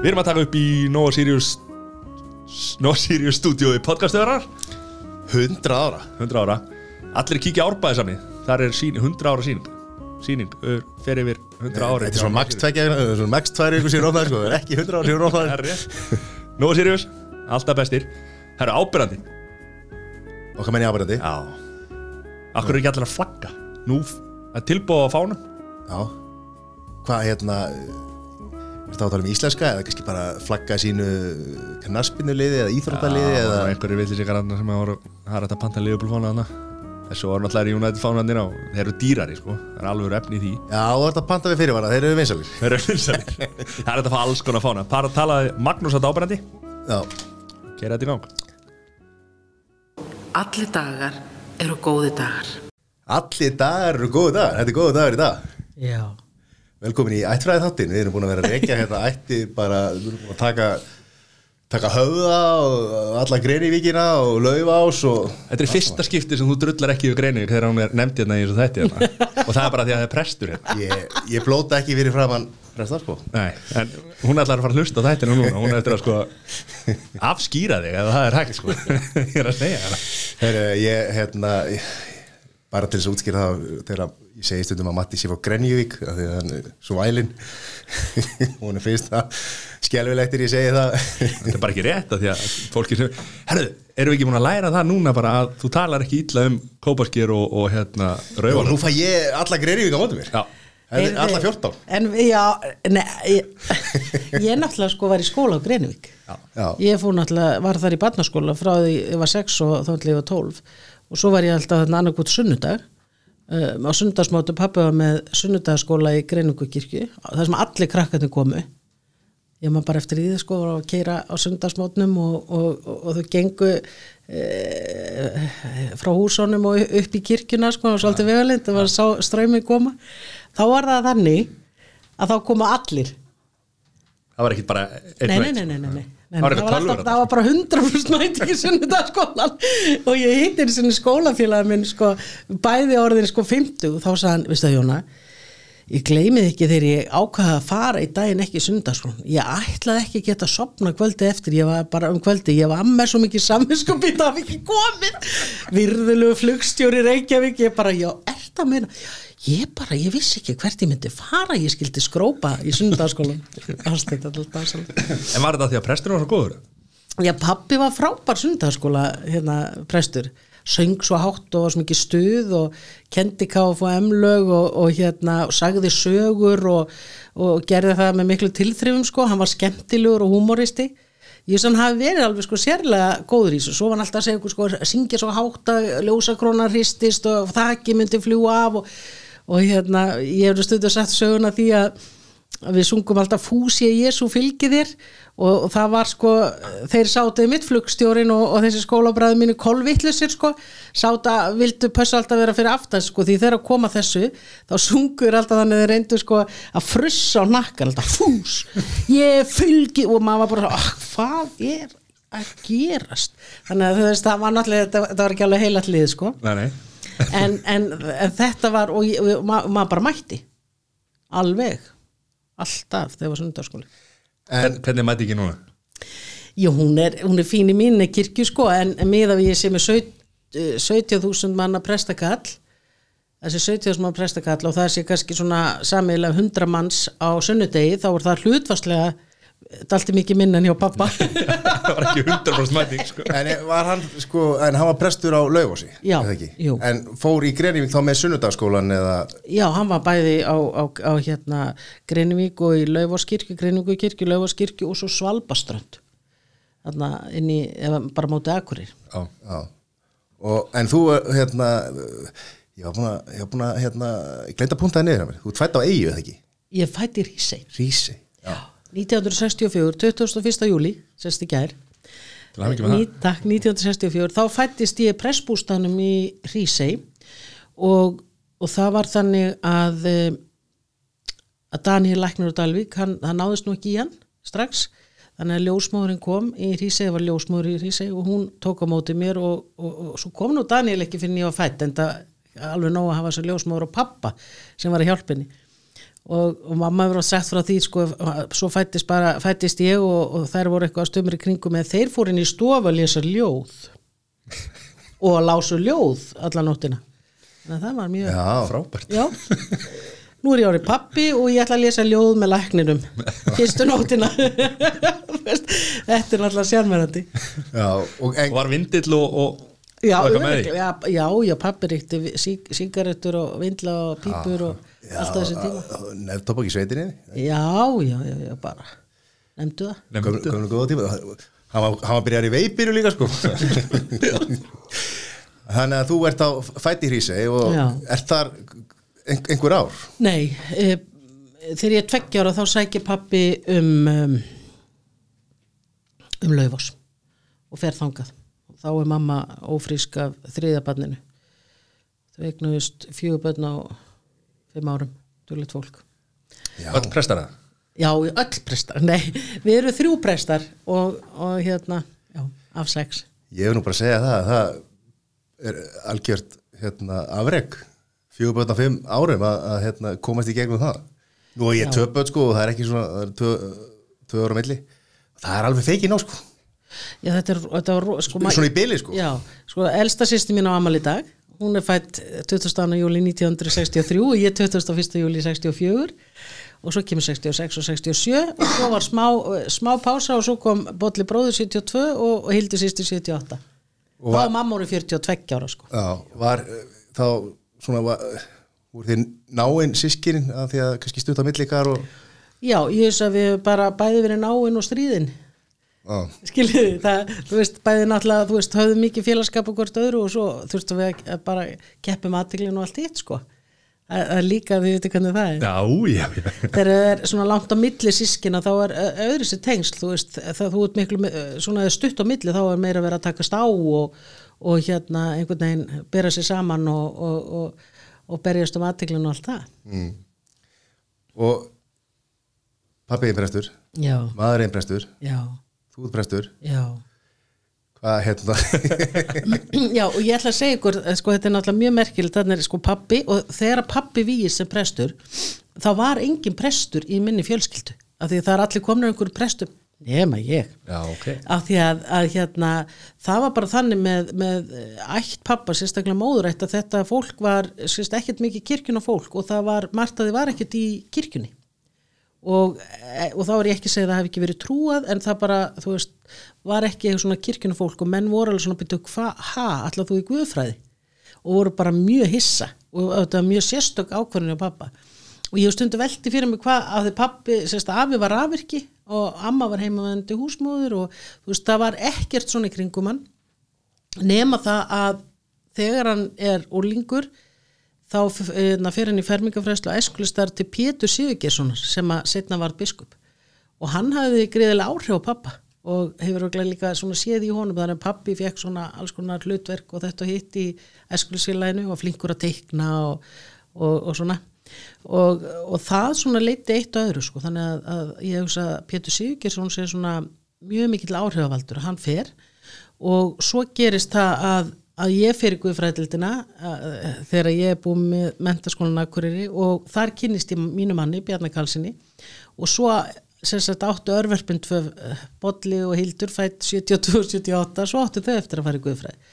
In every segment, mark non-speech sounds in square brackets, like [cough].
Við erum að taka upp í Nova Sirius Nova Sirius stúdíói podcastöðarar 100 ára. 100 ára. Allir kíkja árbæði sami Þar er sín, 100 ára síning Síning, fer yfir 100 ára Þetta er svona max 2 svona max 2 ykkur síðan opnaði sko. Það er ekki 100 ára síðan [laughs] rétt. Nova Sirius, alltaf bestir. Það eru ábyrrandi Okkar menni ábyrðandi Já. Akkur er ekki allir að flagga? Nú, það er tilbúið á fánum? Já. Hvað hérna Þetta átala um íslenska eða kannski bara flagga sínu knaspinuliði eða íþróttaliði Já, eða einhverju villi sig garanna sem að voru Það er þetta panta liðbúlfána þarna. Þessu var náttúrulega United fánandir á. Þeir eru dýrari sko. Það er alveg efni í því. Já, þú ert að panta við fyrirvara, þeir eru vinsalir [laughs] Þeir eru vinsalir Það er þetta að fá alls konar fána. Par að talaði Magnús að ábærandi Já, Kera þetta í gang. Allir dagar eru góði dagar. allir dagar eru góðu dagar. Þetta er góðu dagar í dag. Já. Velkomin í ættfræði þáttin, við erum búin að vera að reykja hérna ætti bara, við erum búin að taka taka höfða og alla greinivíkina og laufás og Þetta er fyrsta skipti sem þú drullar ekki yfir greinu þegar hún er nefnd hérna í þessu þætti hérna. og það er bara því að það er prestur hérna. ég, ég blóta ekki fyrir framann prestar sko. Nei, en hún ætlar að fara að hlusta þættinu núna. Hún eftir að sko afskýra þig ef það er hægt sko. [laughs] Ég er að segja það. Heru, ég, hérna, ég, bara til þess að útskýra það þegar ég segi stundum að Matti sé frá Grenjúvík af því að hann er svo vælin [laughs] hún er fyrst það skelvilegt er ég segi það. Þetta er bara ekki rétt að því að fólki sem Herru, erum við ekki búin að læra það núna bara að þú talar ekki illa um kópaskir og, og hérna og rauðan nú fæ ég alla Grenjúvík á móti mér. Já, alla 14 En já, ne, ég, [laughs] ég náttúrulega sko var í skóla á Greinvík Já. Ég fór náttúrulega, var þar í barnaskóla frá því ég var 6 og þá ætla ég var 12 og svo var ég alltaf þarna annarkvot sunnudag. Um, á sunnudagsmótu pappi var með sunnudagsskóla í Greinvíkukirkju þar sem allir krakkarnir komu. Ég maður bara eftir í þið sko að keira á sunnudagsmótnum og, og, og, og þau gengu e, frá húsónum og upp í kirkjuna sko og svolítið vegalind, það var sá ströymið koma. Þá var það þannig að þá koma allir. Það var ekki bara einn nei, nei, nei, nei, nei, nei. Það var alltaf, það var bara 100% mæting í sunnudagskólan og ég hittir sinni skólafélag minn sko, bæði orðin sko 50 og þá sagði hann, veistu það Jóna ég gleymið ekki þegar ég ákvaða að fara í daginn ekki í sunnudagskólan ég ætlaði ekki að geta að sopna kvöldi eftir. Ég var bara um kvöldi, ég var með svo mikið samvinskupið, það var ekki komið. Virðulegu flugstjóri Reykjavík ég bara, já, er það meina ég bara, ég vissi ekki hvert ég myndi fara ég skildi skrópa í dásalegt [laughs] En var þetta því að presturinn var svo góður? Já, pappi var frábær sundarskóla hérna prestur, söng svo hátt og var svo mikið stuð og kendi káf og og, og hérna sagði sögur og, og gerði það með miklu tilþrifum sko, hann var skemmtilegur og humoristi ég sem hafi verið alveg sko sérlega góður í þessu, svo var hann alltaf að segja sko að syngja svo hátt að ljósakrónar hristist og þakki myndi fljúa af og, og hérna, ég hefði stundu sagt söguna því að að við sungum alltaf fúsi að Jésu fylgi þér. Og, og það var sko þeir sátuði mitt flugstjórin og, og þessi skólabræði mínu kolvittlusir sko sáta, vildu pössa alltaf vera fyrir aftan sko því þegar að koma þessu þá sungur alltaf þannig þeir reyndu sko að frussa á nakkan alltaf fús ég fylgi og maður var bara ah, hvað er að gerast? Þannig að þú veist það var náttúrulega þetta, var ekki alveg heilat lið sko. Nei, nei en, en, en þetta var og, ég- og ma- maður bara mætti. Alveg. Alltaf þegar var sundarskóli En hvernig mæti ekki núna? Jú, hún er, hún er fín í minni kirkju sko en, en miða við ég saut- eh, 17.000 manna prestakall þessi 17.000 manna prestakall og það sé kannski svona samilega 100 manns á sunnudegi þá er það hlutvarslega dalti mikið minna en hjá pappa [laughs] það var ekki 100% mæting sko. En var hann sko, en hann var prestur á jú. En fór í Greinjúvík þá með sunnudagsskólan eða Já, hann var bæði á, á, á hérna Greinivík og í Laufarskirkju, Greinivíkukirkju, Laufarskirkju og svo Svalbaströnd þarna inn í, eða bara móti Akurir Já. Já. Og, en þú, hérna, ég var búin að, ég var búin að, hérna, ég glemt að puntaði niður að mér. Þú ert fætt á eigu, eða ekki? Ég fætti Rísei Rísi. Já. 1964, 21. júli, sérst í gær. Ný, Takk, 1964, þá fættist ég pressbústanum í Rísei og, og það var þannig að eh, að Daniel Læknur og Dalvík, hann, hann náðist nú ekki í hann strax, þannig að ljósmóðurinn kom í Rísei, það var ljósmóður í Rísei og hún tók á móti mér og, og, og svo kom nú Daniel ekki fyrir var fætt en það alveg nóg að hafa svo ljósmóður og pappa sem var að hjálpa henni og, og mamma hefur sagt frá því sko, svo fættist, bara, fættist ég og, og þær voru eitthvað stömmur í kringum en þeir fóru inn í stofu að lesa ljóð [laughs] og að lásu ljóð alla nóttina. Þannig að það var mjög Já, Frábært. Já, nú er ég árið pappi og ég ætla að lesa ljóð með lækninum [laughs] fyrstu [laughs] Veist, Þetta er sjálfmærandi já, og en, Og var vindill og, og Já, já, já, já, pappi ríkti sí- sígarettur og vindla og pípur og allt á þessu tíma. nefntopp ekki sveitinni? Já, já, já, já, bara. Nefndu það. Nefndu. Gömlu góða tíma. Hann var, byrjar í veipiru líka sko. [laughs] Þannig að þú ert á fætti hrísi og Já. ert þar ein, einhver ár? Nei, e, þegar ég er tveggjára þá sækir pappi um um, um laufás og fer þangað þá er mamma ófrísk af þriðabarninu þau eignuðust fjögur börn á fimm árum, dugleitt fólk. Öll prestar það Já, öll prestar, nei, við erum þrjú prestar og, og hérna, já, af sex. Ég hef nú bara að segja það að það er algjört hérna, afreg fjögur börn á fimm árum að, að hérna, komast í gegnum það. Nú er ég Já. börn sko og það er ekki svona það er tvö, tvö ára milli. Það er alveg feikin á sko Já, þetta er, þetta var, ro- sko, Svona í bili sko Já, sko, elsta sýsti mín á amal í dag hún er fætt 22. júli 1963 og ég 21. júli 64 og svo kemur 66 og 67 og svo var smá, smá pása og svo kom Bolli bróður 72 og, og Hildur sýsti 78 Og þá var- var mamma orðin 42 ára sko Já, var uh, þá svona var, voru þið náinn sískinin að því að kannski stutt á milli ykkar og Já, ég veist að við bara bæði verið náinn og stríðin Já, skiljiði, það, þú veist, bæði náttúrulega, þú veist, höfðum mikið félagskap og hvort öðru og svo þurftum við að- að bara keppum aðteglinu og allt hitt, sko. Það er líka, þið veitir hvernig það er. Já, já, já. Þegar það er svona langt á milli sískina þá er öðru sér tengsl, þú veist, það þú ert miklu, svona stutt á milli þá er meira verið að takast á og, og hérna einhvern veginn bera sér saman og, og, og, og berjast um aðteglinu og allt það. og pappi einn prestur. Já, maður einn prestur, já, þú ert prestur já. hvað hérna [laughs] Já, og ég ætla að segja ykkur, eh, sko, þetta er náttúrulega mjög merkilegt, þannig er sko pappi og þegar pappi vígir sem prestur, þá var engin prestur í minni fjölskyldu, af því að það er allir komnir einhverjum prestum, nema ég, Já, ok. Af því að, að hérna, það var bara þannig með, með eh, ætt pappa, sérstaklega móðurætt, að þetta fólk var, sérst, ekkert mikið kirkjuna fólk og það var, margt að þið var ekkert í kirkjunni og, e, og þá er ég ekki að segja að það hef ekki verið trúað en það bara, þú veist, var ekki eitthvað svona kirkjuna fólk og menn voru alveg svona byrju, hva, ha, ætla þú í guðfræði? Og voru bara mjög hissa og þetta var mjög sérstök ákvörðinu á pappa og ég stundu velti fyrir mig hvað að þið pappi, sérst, afi var afvirki og amma var heimavendi húsmóður og þú veist, það var ekkert svona í kringum hann nema það að þegar hann er úrlingur þá hérna, fer hann í fermingafræslu og æskulistar til Pétur Sigurgeirssonar sem að setna var biskup. Og hann hafði greiðilega áhrif á pappa og hefur örugglega líka séð í honum þannig að pappi fekk svona alls konar hlutverk og þetta hitt í æskulisfélaginu og flinkur að teikna og, og, og svona. Og, og það svona leiti eitt og öðru sko. Þannig að, að ég hugsa að Pétur Sigurgeirsson sé svona mjög mikill áhrifavaldur. Hann fer og svo gerist það að, að ég fyrir Guðfræðildina þegar ég er búið með mentaskólan Akureyri og þar kynnist ég mínu manni Bjarnar Karlssoni og svo sem sagt áttu örverfin tvö eh, Bolli og Hildur fætt 72-78 svo áttu þau eftir að fara í Guðfræði.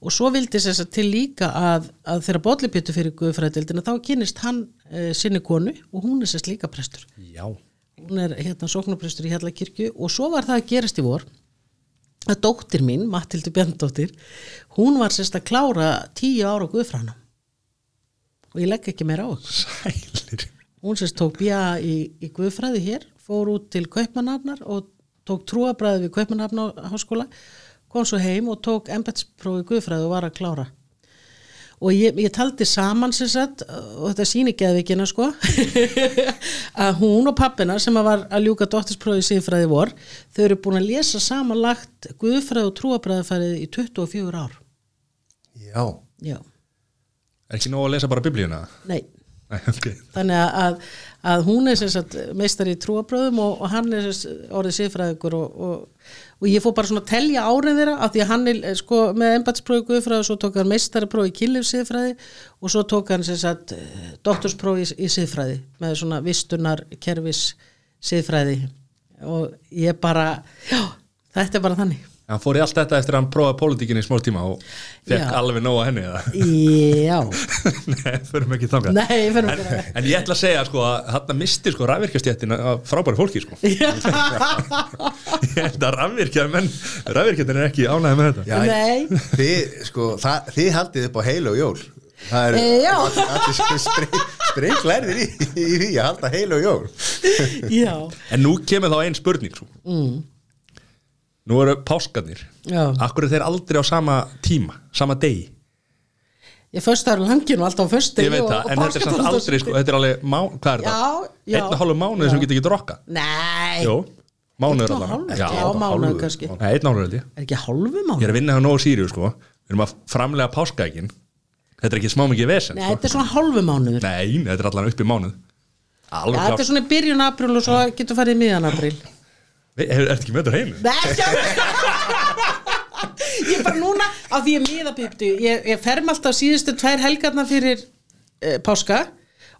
Og svo vildi sem sagt til líka að, að þegar Bolli pyttu fyrir Guðfræðildina þá kynnist hann e, sinni konu og hún er sérst líka prestur. Já, hún er hérna sóknarprestur í Hjallakirkju og svo var það að gerast í vor að dóttir mín, Matildur Bjarndóttir hún var sérst að klára tíu ára á Guðfránum og ég legg ekki meira á sælir. Hún sérst tók bjá í, í Guðfræði hér fór út til Kaupmannafnar og tók trúabræði við Kaupmannafnar háskóla kom svo heim og tók embætsprófi í Guðfræði og var að klára og ég, ég taldi saman sem sagt og þetta sýni geðvikina sko [laughs] að hún og pappina sem að var að ljúka dóttirsprófi síðfræði vor þau eru búin að lesa samanlagt Guðfræði og trúabræðafærið í 24 ár já, já, Er ekki nóg að lesa bara biblíuna? nei Nei, ok. þannig að, að, hún er meistari í trúabröðum og, og hann er orðið siðfræðingur og, og, og ég fór bara svona að telja árið þeirra af því að hann er sko með embætsprófi guðfræði og svo tók hann meistariprófi í kynlif siðfræði og svo tók hann sem sagt eh, doktorsprófi í, í siðfræði með svona vistunar kerfis siðfræði. Og ég bara, já, þetta er bara þannig Hann fór í allt þetta eftir að hann prófaði pólitíkinni í smá tíma og fekk Já. alveg nóga henni eða? Já, [laughs] Nei, förum ekki þangað nei, fyrir en, mig en ég ætla að segja sko að hann misti sko rafvirkjastjættin af frábæri fólki sko [laughs] ég held að rafvirkjar menn rafvirkjarnir er ekki ánægði með þetta Já, Nei. þið, sko, það, þið haldið upp á heilu og jól Það er Eh, já. allir spreng, sprenglærðir í, í því að halda heilu og jól Já, en nú kemur þá ein spurning sko. mm. Nú eru páskarnir. Já. Akkur er þeir aldrei á sama tíma sama degi? Ég först það er langin og alltaf á föstu ég veit það, en þetta er samt aldrei sko, þetta er alveg, má, hvað er það? Já, já. einn og hálfu mánuði sem Já. getur ekki drokka Nei, Jú, mánuður Einn og allan hálfur? Já, Já, mánuður kannski. Nei, einn mánuður held ég. Er ekki hálfu Ég mánu? er að vinna hjá Nóa Sirius sko. Við erum að framlega páskaækin Þetta er ekki smá mikið vesen Nei, sko. þetta er svona hálfu mánuður. Nei, þetta er allan upp í mánuð. Já, Alveg þetta er klart svona í byrjun april og svo getur farið í miðan april Hefur Ertu ekki með þetta á heim? Nei, sjá Ég er bara núna á því ég miðabýptu ég, ég ferm alltaf síðustu tvær helgarna fyrir uh, páska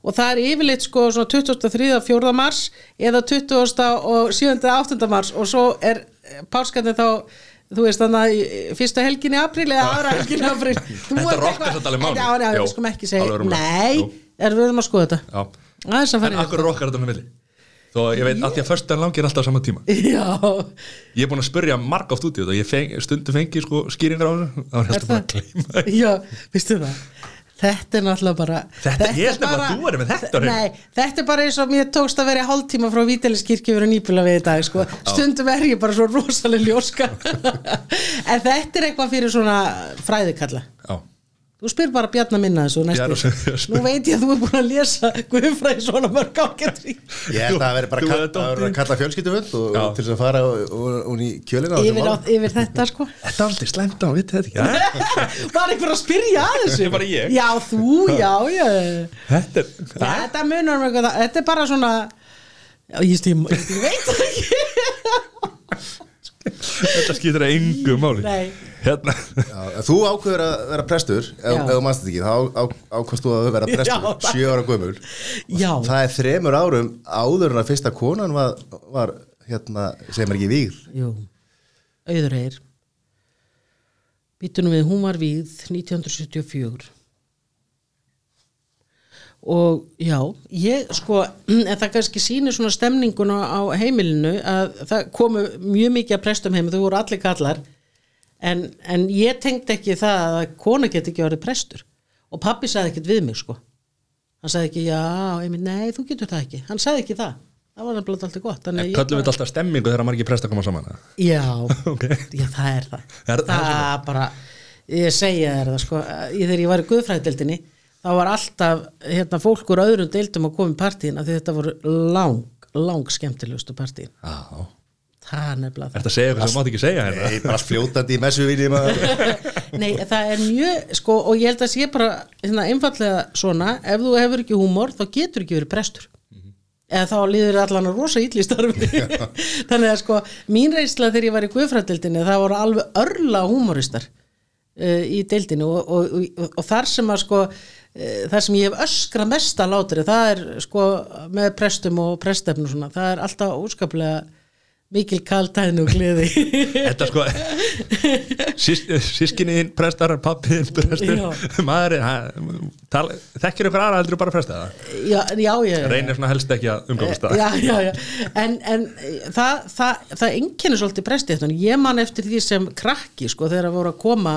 og það er yfirleitt sko svona 23. 4. mars eða 20. og 7. 8. mars og svo er páskarnir þá þú veist þannig að í- fyrsta helgin í april eða aðra helgin í april [laughs] Þú Þetta rokkar samt alveg rúmlega. Nei, við erum að skoða þetta Já En akkur rokkar þetta með milli Þó ég veit að því að föstudagen langir alltaf á sama tíma Já, Ég er búin að spyrja marg oft út í þetta Ég feng, stundu fengi sko skýringar á þessu Það var Er að bara það? að því. Já, veistu það Þetta er náttúrulega bara Þetta- ég er held að þú værir með þetta. Nei, þetta er bara eins og mér tókst að vera í hálftíma frá Vítelinskirkju fyrir nýpula við í dag sko. Stundum er ég bara svo rosalega ljóska [laughs] En þetta er eitthvað fyrir svona fræðikalla Já Þú spyr bara Bjarna minna þessu næstu Nú veit ég að þú er búin að lesa Guðfræði svona mörg ágættri Ég held að það veri bara að, að kalla fjölskyldufund og, Já. og til þess að fara hún í kjölina á yfir, á, yfir þetta sko. Þetta er aldrei slæmt á, vitið þetta ekki? [laughs] Var einhver að spyrja að þessu? Ég bara ég. Já, þú, já, já. Þetta er þetta munar um eitthvað, þetta er bara svona já, ég, ég, ég, ég veit það ekki. Þetta skýtur að engu máli. Nei. Hérna. Já, Þú ákveður að vera prestur ef þú mannst þetta ekki, þá á- ákveðst þú að vera prestur Já, það- sjö ára gömul. Já. Það er þremur árum áður en að fyrsta konan var, var hérna, segir mér ekki vígð. Jú, auður heyr. Býtunum við, hún var víð 1974 og já, ég sko [clears throat] en það kannski sýnir svona stemninguna á heimilinu að það komu mjög mikið að prestum heim þau voru allir kallar en, en ég tengdi ekki það að kona geti ekki orðið prestur. Og pappi sagði ekkert við mig sko. Hann sagði ekki, já, einmitt, nei, þú getur það ekki. Hann sagði ekki það, það var nefnilega alltaf gott. Að Köllum við bara- alltaf stemmingu þegar margir presta koma saman? Já, [laughs] Ok. já, það er það. Er- Það er bara, ég segja þér það sko, ég, þegar ég var í guðfræðdeldinni þá var alltaf hérna, fólk úr öðrum deildum að koma í partíin því þetta voru lang, lang skemmtilegustu partíin. Já það er nefnilega Ertu að segja eitthvað sem mátt ekki segja hérna? Nei, bara fljótandi í maður. Það [laughs] Nei, það er mjög, sko, og ég held að sé bara hérna, einfallega svona, ef þú hefur ekki húmor þá getur ekki verið prestur. Eða þá líður allan að rosa ítli starfi. [laughs] Þannig að sko mín reynsla þegar ég var í guðfræðdeldinni það voru alveg örla húmoristar uh, í deildinu og, og, og, og þar sem að sko uh, þar sem ég hef öskra mesta látri það er sko með prestum og prestefn og svona, það er alltaf óskaplega mikil kaltæðin og gleði Þetta sko Sískinniðin prestar, pappiðin prestur Já. Maðurinn Þekkir ykkur aðra heldur bara presta það? Reynir svona helst ekki að umgangast það já, já, já. En, en það, það, það einkennir svolítið prestéttunum. Ég man eftir því sem krakki, sko, þegar voru að koma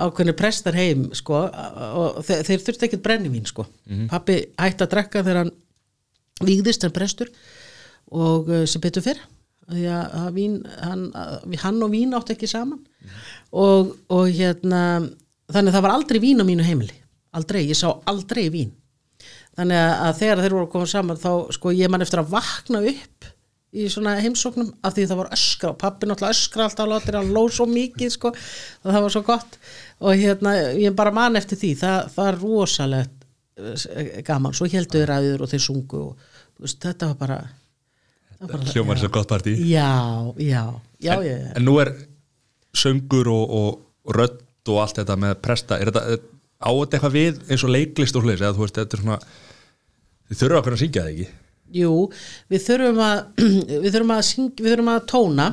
ákveðni prestar heim, sko, og þeir, þeir þurfti ekkert brennivín, sko. Pappi hætti að drekka þegar hann vígðist en prestur og uh, sem betur fyrr. Því að, að vín, hann, að, hann og vín áttu ekki saman. Og, og hérna þannig að það var aldrei vín á mínu heimili. Aldrei, ég sá aldrei vín. Þannig að, að þegar þeir voru að koma saman þá sko ég man eftir að vakna upp í svona heimsóknum af því það var öskra og pappi náttúrulega öskra alltaf látir hann lóð svo mikið sko og það var svo gott. Og hérna ég bara man eftir því. Það, er rosalegt eh, gaman, svo heldur þeir ræður og þeir sungu og veist, þetta var bara, hljómar svo gott partí. Já, já, já, en, já. en nú er söngur og, og, rödd og allt þetta með presta. Er þetta er- á þetta eitthvað við eins og leiklist og hlis eða þú veist, þetta er svona þið þurfa okkur að syngja það ekki? Jú, við þurfum að [clears throat] við þurfum að, syng, við þurfum að tóna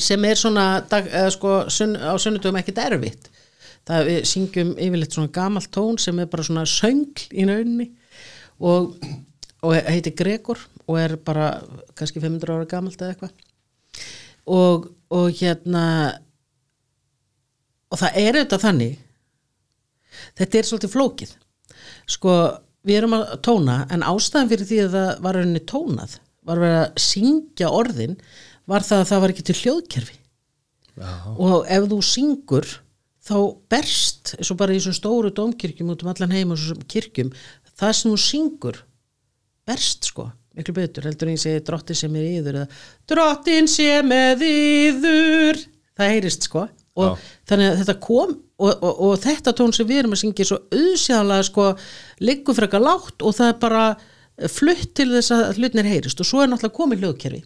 sem er svona dag, eða sko, sunn, á sunnudum ekkert erfitt. Það við syngjum yfirleitt svona gamalt tón sem er bara svona söngl í nauninni og, og heitir Gregor og er bara kannski 500 ára gamalt eða eitthvað. Og, og hérna og það er auðvitað þannig þetta er svolítið flókið. Sko við erum að tóna en ástæðan fyrir því að það var rauninni tónað var verið að syngja orðin var það að það var ekki til hljóðkerfi. Já. og ef þú syngur þá berst eins og bara í þessum stóru dómkirkjum út um allan heim og þessum kirkjum það sem þú syngur berst sko miklu betur heldur en ég segi drottin sem er yður eða drottin sem er yður. Það heyrist sko. Og Já. þannig að þetta kom og, og, og þetta tón sem við erum að syngja er svo auðsjáðanlega sko liggur frekar lágt og það er bara flutt til þess að hlutnir heyrist. Og svo er náttúrulega komið hljóðkerfi.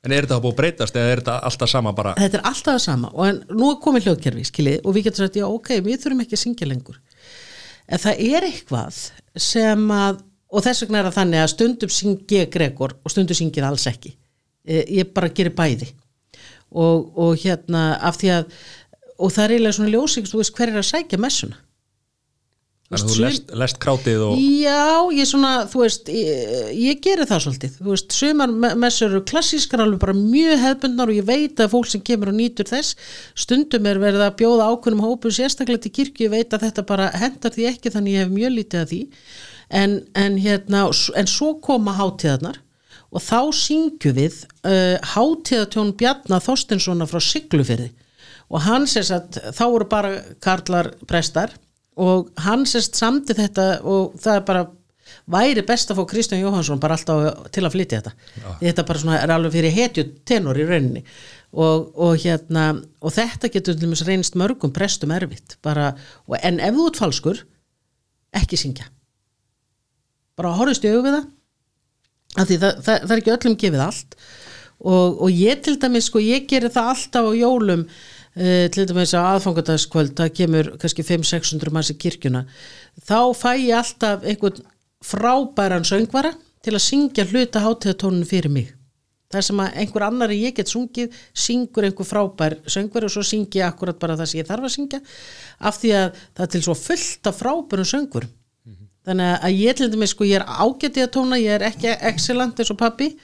En er þetta búið að breytast eða er þetta alltaf sama bara? Þetta er alltaf sama og en, nú er komið hljóðkerfi skiljið og við getum sagt já ok, við þurfum ekki að syngja lengur. En það er eitthvað sem að og þess vegna er það þannig að stundum syngi ég Gregor og stundum syngi ég það alls ekki. Eh, ég bara gerir bæði. Og, og hérna af því að og það er eiginlega svona ljósing þú veist hver er að sækja messuna? Þannig að þú lest, lest krátið og Já, ég svona, þú veist, ég, ég geri það svolítið, þú veist, sumar me- messur eru klassískar alveg bara mjög hefbundnar og ég veit að fólk sem kemur og nýtur þess, stundum er verið að bjóða ákveðnum hópum sérstaklega til kirkju, ég veit að þetta bara hendar því ekki þannig ég hef mjög lítið að því, en, en hérna, en svo koma hátíðarnar og þá syngjum við uh, hátíðatjón Bjarnar Þorstinssonar frá Siglufyrði og hann sérst að þá voru bara karlar prestar og hann sérst samti þetta og það er bara væri best að fá Kristján Jóhansson bara alltaf til að flytja þetta. Því þetta bara svona er alveg fyrir hetju tenor í rauninni. Og, og hérna og þetta getur til dæmis reynst mörgum prestum erfitt bara, og, en ef þú ert falskur ekki syngja bara horfist í augu við það. Það, það, er ekki öllum gefið allt. Og, og ég til dæmis sko ég gerir það alltaf á jólum uh, til dæmis á aðfangadagskvöld það kemur kannski 500-600 manns í kirkjuna. Þá fæ ég alltaf einhvern frábæran söngvara til að syngja hluta hátíðatónun fyrir mig. Það sem að einhver annar ég get sungið syngur einhver frábær söngveri og svo syngi ég akkurat bara það sem ég þarf að syngja. Af því að það er til svo fullt af frábærum söngurum þannig að ég til dæmis sko ég er ágætið að tóna ég er ekki excellent eins og pappi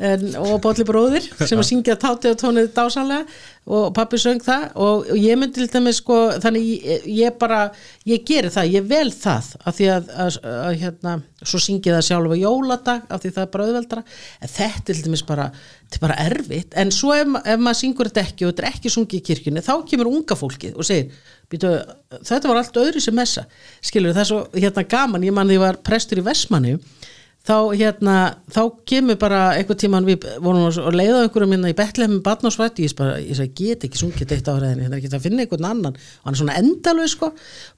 en, og Bolli bróðir [laughs] sem að syngja tátið að tónið dásanlega og pappi söng það og, og ég myndi til dæmis sko þannig ég, ég bara, ég geri það, ég vel það af því að, að, að hérna svo syngi það sjálf á jóladag af því það er bara auðveldra, en þetta til dæmis bara þetta er bara erfitt, en svo ef, ef maður syngur þetta ekki og þetta er ekki sungið í kirkjunni þá kemur unga fólkið og segir býtu, þetta var allt öðru sem messa. Skilur það er svo hérna gaman, ég man því var prestur í Vestmanni þá hérna, þá kemur bara einhver tíman við vorum að leiða einhverjum minna í Betlehem með barnásvætti, ég, bara, ég sagði, get ekki sungið eitt það er ekki að finna einhvern annan. Og hann er svona endalög sko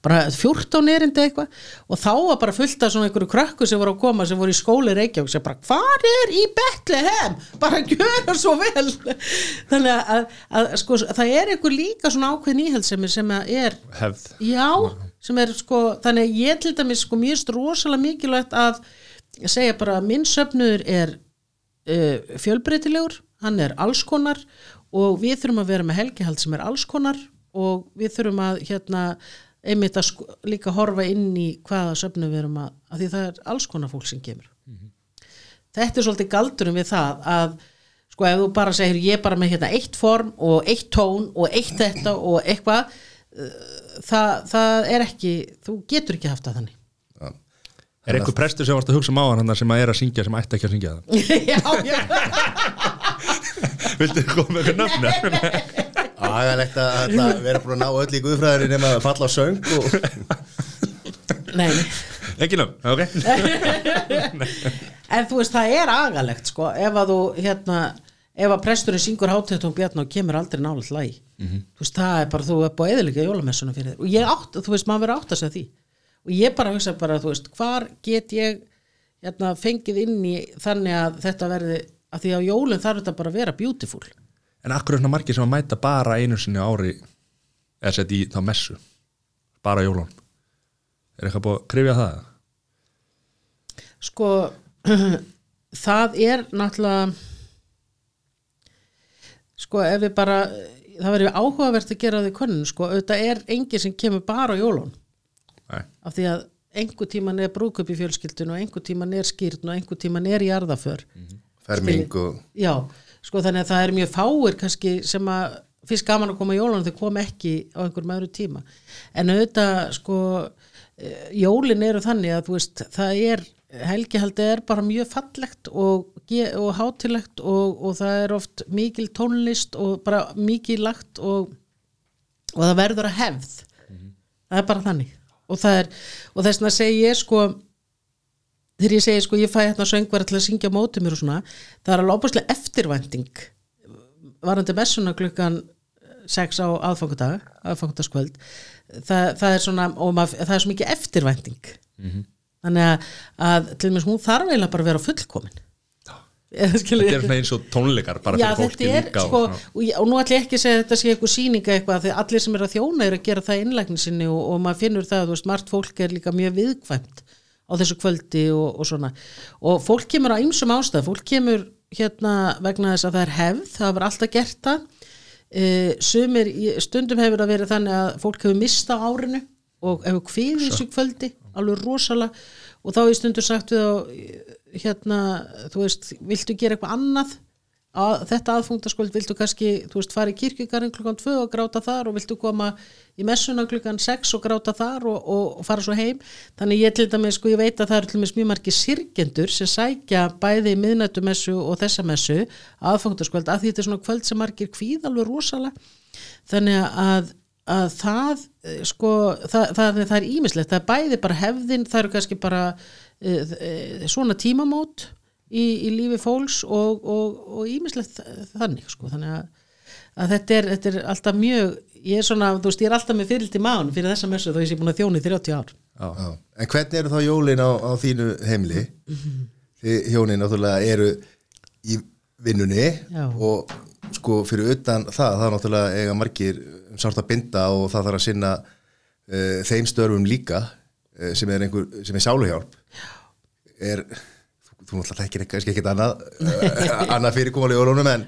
bara 14 erindi eitthvað. Og þá var bara fullt af svona einhverju krökku sem voru að koma sem voru í skóli Reykjavík sem bara, hvað er í Betlehem? Bara [laughs] gjöra svo vel. Þannig að, að, að sko, það er einhver líka svona ákveðin íhaldsemi sem er hefð. Já, sem er sko, þannig að ég til dæmis sko mjög rosalega mikilvægt að segja bara að minn söfnuður er uh, fjölbreytilegur, hann er allskonar og við þurfum að vera með helgihald sem er allskonar og við þurfum að hérna einmitt að sko, líka horfa inn í hvaða söfnu við erum að, að því það er allskonar fólk sem kemur. Þetta er svolítið galdurum við það að sko ef þú bara segir ég er bara með hérna eitt form og eitt tón og eitt þetta og eitthvað uh, það, það er ekki þú getur ekki haft það þannig er einhver prestur sem varst að hugsa um á hann sem að er að syngja sem ætti ekki að syngja það? [laughs] Já, já, viltu koma með eitthvað nöfna Agalegt að hérna, vera búin að ná öll í guðfræðari nema að falla á söng og nei, nei. Ekki nöfn, ok. [laughs] En þú veist það er agalegt sko. Ef að þú hérna ef að presturinn syngur hátíðatón bjarna og kemur aldrei nálega hlæg þú veist það er bara þú er búið eðilega jólamessuna fyrir þér. Og ég átt, þú veist maður verið átt að segja því og ég bara hugsa bara, þú veist, hvar get ég hérna, fengið inn í þannig að þetta verði, að því að jólinn þarf þetta bara að vera beautiful. En akkur er svona margir sem að mæta bara einu sinni á ári eða sett í þá messu? Bara jólun Er eitthvað búið að krifja það? sko [clears throat] það er náttúrulega sko ef við bara það verður áhugavert að gera því konun sko auðvitað er enginn sem kemur bara á jólun Nei, af því að einhver tíman er brúkup í fjölskyldun og einhver tíman er skýrn og einhver tíman er jarðaför ferming og já, sko þannig að það er mjög fáir kannski sem að fyrst gaman að koma á jólun þau kom ekki á einhverjum öðru tíma. En auðvitað sko eh, jólin eru þannig að veist það er, helgihaldi er bara mjög fallegt og, og hátilegt og, og það er oft mikil tónlist og bara mikil lagt og, og það verður að hefð. Það er bara þannig og það er, og þess vegna segi ég sko þegar ég segi sko ég fæ hérna söngvara til að syngja á móti mér og svona það er alveg óbúslega eftirvænting varandi messuna klukkan 6 á aðfangadag aðfangadaskvöld það, það er svona, og mað, það er svo mikið eftirvænting. Þannig að, að til dæmis hún þarf eiginlega bara að vera fullkomin þetta er eins og tónleikar bara Já, fyrir fólki er, líka sko, og og, nú ætla ég ekki að segja að þetta sé eitthvað sýninga eitthvað, því allir sem er að þjóna er að gera það innlægni sinni og, og maður finnur það, þú veist, margt fólk er líka mjög viðkvæmt á þessu kvöldi og, og svona, og fólk kemur á ýmsum ástæð, fólk kemur hérna vegna þess að það er hefð, það hefur alltaf gert það. E, sumir, stundum hefur það verið þannig að fólk hefur mista á árinu og hefur kviðið þessu kvöldi alveg rosalega. Og þá er stundur sagt við á hérna, þú veist, viltu gera eitthvað annað? Að, þetta aðfungtaskvöld, viltu kannski þú veist, fara í kirkjugarinn klukkan 2 og gráta þar og viltu koma í messuna klukkan 6 og gráta þar og, og, og fara svo heim? Þannig ég til dæmis, sko, ég veit að það eru til dæmis mjög margir sirgendur sem sækja bæði í miðnættumessu og þessa messu aðfungtaskvöld, að því þetta er svona kvöld sem margir kvíð alveg rosalega. Þannig að, að það eh, sko, það, það, það er ímislegt það er bæði bara hefðin, það eru kannski bara svona tímamót í, í lífi fólks og, og, og ímislegt þannig sko, þannig að, að þetta, er, þetta er alltaf mjög ég er svona, þú veist, ég er alltaf með fyrild í mán fyrir þessa messu þó ég sé búin að þjóni í 30 ár Já. En hvernig eru þá jólin á, á þínu heimili? Þið hjónin náttúrulega eru í vinnunni Já. og sko fyrir utan það, það er náttúrulega eiga margir um sárt að binda og það þarf að sinna uh, þeim störfum líka sem er einhver, sem er sáluhjálp er, þú, þú náttúrulega þekkir kannski ekkert annað uh, [laughs] annað fyrirkomali jólunum en,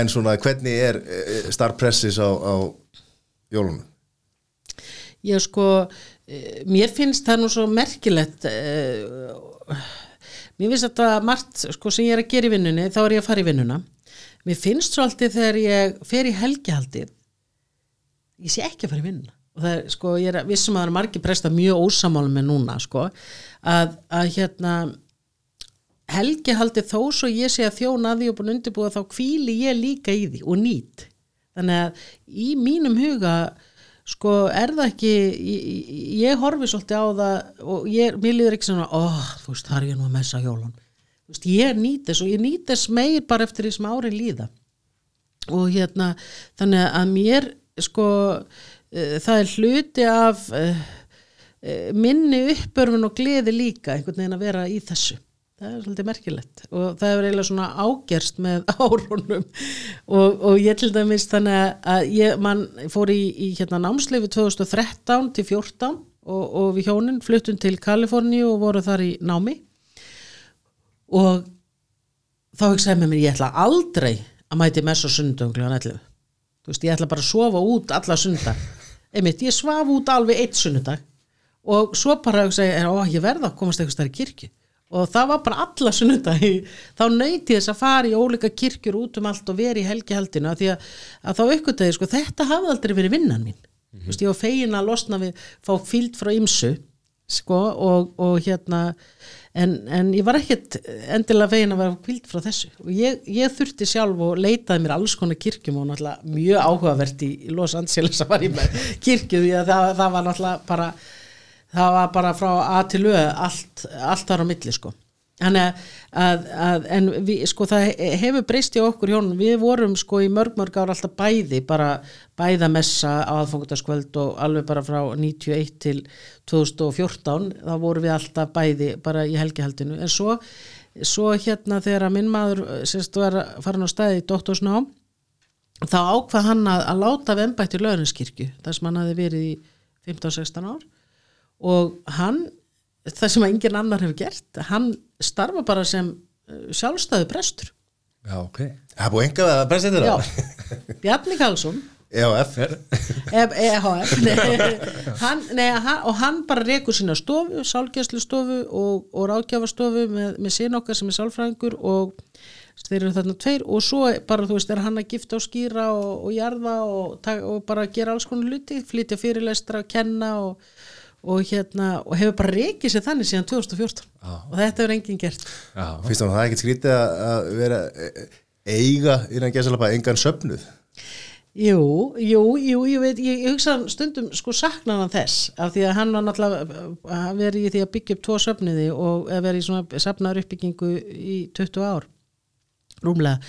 en svona hvernig er uh, starfpressis á, á jólunum? ég sko eh, mér finnst það nú svo merkilegt eh, mér finnst þetta margt sko sem ég er að gera í vinnunni þá er ég að fara í vinnuna mér finnst svo alltaf þegar ég fer í helgihaldið ég sé ekki að fara í vinnuna og það er sko ég er að vissum að það er margir presta mjög ósamálum með núna sko að, að hérna helgihaldið þó svo ég sé að þjóna að því og búin að undirbúa þá hvíli ég líka í því og nýt. Þannig að í mínum huga sko er það ekki ég, ég- horfi svolítið á það og ég, mér líður ekki svona ó, þú veist, það er ég nú að messa hjólun veist, ég nýt þess og ég nýt þess meir bara eftir því sem árin líða. Og hérna þannig að mér sko það er hluti af uh, uh, minni uppörfun og gleði líka einhvern veginn að vera í þessu. Það er svolítið merkilegt og það er eiginlega svona ágerst með [laughs] árunum og, og ég til dæmis þannig að- ég man, fór í, í hérna námsleifi 2013 til 14 og, og við hjónin fluttum til Kaliforníu og voru þar í námi. Og þá hugsaði með mér ég ætla aldrei að mæti mess og sundum kljóðan 11 þú veist ég ætla bara að sofa út alla sundag einmitt ég svaf út alveg eitt sunnudag og svo bara ég, ó ég verða að komast eitthvað stær í kirkju og það var bara alla sunnudag þá nöyti þess að fara í ólíka kirkjur út um allt og vera í helgihaldinu að því að, að þá aukvitaði sko þetta hafði aldrei verið vinnan mín mm -hmm. ég var fegin að losna við fá fíld frá ymsu sko og, og hérna en, en ég var ekkert endilega fegin að vera kvild frá þessu. Og ég, ég þurfti sjálf og leitaði mér alls konar kirkjum og náttúrulega mjög áhugavert í Los Angeles að var ég með kirkju því að það, það var náttúrulega bara það var bara frá A til Ö allt, allt þar á milli sko Þannig að, að, en við, sko það hefur breyst í okkur hjónum, við vorum sko í mörg mörg ár alltaf bæði, bara bæða messa á aðfangundaskvöld og alveg bara frá 91 til 2014, þá vorum við alltaf bæði bara í helgihaldinu, en svo, svo hérna þegar að minn maður sérst var farin á staði í doktorsnám, þá ákvað hann að, að láta vembætt í löðinskirkju, þar sem hann hafi verið í 15-16 ár. Og hann það sem engin annar hefur gert hann starfa bara sem uh, sjálfstæðu prestur. Já, ok. Það er búið enga að pressa þetta Já, [laughs] Bjarni Karlsson. EHF EHF nei, hann, nei, hann, og hann bara rekur sína stofu, sálgæslu stofu og, og ráðgjafastofu með, með sín okkar sem er sálfræðingur og þeir eru þarna tveir. Og svo bara þú veist er hann að gifta og skýra og, og jarða og, og bara gera alls konar luti, flytja fyrirlestra, kenna og, og hérna og hefur bara reikið sér þannig síðan 2014 og þetta hefur enginn gert. Já, Fyrst og það er ekkert skrítið að- að vera e- eiga innan gæsalapa engan söfnuð? Jú, jú, jú, ég veit, ég, ég hugsa stundum sko saknar hann þess af því að hann var náttúrulega að vera í því að byggja upp tvo söfniði og að vera í svona safnaður uppbyggingu í 20 ár rúmlega.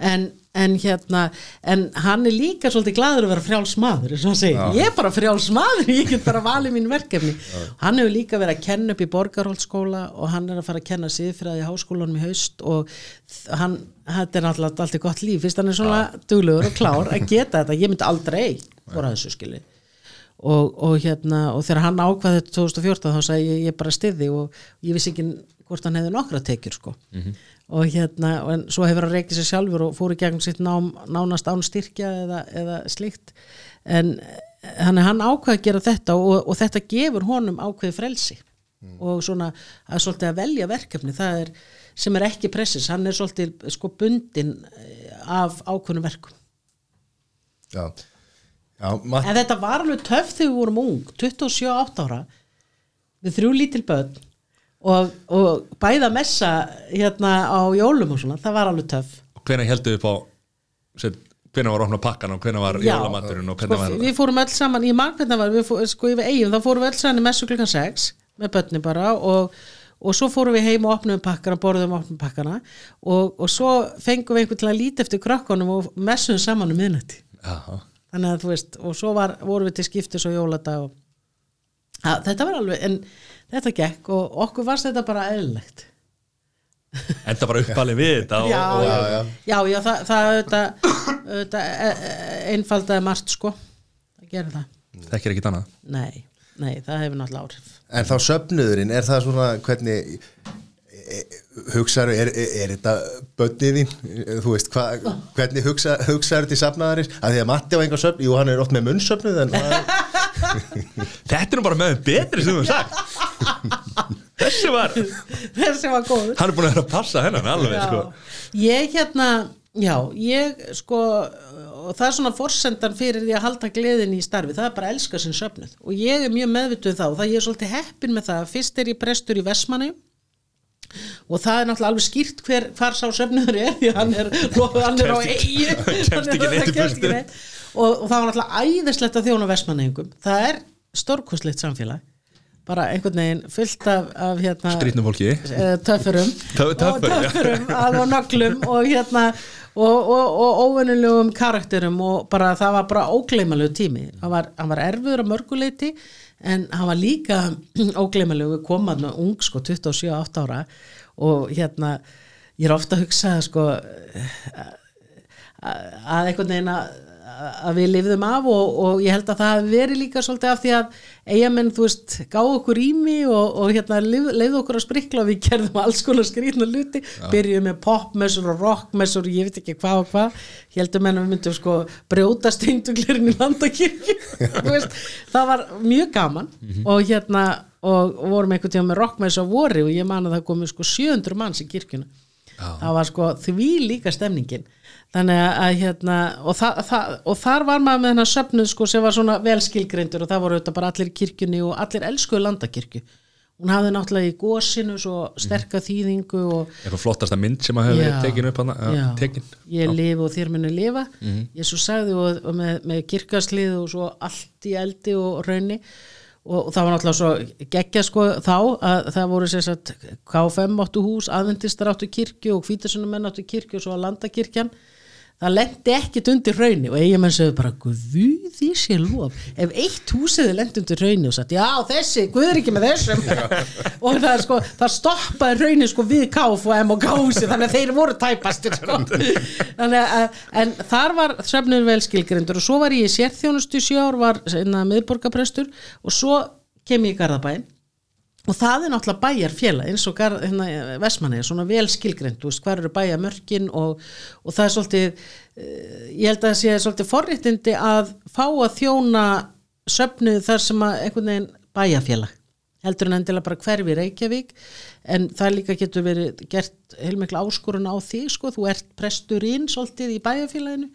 En, en hérna en hann er líka svolítið gladur að vera frjáls maður eins og hann segir, ég er bara frjáls maður [laughs] ég get bara valið mín verkefni. Hann hefur líka verið að kenna upp í Borgarholtskóla og hann er að fara að kenna siðfræði í háskólanum í haust og hann, þetta er náttúrulega alltaf gott líf. Fyrst hann er svona duglegur og klár að geta þetta, ég myndi aldrei fóra þessu skilið og, og hérna og þegar hann ákvaði þetta 2014 þá sagði ég, ég bara styði og ég vissi ekki hvort hann hefði nokkra tekjur sko. Og hérna og en svo hefur hann reikið sér sjálfur og fór í gegnum sitt nám, nánast án styrkja eða, eða slíkt. En hann, hann ákvaði að gera þetta og, og þetta gefur honum ákveði frelsi. Og svona að svolítið að velja verkefni það er sem er ekki pressis, hann er svolítið sko bundin eh, af ákveðnum verkum. Já, já En þetta var alveg töff þegar við vorum ung 27-8 ára við þrjú lítil börn og, og bæða messa hérna á jólum og svona, það var alveg töff. Hvenær heldur við upp á hvenær var opna pakkan og hvenær var Já. jólamaturinn og sko, hvernig var við fórum öll saman, ég mann hvernig það var við fó, sko yfir eigum, þá fórum við öll saman í messu klukkan 6 með börni bara og, og svo fórum við heim og opnum pakkana borðum og opnum pakkana og, og svo fengum við einhvern til að líti eftir krökkunum og messum saman um miðnætti þannig að þú veist, og svo var, vorum við til skiptis og jóladag og að, þetta var alveg, en þetta gekk og okkur varst þetta bara eðlilegt. Enda bara uppalið við þetta og, já, og, já, já. já, já, það, það auðvitað, auðvitað e, e, einfaldaði margt sko það gerir það, þekkir ekkit annað? Nei, nei, það hefur náttúrulega áhrif. En þá söfnuðurinn, er það svona hvernig e, hugsaðu, er, er, er þetta bönnið þín, þú veist, hva, hvernig hugsa, hugsaðu þetta í safnaðarins, að því að Matti á enga söfn, jú hann er oft með munnsöfnuð en það er, [laughs] þetta er nú bara með þeim betri sem þú hefur sagt. [laughs] Þessi var hann þessi var góður. Er búin að vera að passa hennan alveg Já. sko. ég hérna já, ég sko og það er svona forsendan fyrir því að halda gleðin í starfi, það er bara að elska sinn söfnuð. Og ég er mjög meðvituð um það og það ég er svolítið heppin með það, fyrst er ég prestur í Vestmanni og það er náttúrulega alveg skýrt hver, hvar sá söfnuður er því hann er, hann er á [laughs] eigi og, og það var náttúrulega æðislegt að þjóna Vestmanningum það er stórkostlegt samfélag. Bara einhvern veginn fullt af, af hérna, skrýtnum fólki. eh, töffurum. Töff- töffurum, og töffurum á nöglum og hérna og, og, og óvennulegum karakterum og bara það var bara ógleymalegu tími. Hann var, var erfiður að mörguleiti en hann var líka [clears throat] ógleymalegu við komaðum ung sko 27-8 ára. Og hérna ég er ofta að hugsa sko að einhvern veginn að, að við lifðum af og, og ég held að það verið líka svolítið af því að eigamenn, þú veist, gáðu okkur rými og, og hérna lif, leiðu okkur að sprikla og við gerðum alls konar skrýtna luti byrjuðum með popmessur og rockmessur og ég veit ekki hvað og hvað. Heldum en við myndum sko brjóta steinduglirinn í landakirkju. [laughs] Það var mjög gaman og hérna og, vorum einhvern tíma með rockmessu á vori og ég man að það komið sko 700 manns í kirkjuna. Það var sko því líka stemningin þannig að, hérna og, það, það, og þar var maður með hennar söfnuð sko sem var svona velskilgreindur og það voru þetta bara allir kirkjunni og allir elskuðu landakirkju. Hún hafði náttúrulega í gósinu svo sterka þýðingu eitthvað flottasta mynd sem Já. verið tekin upp hana, Já. tekin? Ég lifi og þér muni lifa. Ég svo sagði og, og með, með kirkaslið og svo allt í eldi og raunni og það var náttúrulega svo geggja sko þá að það voru sér satt KFM áttu hús, aðvendistar áttu kirkju og hvítasunnumenn áttu kirkju og svo landakirkjan það lendi ekkit undir raunni og eigamenn sögðu bara guði sér lof. Ef eitt húsið lendi undir raunni og sagt já þessi, guð er ekki með þessum. [laughs] Og það, sko, það stoppaði raunni sko við KF og kási þannig að þeir voru tæpastir sko. [laughs] þannig að en þar var svefnur vel skilgrindur og svo var ég í sérþjónustu sjö ár var hérna, miðborgarprestur og svo kem ég í Garðabæn og það er náttúrulega bæjarfélag eins og hérna, Vestmanni, svona vel veist, hvað eru bæjarmörkin og, og það er svolítið uh, ég held að það sé svolítið forréttindi að fá að þjóna söfnuð þar sem að einhvern veginn bæjarfélag heldur en endilega bara hverfi Reykjavík. En það líka getur verið gert heilmikla áskorun á því sko, þú ert presturinn svolítið í bæjarfélaginu.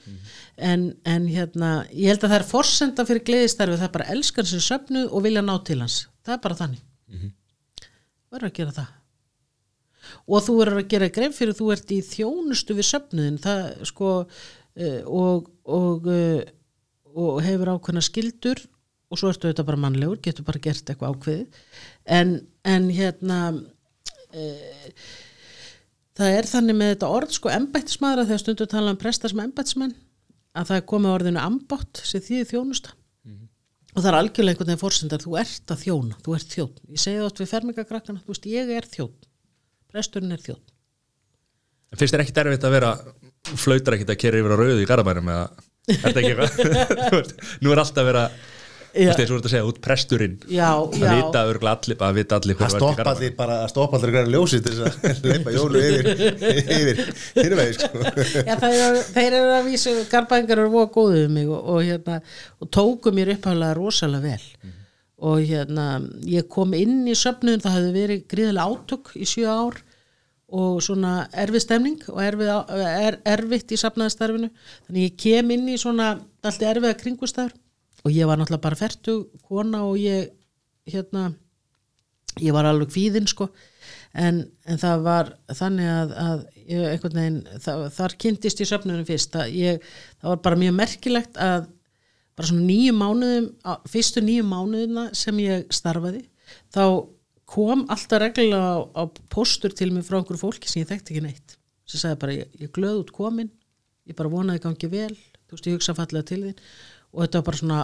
En, en hérna ég held að það er forsenda fyrir gleðistarfi það er bara elskar sér söfnuð og vilja ná til hans. Það er bara þannig verður að gera það. Og þú verður að gera grein fyrir þú ert í þjónustu við söfnuðin það sko uh, og, og, uh, og hefur ákveðna skildur og svo ertu þetta bara mannlegur, getur bara gert eitthvað ákveðið. En, en hérna uh, það er þannig með þetta orð sko embættismæðra þegar stundu tala um prestar sem embættismenn að það er komið orðinu ambátt sem því þjónusta og það er algjörlega einhvern veginn fórsendar þú ert að þjóna, þú ert þjótt ég það oft við fermingakrakkana, þú veist ég er þjótt presturinn er þjótt En finnst þér ekkit erfitt að vera flautar ekkit að kera yfir á rauðu í garabænum eða er þetta ekki eitthvað? [laughs] Nú er alltaf að vera þú veist eins og þú ert að segja út presturinn. Já, að já. vita örgla allir, að vita allir hver að stoppa allir bara að stoppa allir græna ljósið til þess að [laughs] leipa jólu yfir yfir þínu vegi sko. Já, þeir eru, þeir eru að vísu, garbængar eru voða góðið um mig og, og, hérna, og tóku mér upphæflega rosalega vel. Og hérna, ég kom inn í söfnuðin, það hefði verið gríðilega átök í sjö ár og svona erfið stemning og erfið, er, erfitt í safnaðastarfinu. Þannig ég kem inn í svona allt erfiða kringustafur og ég var náttúrulega bara fertu kona og ég hérna ég var alveg kvíðinn sko. En, en það var þannig að, að ég, einhvern veginn, það, þar kynntist ég söfnunum fyrst. Ég, það var bara mjög merkilegt að bara svona nýju mánuðum fyrstu nýju mánuðina sem ég starfaði þá kom alltaf reglulega á, á póstur til mig frá einhverju fólki sem ég þekkti ekki neitt. Sem sagði bara ég, ég glöð út komin ég bara vonaði gangi vel þú veist ég hugsa fallega til þín og þetta var bara svona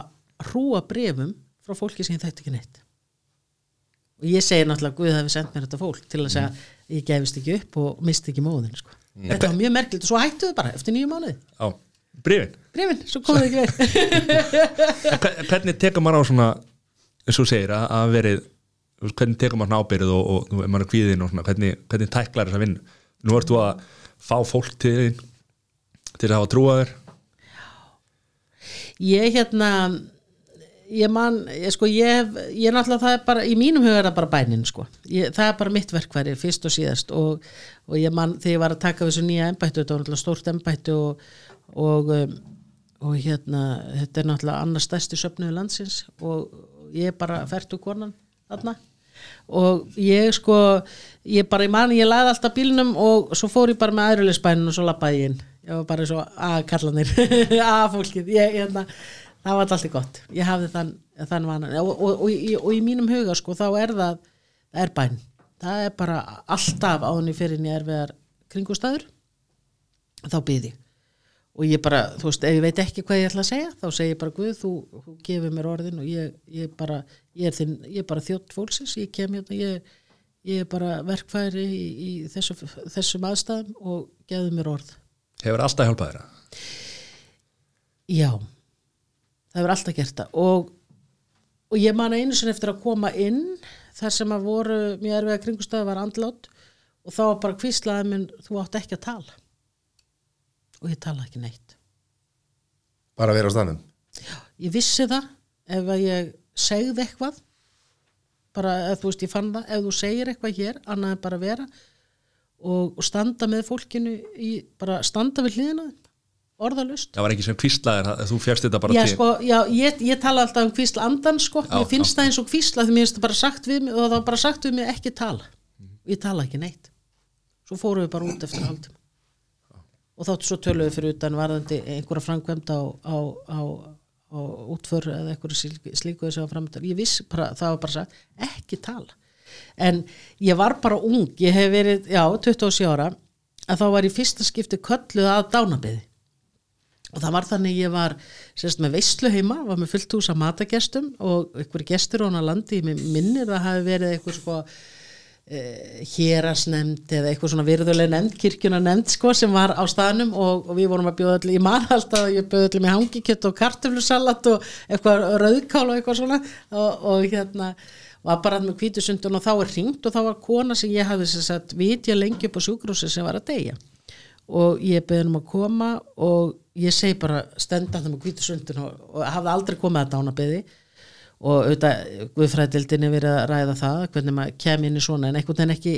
hrúa brefum frá fólki sem þekkti ekki neitt. Og ég segi náttúrulega Guð hafi sendt mér þetta fólk til að segja að ég gefist ekki upp og misti ekki móðin sko. þetta var mjög merkilegt og svo hættuðu bara eftir nýju mánuði. Já, brifin brefin, svo komið ekki verið Hvernig tekur maður á svona eins og segir að, að verið hvernig tekur maður svona ábyrð og, og, og og svona, hvernig, hvernig tæklar þessa vinnu? Nú ert þú að fá fólk til þín til að hafa trúa þér ég hérna ég man, ég, sko ég ég náttúrulega það er bara, í mínum huga er það bara bænin sko, ég, það er bara mitt verkværi fyrst og síðast og, og ég man þegar ég var að taka þessu nýja embættu þetta var náttúrulega stórt embættu og, og, um, og hérna þetta er náttúrulega annars stærsti söfnuðu landsins og ég bara fertu konan þarna. Og ég sko ég bara, ég man, ég laði alltaf bílnum og svo fór ég bara með aðrulisbænum og svo lappaði ég inn ég var bara svo að kallanir að [laughs] fólkið ég, hérna, það var alltaf gott. Ég hafði þann, þann vanan og, og, og, og í mínum huga sko þá er það það er bæn. Það er bara alltaf áðunni fyrir ég er við kringustæður þá byði og ég bara, þú veist, ef ég veit ekki hvað ég ætla að segja þá segi ég bara Guð, þú, þú gefur mér orðin og ég, ég bara ég er, þinn, ég er bara þjótt fólksins. Ég kem hérna, ég, ég er bara verkfæri í, í þessu, þessum aðstæðum og gefðu mér orð Hefur alltaf hjálpað þér Já, það hefur alltaf gert það. Og, og ég man einu sinni eftir að koma inn þar sem að voru mjög erfiða kringustæði var andlátt og þá bara kvíslaði minn þú átt ekki að tala. Og ég tala ekki neitt. Bara að vera á stanum ég vissi það ef að ég segði eitthvað. Bara þú veist ég fann það. Ef þú segir eitthvað hér annað en bara vera og, og standa með fólkinu í, bara standa við hliðina orðalust Það var ekki sem kvíslaðir, þú fjast þetta bara já, til? sko, já, ég, ég tala alltaf um kvísla andan sko, Já, mér finnst já. það eins og kvísla því mér finnst það bara sagt við mig og það var bara sagt við mig ekki tala. Og ég tala ekki neitt. Svo fórum við bara út eftir haldum og þáttu svo töluðu fyrir utan varðandi einhverja framkvæmda á, á, á, á og útför eða eitthvað slíku þessu á framöndan ég viss bara, það var bara sagt, ekki tala en ég var bara ung ég hef verið, já, 27 ára að þá var í fyrsta skipti kölluð að dánabiði og það var þannig ég var sérst með veislu heima, var með fullt hús af matagestum og einhverjir gestur á hana landi mér minnir það hafi verið eitthvað sko eh, hérasnemnd eða eitthvað svona virðuleg nefnd, kirkjuna nefnd sko sem var á staðnum og, og við vorum að bjóða allir í marhald að ég bjóða allir með hangikjött og kartöflusalat og eitthvað rauðkál og eitthvað svona. Og, og hérna var bara með kvítusundun og þá er ringt og þá var kona sem ég hafði sér sagt vitja lengi upp á sjúkrúsi sem var að deyja. Og ég beði um að koma og ég segi bara stenda það með kvítusundun og, og hafði aldrei komið að dána beði og auðvitað Guðfræðildinni verið að ræða það hvernig maður kem inn í svona en einhvern veginn ekki,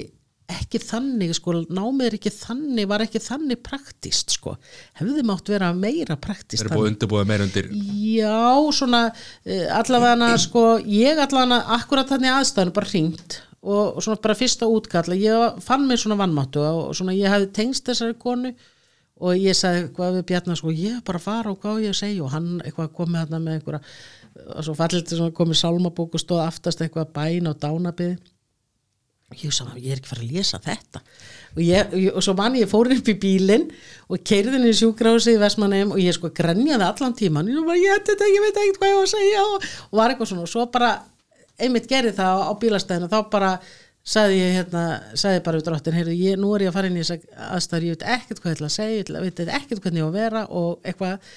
ekki þannig sko, námið er ekki þannig, var ekki þannig praktist sko, hefði mátt vera meira praktist Það er búið undirbúið meir undir Já, svona eh, allavega sko, ég allavega akkurat þannig aðstæðan bara hringt og, og svona bara fyrsta útkalla ég fann mér svona vannmáttu og svona ég hefði tengst þessari konu og ég sagði hvað við Bjarnar sko, ég bara fara og hvað ég segi og hann eitthvað komið þarna með einhverja og svo fallið til komið sálmabók og stóð aftast eitthvað bæn og dánabið ég sagði, ég er ekki farið að lesa þetta? Og, ég, og svo mann ég fór upp í bílinn og keirði henni í sjúkrási í Vestmannheim og ég sko grenjaði allan tíman ég, bara, ég, þetta, ég veit ekkert hvað ég var að segja. Og, og var eitthvað svona og svo bara einmitt gerði það á bílastæðinu og þá bara sagði ég hérna, sagði bara við drottin heyrðu, ég, nú er ég að fara inn í þess aðstæður ég veit ekkert hvað ég ætla að segja, ég veit ekkert hvernig ég á að vera og eitthvað.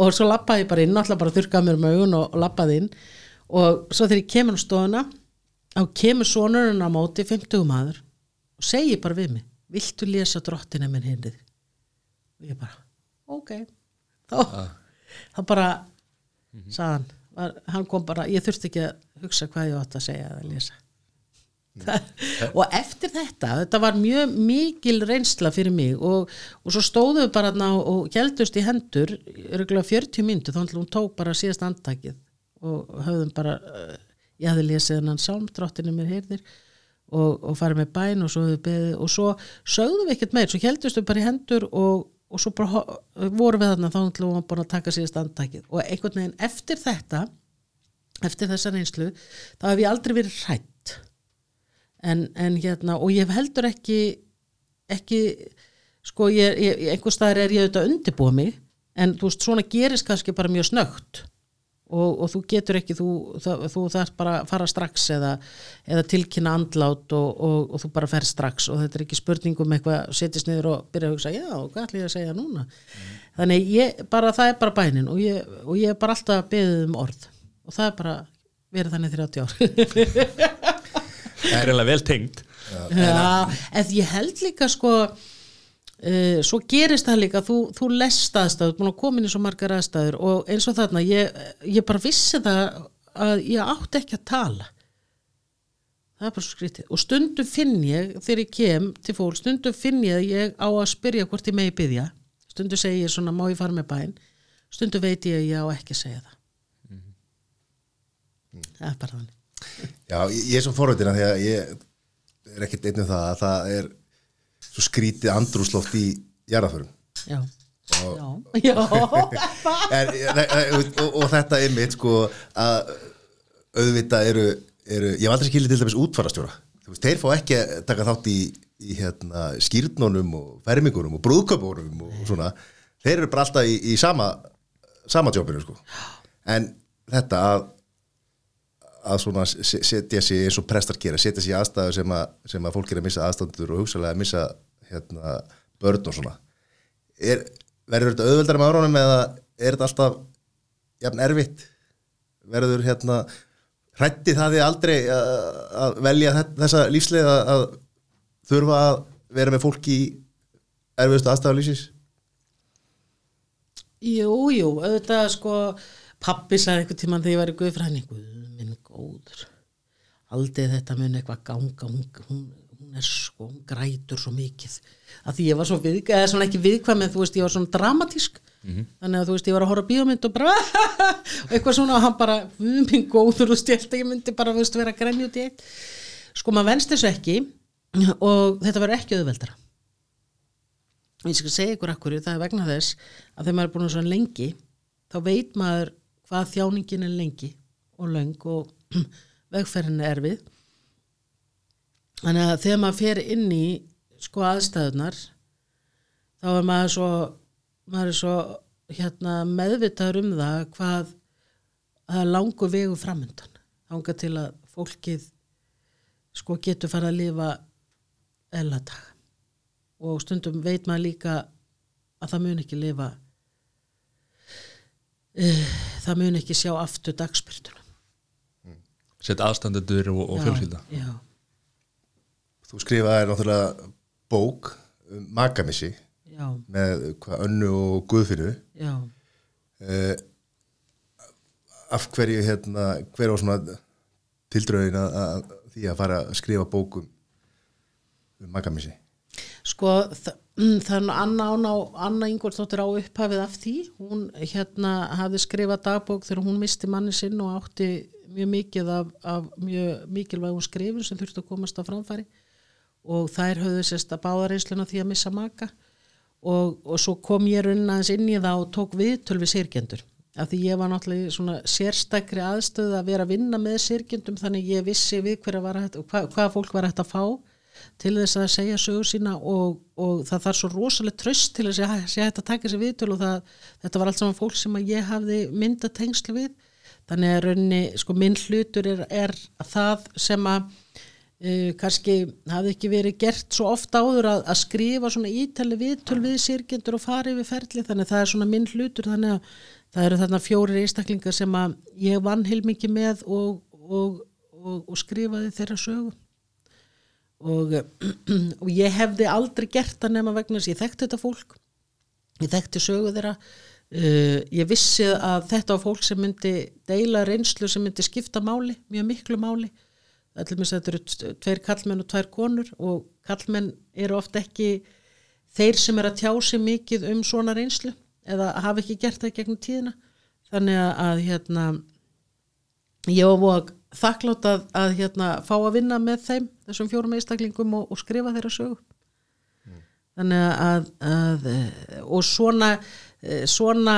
Og svo lappaði ég bara inn, alltaf bara þurkaði mér um augun og, og lappaði inn. Og svo þegar ég kemur á stofuna þá kemur sonurinn á móti 50 maður og segi bara við mig viltu lesa drottin en minn hinnið og ég bara, ok. Þá, þá bara sagðan, var, hann kom bara ég þurfti ekki að hugsa hvað ég átt að segja eða lesa. Og eftir þetta, þetta var mjög mikil reynsla fyrir mig og, og svo stóðum við bara ná og heldust í hendur, örgulega 40 myndu þá hún tók bara síðast andtakið og höfðum bara ég hafði lesið hennan sálmdrottinu mér heyrðir og, og farið með bæn og svo, beðið, og svo sögðum við ekkert meir, svo heldust við bara í hendur og, og svo bara vorum við þarna þá hún var bara að taka síðast andtakið og einhvern veginn eftir þetta eftir þessa reynslu þá hef ég aldrei verið hrætt en, en hérna og ég heldur ekki ekki sko ég, ég, einhver staðar er ég auðvitað undirbúið mig en þú veist svona gerist kannski bara mjög snögt og, og þú getur ekki þú, það, þú þarf bara að fara strax eða, eða tilkynna andlát og, og, og þú bara fer strax. Og þetta er ekki spurningum eitthvað setjast niður og byrja að hugsa já, hvað ætlum ég að segja núna? Mm. þannig ég, bara það er bara bænin og ég, ég er bara alltaf beðið um orð. Og það er bara verið þannig 30 ár. [laughs] Það er reyna vel tengt. Já, en ég held líka sko uh, svo gerist það líka þú, þú lest aðstæður, búin að koma inn í svo margar aðstæður og eins og þarna ég, ég bara vissi það að ég átti ekki að tala. Það er bara svo skrítið. Og stundum finn ég þegar ég kem til fólk, stundum finn ég að ég á að spyrja hvort ég megi byggja stundum segi ég svona má ég fara með bæn stundum veit ég að ég á ekki að segja það. Mm -hmm. það er bara þannig. Já, ég, er svo forveitina því að ég er ekkert einnum það að það er svo skrítið andrúsloft í jarðaförum Já, og, já, já. [laughs] Er, og, og, og þetta er mitt sko að auðvitað eru, eru ég hef aldrei skilið til dæmis útfarastjóra veist, þeir fá ekki að taka þátt í, í hérna, skýrnunum og fermingunum og brúðköpunum og svona. Þeir eru bara alltaf í, í sama sama jobbinu sko. En þetta að að svona setja sig eins og prestar gera, setja sig í aðstæðu sem að, sem að fólk er að missa aðstændur og hugsalega að missa hérna, börn og svona. Er, verður þetta auðveldar með áránum eða er þetta alltaf jafn erfitt? Verður hérna hrætti það því aldrei að, að velja þessa lífslega að, þurfa að vera með fólk í erfiðustu aðstæðu lífsins? Jú, jú, auðvitað sko pappi sagði eitthvað tíman þegar ég var í Guðfræningu góður. Aldrei þetta mun eitthvað ganga hún, hún, hún er sko, hún grætur svo mikið. Að því ég var svo við, eða svona ekki viðkvæm en þú veist ég var svona dramatísk. Mm -hmm. þannig að þú veist ég var að horfa bíómynd og bara [laughs] og eitthvað svona og hann bara minn góður og stjælt ég myndi bara veist, vera grenni út í eitt. Sko maður venst þessu ekki og þetta verður ekki auðveldara. Ég skal segja ykkur akkur það er vegna þess að þegar maður er búin svona lengi þá veit maður hvað þjáningin er lengi og löng og [clears throat] vegferðin er erfið þannig að þegar maður fer inn í sko aðstæðunar þá er maður svo maður er svo hérna, meðvitaður um það hvað það er langur vegu framöndan ánga til að fólkið sko getur fara að lifa elladag og stundum veit maður líka að það mun ekki lifa uh, það mun ekki sjá aftur dagspyrtuna Sett aðstandendur og, og fjölskylda. já, Þú skrifaði náttúrulega bók um makamissi já, með hvað önnu og guðfinu já. Uh, af hverju hérna, hver var svona tildröðin að, að því að fara að skrifa bókum um makamissi? Sko þa það er nú Anna, Anna, Anna Ingolsdóttir á upphafið af því. Hún hérna hafði skrifað dagbók þegar hún misti manni sinn og átti mjög mikið af, af mjög mikilvægum skrifum sem þurfti að komast á framfæri og þær höfðu sérst að báða reynsluna því að missa maka og, og svo kom ég runna aðeins inn í það og tók viðtöl við sirkjendur af því ég var náttúrulega í svona sérstakri aðstöð að vera að vinna með sirkjendum þannig ég vissi við hverja var hægt, hva, hvað fólk var hægt að fá til þess að segja sögur sína og, og það þarf svo rosalega tröst til þess að sé hægt að taka sér viðtöl og það, þetta var allt saman fólk sem ég hafði mynda tengslu við þannig að raunni, sko minn hlutur er, er það sem að uh, kannski hafði ekki verið gert svo oft áður að, að skrifa svona ítali viðtöl við sirkjendur og fara yfir ferli þannig að það er svona minn hlutur þannig að það eru þarna fjórir einstaklingar sem að ég vann heilmikið með og, og, og, og skrifaði þeirra sögu. Og [clears throat] ég hefði aldrei gert það nema vegna þess að ég þekkti þetta fólk ég þekkti sögu þeirra uh, ég vissi að þetta var fólk sem myndi deila reynslu sem myndi skipta máli, mjög miklu máli. Þetta eru tveir kallmenn og tvær konur og kallmenn eru oft ekki þeir sem er að tjá sig mikið um svona reynslu eða hafa ekki gert það gegnum tíðina. Þannig að, hérna ég var þakklátt að, að hérna, fá að vinna með þeim þessum fjórum eistaklingum og, og skrifa þeirra sögu. Þannig að, að og svona svona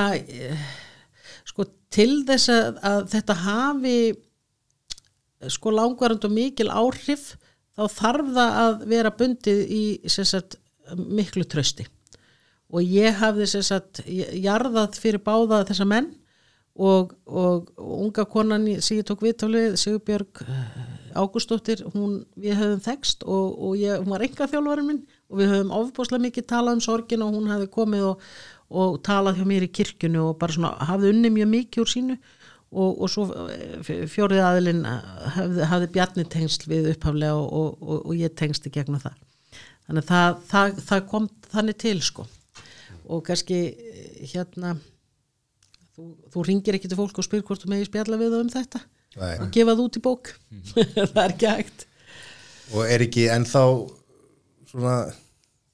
sko til þess að, að þetta hafi sko langvarand og mikil áhrif þá þarf það að vera bundið í sagt, miklu trösti og ég hafði sagt, jarðað fyrir báða þessa menn og, og, og unga konan ég tók viðtálið, Sigurbjörg Ágústóttir, hún við höfum þekst og, og ég, hún var enga þjálfarinn minn og við höfum ofbúslega mikið talað um sorgin og hún hefði komið og talað hjá mér í kirkjunu og bara svona hafði unni mjög mikið úr sínu og svo fjórið aðilinn hafði, hafði bjarni tengsl við upphaflega og ég tengsti gegnum það. Þannig að það, það, það kom þannig til sko. Og kannski hérna þú, þú ringir ekki til fólk og spyr hvort þú megi spjalla við það um þetta Nei. og gefa það út í bók. [laughs] Það er ekki hægt. Og er ekki ennþá svona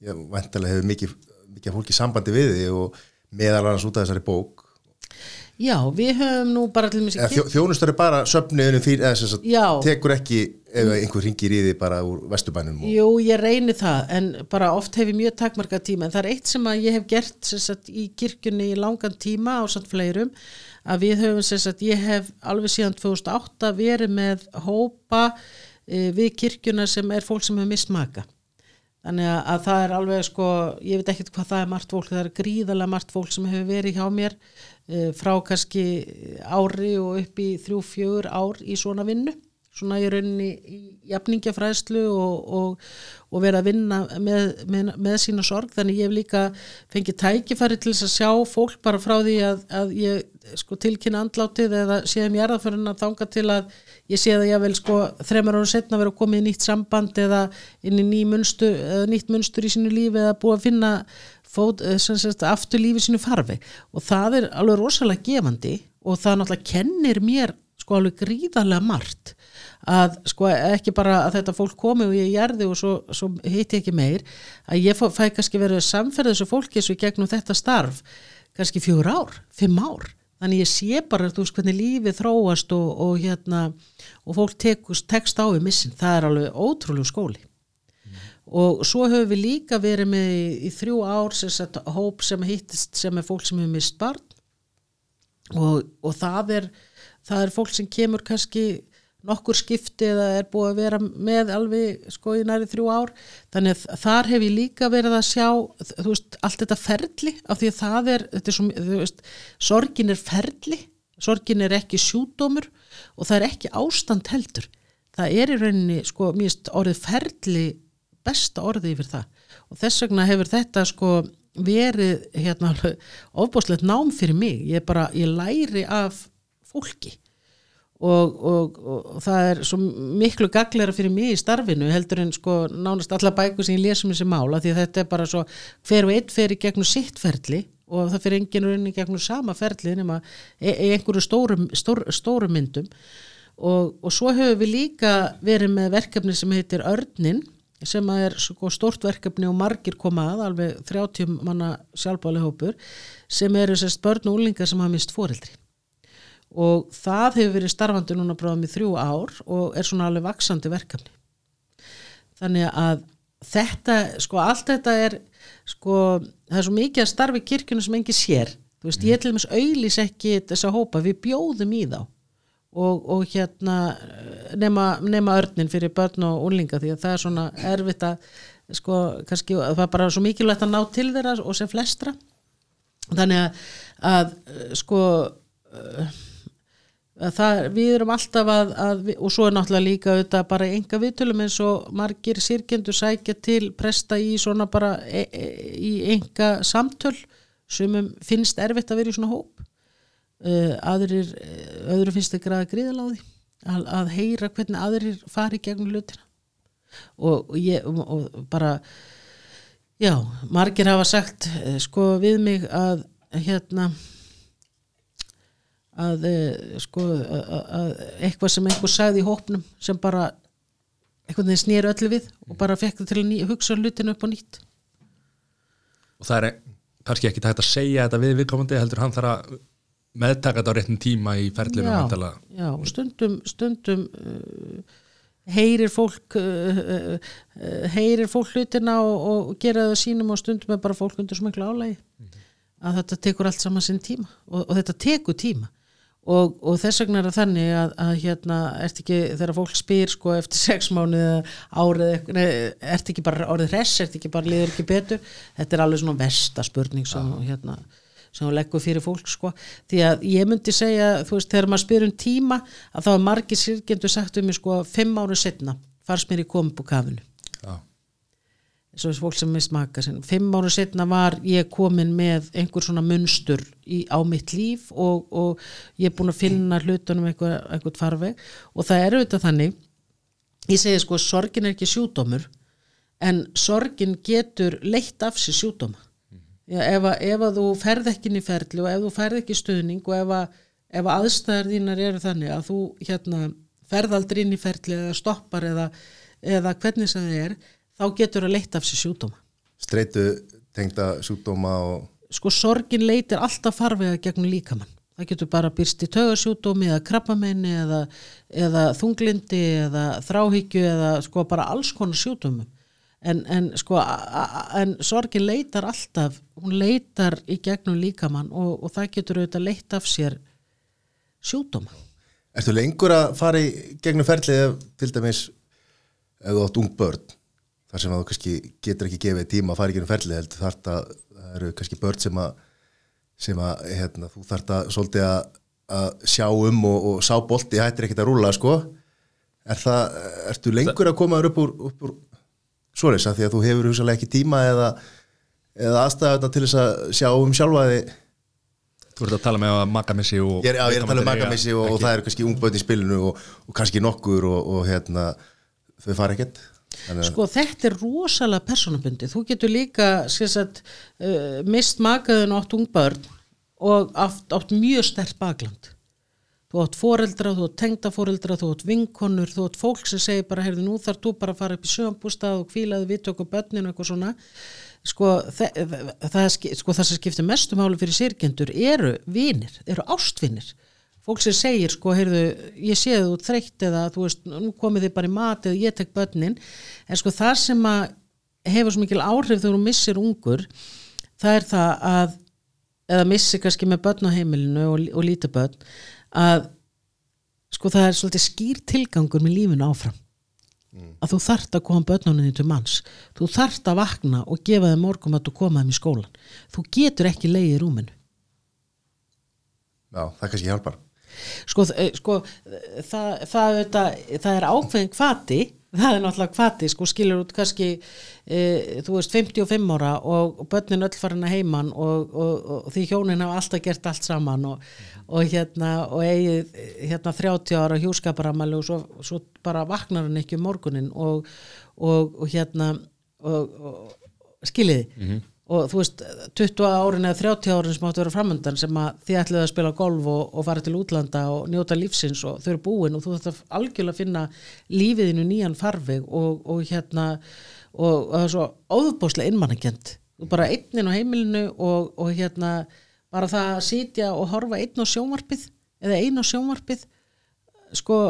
ég vantilega hefur mikið, mikið fólki sambandi við þig og meðal annars út af þessari bók Já, við höfum nú bara til Eða þjó, þjónustar er bara söfniðunum fyrir eða sagt, Já. tekur ekki ef einhver ringir í því bara úr vesturbænum og, Jú, ég reyni það en bara oft hef ég mjög takmarka tíma en það er eitt sem að ég hef gert sagt, í kirkjunni í langan tíma á samt fleirum að við höfum sagt, ég hef alveg síðan 2008 verið með hópa e, við kirkjuna sem er fólk sem hefur mist maka þannig að, að það er alveg sko ég veit ekkert hvað það er margt fólk það er gríðarlega margt fólk sem hefur verið hjá mér e, frá kannski ári og upp í þrjú, fjögur ár í svona vinnu. Svona í rauninni í jafningjafræðslu og, og, og vera að vinna með, með, með sína sorg. Þannig ég hef líka fengið tækifæri til þess að sjá fólk bara frá því að, að ég sko tilkynna andlátið eða séðum ég erða fyrir að þanga til að ég sé það ég vel sko þreymar ára setna vera komið í nýtt samband eða inn í ný munstur, nýtt munstur í sínu lífi eða búið að finna fót, sagt, aftur lífi sínu farfi og það er alveg rosalega gefandi og það náttúrulega kennir mér sko alveg gríðarlega margt að sko ekki bara að þetta fólk komi og ég gerði og svo, svo hitti ekki meir að ég fæ kannski verið samferð þessu fólki svo gegnum þetta starf kannski fjögur ár, fimm ár þannig ég sé bara þú veist hvernig lífið þróast og, og hérna og fólk tekust, tekst á við missin það er alveg ótrúlega skóli mm. og svo höfum við líka verið með í, í þrjú ár sem hóp sem hittist sem er fólk sem hefur mist barn og, og það er það er fólk sem kemur kannski nokkur skipti eða er búið að vera með alveg sko í næri þrjú ár. Þannig að þar hef ég líka verið að sjá þú veist, allt þetta ferli af því að það er, þetta er svo, þú veist sorgin er ferli, sorgin er ekki sjúdómur og það er ekki ástand heldur, það er í rauninni sko, mýst orðið ferli besta orðið yfir það. Og þess vegna hefur þetta sko verið hérna [laughs] ofbúslegt nám fyrir mig, ég bara, ég læri af fólki og, og, og það er svo miklu gaglera fyrir mig í starfinu heldur en sko nánast alla bækur sem ég lesum þessi mála því þetta er bara svo hver og einn fer í gegnum sitt ferli og það fer enginn raunin í gegnum sama ferli nema í e einhverju stóru, stóru, stóru myndum. Og, og svo hefur við líka verið með verkefni sem heitir Örnin sem er sko stort verkefni og margir koma að, alveg 30 manna sjálfbáli hópur sem eru sérst börn og úlingar sem hafa mist fóreldri og það hefur verið starfandi núna bráðum í þrjú ár og er svona alveg vaksandi verkefni. Þannig að þetta, sko allt þetta er sko, það er svo mikið að starfi kirkjunu sem engi sér, þú veist, ég til dæmis auðlýs ekki þessa hópa, við bjóðum í þá. Og, og hérna nema, nema örnin fyrir börn og úlinga því að það er svona erfitt að sko, kannski, það er bara svo mikilvægt að ná til þeirra og sem flestra. Þannig að, að sko það, við erum alltaf að, að og svo er náttúrulega líka auðvitað bara enga viðtölum eins og margir sirkjendur sækja til presta í svona bara e, e, í enga samtöl sem finnst erfitt að vera í svona hóp. Uh, aðrir öðru finnst ekki að gríðaláði að, að heyra hvernig aðrir fari gegnum hlutina. Og, ég, og bara já, margir hafa sagt sko við mig að hérna að eh, sko að eitthvað sem einhver sagði í hópnum sem bara eitthvað þeir snýr öllu við og bara fekk það til að hugsa hlutinu upp á nýtt. Og það er kannski ekki tægt að segja þetta við viðkomandi heldur hann þarf að meðtaka þetta á réttin tíma í ferlinu já, já, stundum stundum uh, heyrir fólk uh, uh, heyrir fólk hlutina og, og gera það sínum og stundum er bara fólk undir miklu álægi mm -hmm. að þetta tekur allt saman sinn tíma og, og þetta tekur tíma og, og þess vegna er það þannig að, að hérna, ert ekki, þegar fólk spyr sko eftir sex mánu árið, nei, ert ekki bara orðið hress, ert ekki bara liður ekki betur, þetta er alveg svona versta spurning sem, ja. hérna, sem hún leggur fyrir fólk sko, því að ég myndi segja, þú veist, þegar maður spyr um tíma að þá er margir sirkjendur sagt um mig sko, fimm áru setna fars mér í kombu kafinu þess fólk sem mist maka sinna. fimm ára setna var ég komin með einhver svona munstur í, á mitt líf og, og ég er búin að finna hlutunum einhver, einhvert farveg. Og það er auðvitað þannig ég segi sko sorgin er ekki sjúdómur en sorgin getur leitt af sér sjúdóma Já, ef, að, ef að þú ferð ekki inn í ferli og ef þú ferð ekki stuðning og ef að, ef að aðstæðar þínar eru þannig að þú hérna, ferð aldrei inn í ferli eða stoppar eða, eða hvernig það er þá getur það leitt af sér sjúdóma. Streitu tengda sjúdóma og... Sko sorgin leitir alltaf farvega gegnum líkamann. Það getur bara byrst í tögarsjúdómi eða krabbamenni eða, eða þunglindi eða þráhyggju eða sko bara alls konar sjúdómum. En, en sko en sorgin leitar alltaf, hún leitar í gegnum líkamann og, og það getur auðvitað leitt af sér sjúdóma. Erstu lengur að fara í gegnum ferlið til dæmis þú átt ung börn þar sem að þú kannski getur ekki gefið tíma að fara ekki um ferli held þart að það eru kannski börn sem að, sem að hérna, þú þart að svolítið að, að sjá um og, og sá bolti hættir ekkert að rúla sko. Er það, ertu lengur að koma upp úr, upp úr svoleis að því að þú hefur hugsalega ekki tíma eða, eða aðstæða til þess að sjá um sjálfaði Þú ert að tala með að makamissi og ég er, já, ég er að tala um makamissi og, og það eru kannski ungbönd í spilinu og, og kannski nokkur og hérna þau fara ekkert Sko þetta er rosalega personabundi, þú getur líka sagt, uh, mist makaðun átt ungbörn og átt, átt mjög stert bakland. Þú átt foreldra, þú átt tengdaforeldra þú átt vinkonur, þú átt fólk sem segir bara heyrðu nú þarf þú bara að fara upp í sjöambústað og kvílaði viðtöku börninu og eitthvað svona. Sko það, það, sko, það sem skiptir mestum áli fyrir sirkjendur eru vinir, eru ástvinir fólk sem segir sko, heyrðu, ég sé þú þreytt eða þú veist, nú komið þið bara í mat eða ég tek börnin, en sko það sem að hefur svo mikil áhrif þegar þú missir ungur, það er það að eða missi kannski með börn á heimilinu og, og lítið börn að sko það er svolítið skýr tilgangur með lífinu áfram. Að þú þarft að koma börnunni til manns. Þú þarft að vakna og gefa þeim morgum að þú koma þeim í skólan. Þú getur ekki leiði í rúminu. Já, það kannski hjálpar sko, eh, sko það, það, það, það er ákveðin kvati það er náttúrulega kvati, sko skilur út kannski e, þú veist 55 ára og, og börnin öll farin að heiman og, og, og því hjónin hafa alltaf gert allt saman og hérna og eigið hérna 30 ára hjúskaparamæli og svo, svo bara vaknar hann ekki um morgunin og hérna og skiljiði og þú veist 20 árin eða 30 árin sem áttu að vera framöndan sem að þið ætluðu að spila golf og, og fara til útlanda og njóta lífsins og þau eru búin og þú ætti að algjörlega finna lífiðinu nýjan farveg og, og hérna og það er svo óðbóslega innmannakjönd þú bara einnin á heimilinu og, og hérna bara það að sitja og horfa einn á sjónvarpið eða einn á sjónvarpið sko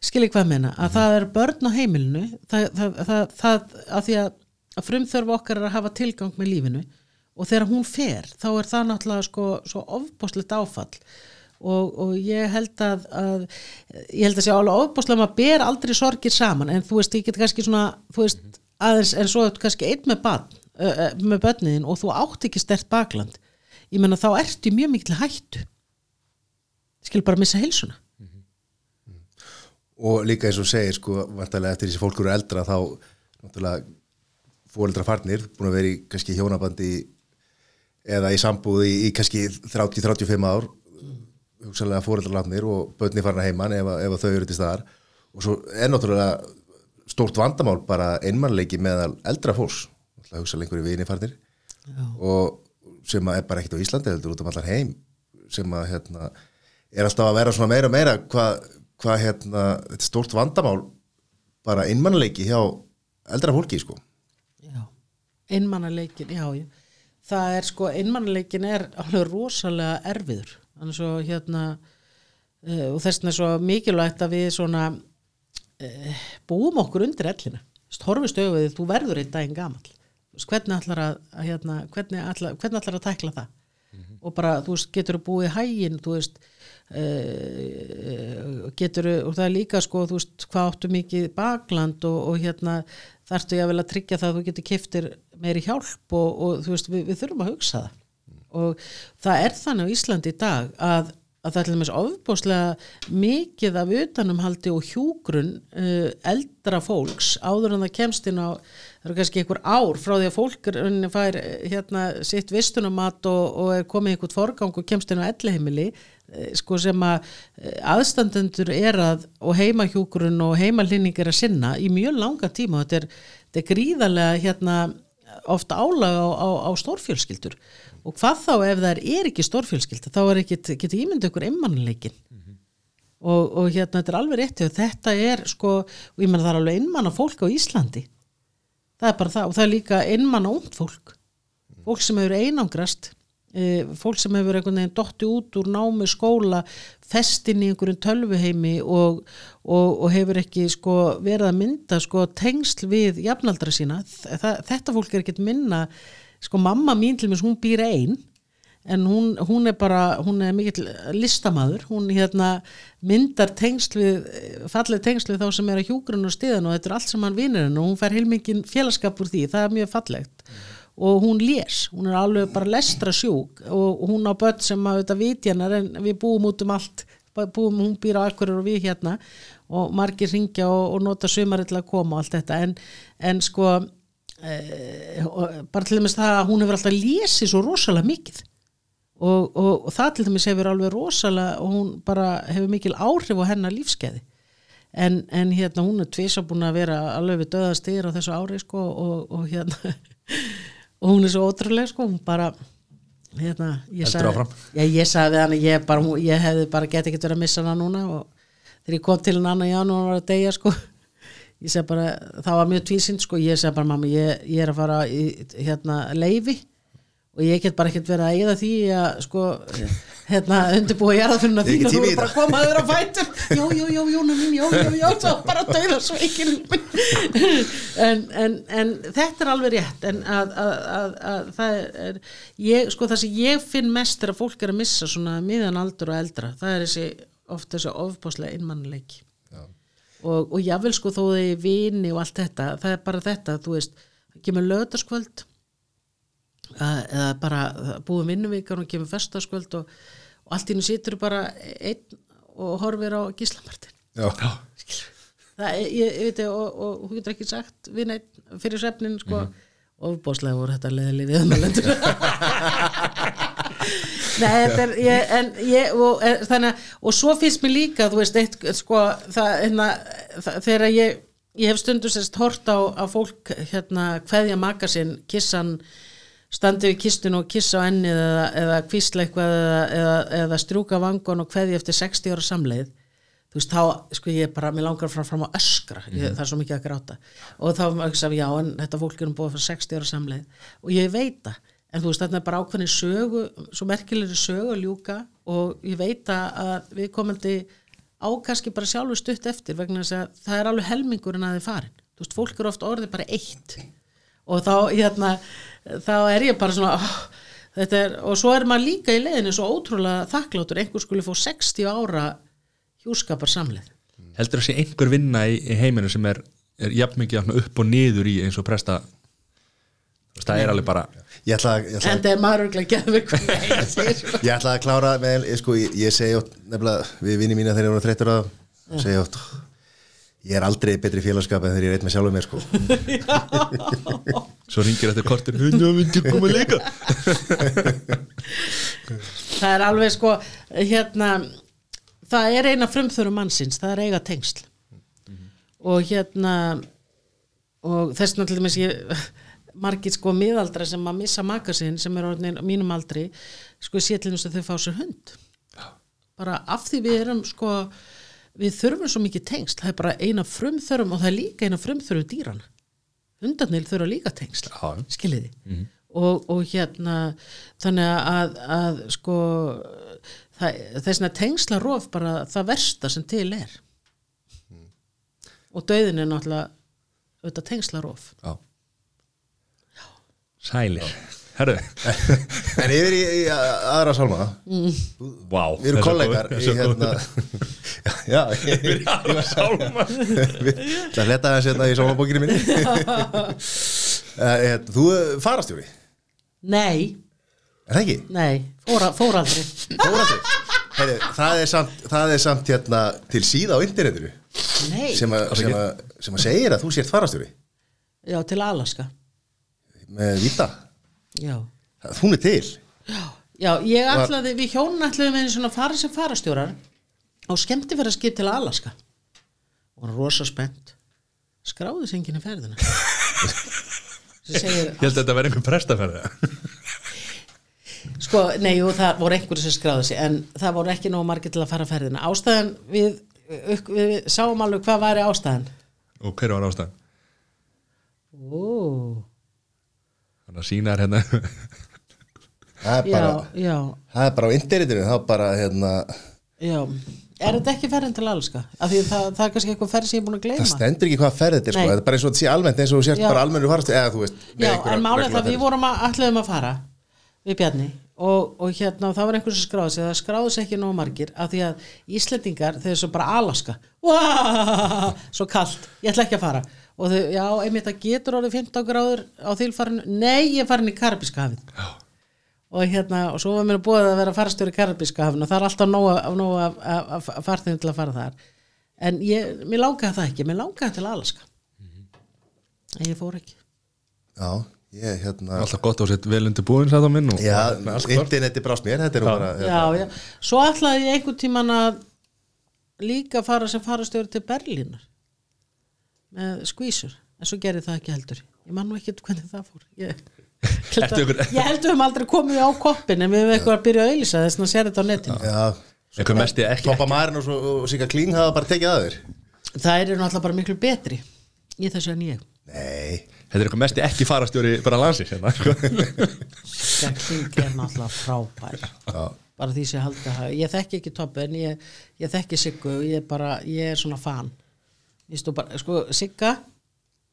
skilji hvað meina að það er börn á heimilinu það, það, það, það að því að að frumþörf okkar er að hafa tilgang með lífinu og þegar hún fer þá er það náttúrulega sko svo ofbóstlegt áfall. Og, og ég held að, að ég held að sé alveg ofbóstlega maður ber aldrei sorgir saman en þú veist, ég get kannski svona veist, aðeins, en svo kannski einn með barn, með börniðin og þú átt ekki stert bakland. Ég menna þá ertu mjög mikil hættu. Skil bara missa heilsuna. Og líka eins og segir sko, vantarlega eftir þessi fólk eru eldra þá náttúrulega fóreldra farnir, búin að vera í kannski hjónabandi eða í sambúði í, kannski 30-35 ár hugsalega fóreldra látnir og börni farna heimann ef, ef þau eru til staðar og svo er náttúrulega stórt vandamál bara einmannleiki meðal eldra fólks, hugsalega einhverju vini farnir Já. og sem er bara ekkert á Íslandi heldur út af allar heim sem að hérna, er alltaf að vera svona meira og meira hvað hva, hérna, þetta er stórt vandamál bara einmannleiki hjá eldra fólki sko einmannaleikin, já, já. Það er sko, einmannaleikin er alveg rosalega erfiður. Þannig svo hérna uh, og þess vegna er svo mikilvægt að við svona uh, búum okkur undir ellina, horfist auðvið þú verður einn daginn gamal hvernig ætlar að, að hérna, hvernig ætlar, hvernig ætlar að tækla það? Mm -hmm. og bara, þú veist, getur þú búið hægin, þú veist uh, getur og það er líka sko, þú veist, hvað áttu mikið bakland og, og hérna þarftu ég að að tryggja það að þú getur kiftir meiri hjálp og, og þú veist við, við þurfum að hugsa það mm. og það er þannig á Íslandi í dag að, að það er til dæmis ofbúslega mikið af utanumhaldi og hjúgrun uh, eldra fólks áður en það kemst inn á það eru kannski einhver ár frá því að fólk fær hérna sitt vistunumat og, og er komið einhvert forgang og kemst inn á ellihemili sko sem að uh, aðstandendur er að og heimahjúgrun og heimalhinning er að sinna í mjög langa tíma. Þetta er, þetta er gríðarlega hérna ofta álaga á, á, á stórfjölskyldur. Og hvað þá ef það er ekki stórfjölskylda? Þá er ekki, getur ímyndu ykkur einmannleikin mm -hmm. og, og hérna þetta er alveg rétti og þetta er sko og ég menna það er alveg einmanna fólk á Íslandi. Það er bara það og það er líka einmanna ónt fólk. Fólk sem hefur einangrast fólk sem hefur einhvern veginn dotti út úr námi skóla festin í einhverjum tölvuheimi og, og, og hefur ekki sko verið að mynda sko tengsl við jafnaldra sína. Þa, þetta fólk er ekkert minna sko mamma mín til mér, hún býr einn en hún, hún er bara, hún er mikill listamæður, hún hérna myndar tengsl við, fallið tengsl við þá sem er að hjúgrun og stiðan og þetta er allt sem hann vinir henn og hún fær heilmikinn félagskap úr því, það er mjög fallegt. mm. Og hún les, hún er alveg bara lestra sjúk og hún á börn sem að þetta viti hennar en við búum út um allt, búum, hún býr á akkurir og við hérna. Og margir ringja og, og nota sömari til að koma og allt þetta. En, en sko Eh, bara til dæmis það að hún hefur alltaf lésið svo rosalega mikið. Og, og, og það til dæmis hefur alveg rosalega og hún bara hefur mikil áhrif á hennar lífskeiði en, en hérna hún er tvisa búin að vera alveg við döðastýr á þessu ári sko og hérna og hún er svo ótrúlega sko hún bara hérna ég sagði, já, ég sagði hann ég, bara, ég hefði bara gett ekki verið að missa hana núna og þegar ég kom til hann annan já nú var það að deyja sko. Ég segi bara, það var mjög tvísind sko, ég segi bara mamma, ég, ég er að fara í hérna leifi og ég get bara ekkert verið að eða því að sko hérna undirbúa þín ekki og þú tíma í er bara að koma þér á fætur. Jú, jú, jú, Jónu mín, jú, jú, jú svo bara dauða sveikin en, en, en þetta er alveg rétt. En að, að, að, að það er ég, sko það sem ég finn mest er að fólk er að missa svona miðan aldur og eldra það er þessi, oft þessi ofbáslega innmannleiki og, og jável sko þó er vini og allt þetta það er bara þetta, þú veist það kemur lögdaskvöld eða bara búum vinnuvíkan og kemur festaskvöld og, og allt í nú situr bara einn og horfir á gíslamartin Já, það, ég, ég veit og, og hún getur ekki sagt við neitt fyrir svefnin sko, mm ofbóðslega voru þetta leðileg viðmælendur [laughs] Nei, er ég, en ég, og, er, þannig, að- og svo finnst mér líka, þú veist, eitt, sko, það, hérna, það, þegar ég ég hef stundu sérst hort á að fólk hérna kveðja maka sinn kissan standi við kistun og kissa á ennið eða, eða kvísla eitthvað eða, eða, eða strjúka vangon og kveðja eftir 60 ára samleið. Þú veist, þá, sko, ég bara, mér langar fram, fram á öskra, ég, það er svo mikið að gráta. Og þá að já, en þetta fólk er um búið fyrir 60 ára samleið. Og ég veit það, en þú veist, þetta er bara ákveðin sögu, svo merkilegri sögu að ljúka. Og ég veit að við komandi á kannski bara sjálfur stutt eftir vegna þess að það er alveg helmingurinn að þið farin, þú veist, fólk eru oft orðið bara eitt og þá, hérna, þá er ég bara svona, oh, þetta er, og svo er maður líka í leiðinu svo ótrúlega þakklátur, einhver skuli fá 60 ára hjúskapar samleið. heldur að sé einhver vinna í, í heiminu sem er, er jafn mikið upp og niður í eins og presta? Það er alveg bara ég ætla, að- ég ætla, En það er maður geðvik að- [laughs] ég ætla að klára með, ég, sko, ég, ég segi ótt, nefnilega við vinni mína þegar ég voru þreyttur að segi ótt ég er aldrei betri félagskap en þegar ég reit með sjálfum mér sko. Svo ringir þetta kortir hundu myndi koma líka það er alveg sko hérna það er eina frumþöru mannsins það er eiga tengsl. Og hérna og þess dæmis ég margir sko miðaldra sem að missa maka sinn sem er orðin á mínum aldri sko sé til þess að þau fá sér hund. Bara af því við erum sko við þurfum svo mikið tengsl það er bara eina frumþörum og það er líka eina frumþöru dýran hundarnir þurfa líka tengsl Já. skiljiði. Og, og hérna þannig að, að sko það, þessna tengsla rof bara það versta sem til er. Og döðin er náttúrulega auðvitað tengsla rof Já. sælir herru. [laughs] En yfir í, í aðra sálma? Vá, við erum kollegar í hérna [laughs] já, ég góð- aðra sálma. Það fletta þess hérna í sólabókinu minni. [laughs] Eh, hérna, Þú eh, farastjóri, nei, er það ekki? nei, fór, fór aldrei. Fórastjóri Heyri, það, er samt, það er samt hérna til síða á internetinu. Nei, sem að, sem, að, sem að segir að þú sért farastjóri já til Alaska. Með Vita, já. Hún er til. Já, ég ætlaði, við hjónin ætlaðum við svona fara sem farastjórar á skemmti fyrir að skip til Alaska. Og var rosa spennt. Skráði sig enginn í ferðina. [laughs] Segir, ég held að þetta verði einhver prestaferði sko, nei, jú, það voru einhverju sem skráði sig en það voru ekki nóg margir til að fara ferðina. Ástæðan, við, við, sáum alveg hvað væri ástæðan. Og hver var ástæðan? Ó, þannig að sína er hérna. [laughs] Það er já, bara, já, það er bara á internetinu þá bara hérna, já. Er þetta ekki ferðin til Alaska? Af því það, það er kannski eitthvað ferð sem ég er búin að gleyma. Það stendur ekki hvað ferð þetta er sko, þetta er bara eins og þetta sé almennt eins og þú sért Já. bara almennu farastjóri eða þú veist Já, en er það við vorum að ætlaðum að fara við Bjarni og, og hérna það var einhver sem skráði sig, það skráði sig ekki nóg margir af því að Íslendingar þeir eru svo bara Alaska. Wow, svo kallt, ég ætla ekki að fara og þau, já, einmitt það getur orðið 15 gráður á þýlfarinu, nei, ég er farin í Karabíska hafið. Já. og hérna, og svo var mér búið að vera farastjóri í Karabíska hafinu og það er alltaf nóg af farþegum til að fara þar. En ég, mér langaði það ekki, mér langaði til Alaska. En ég fór ekki. Já, ég hérna alltaf gott á sitt vel undir búin á minn og Já, með allt klart. interneti brást mér, þetta er nú bara hérna, já, já. svo ætlaði ég einhvern tíman að líka fara sem farastjóri til Berlínar með skvísur en svo gerði það ekki heldur. Ég man nú ekki hvernig það fór. Ég, [laughs] held að, ég held við höfum aldrei komið á koppin en við höfum eitthvað að byrja að auðlýsa þess að sér þetta á netinu. Já, einhver mest ég ekki Toppa Marin og, svo, og Sigga Kling hafa bara tekið að þér. Það eru náttúrulega bara miklu betri í þessu en ég. Nei, þetta er eitthvað mest ég ekki farastjóri bara landsins hérna sko. Sigga King er náttúrulega frábær. Já. bara því sem ég haldi það ég þekki ekki Tobbi en ég, ég þekki Siggu ég er bara, ég er svona fan. ég bara, sko Sigga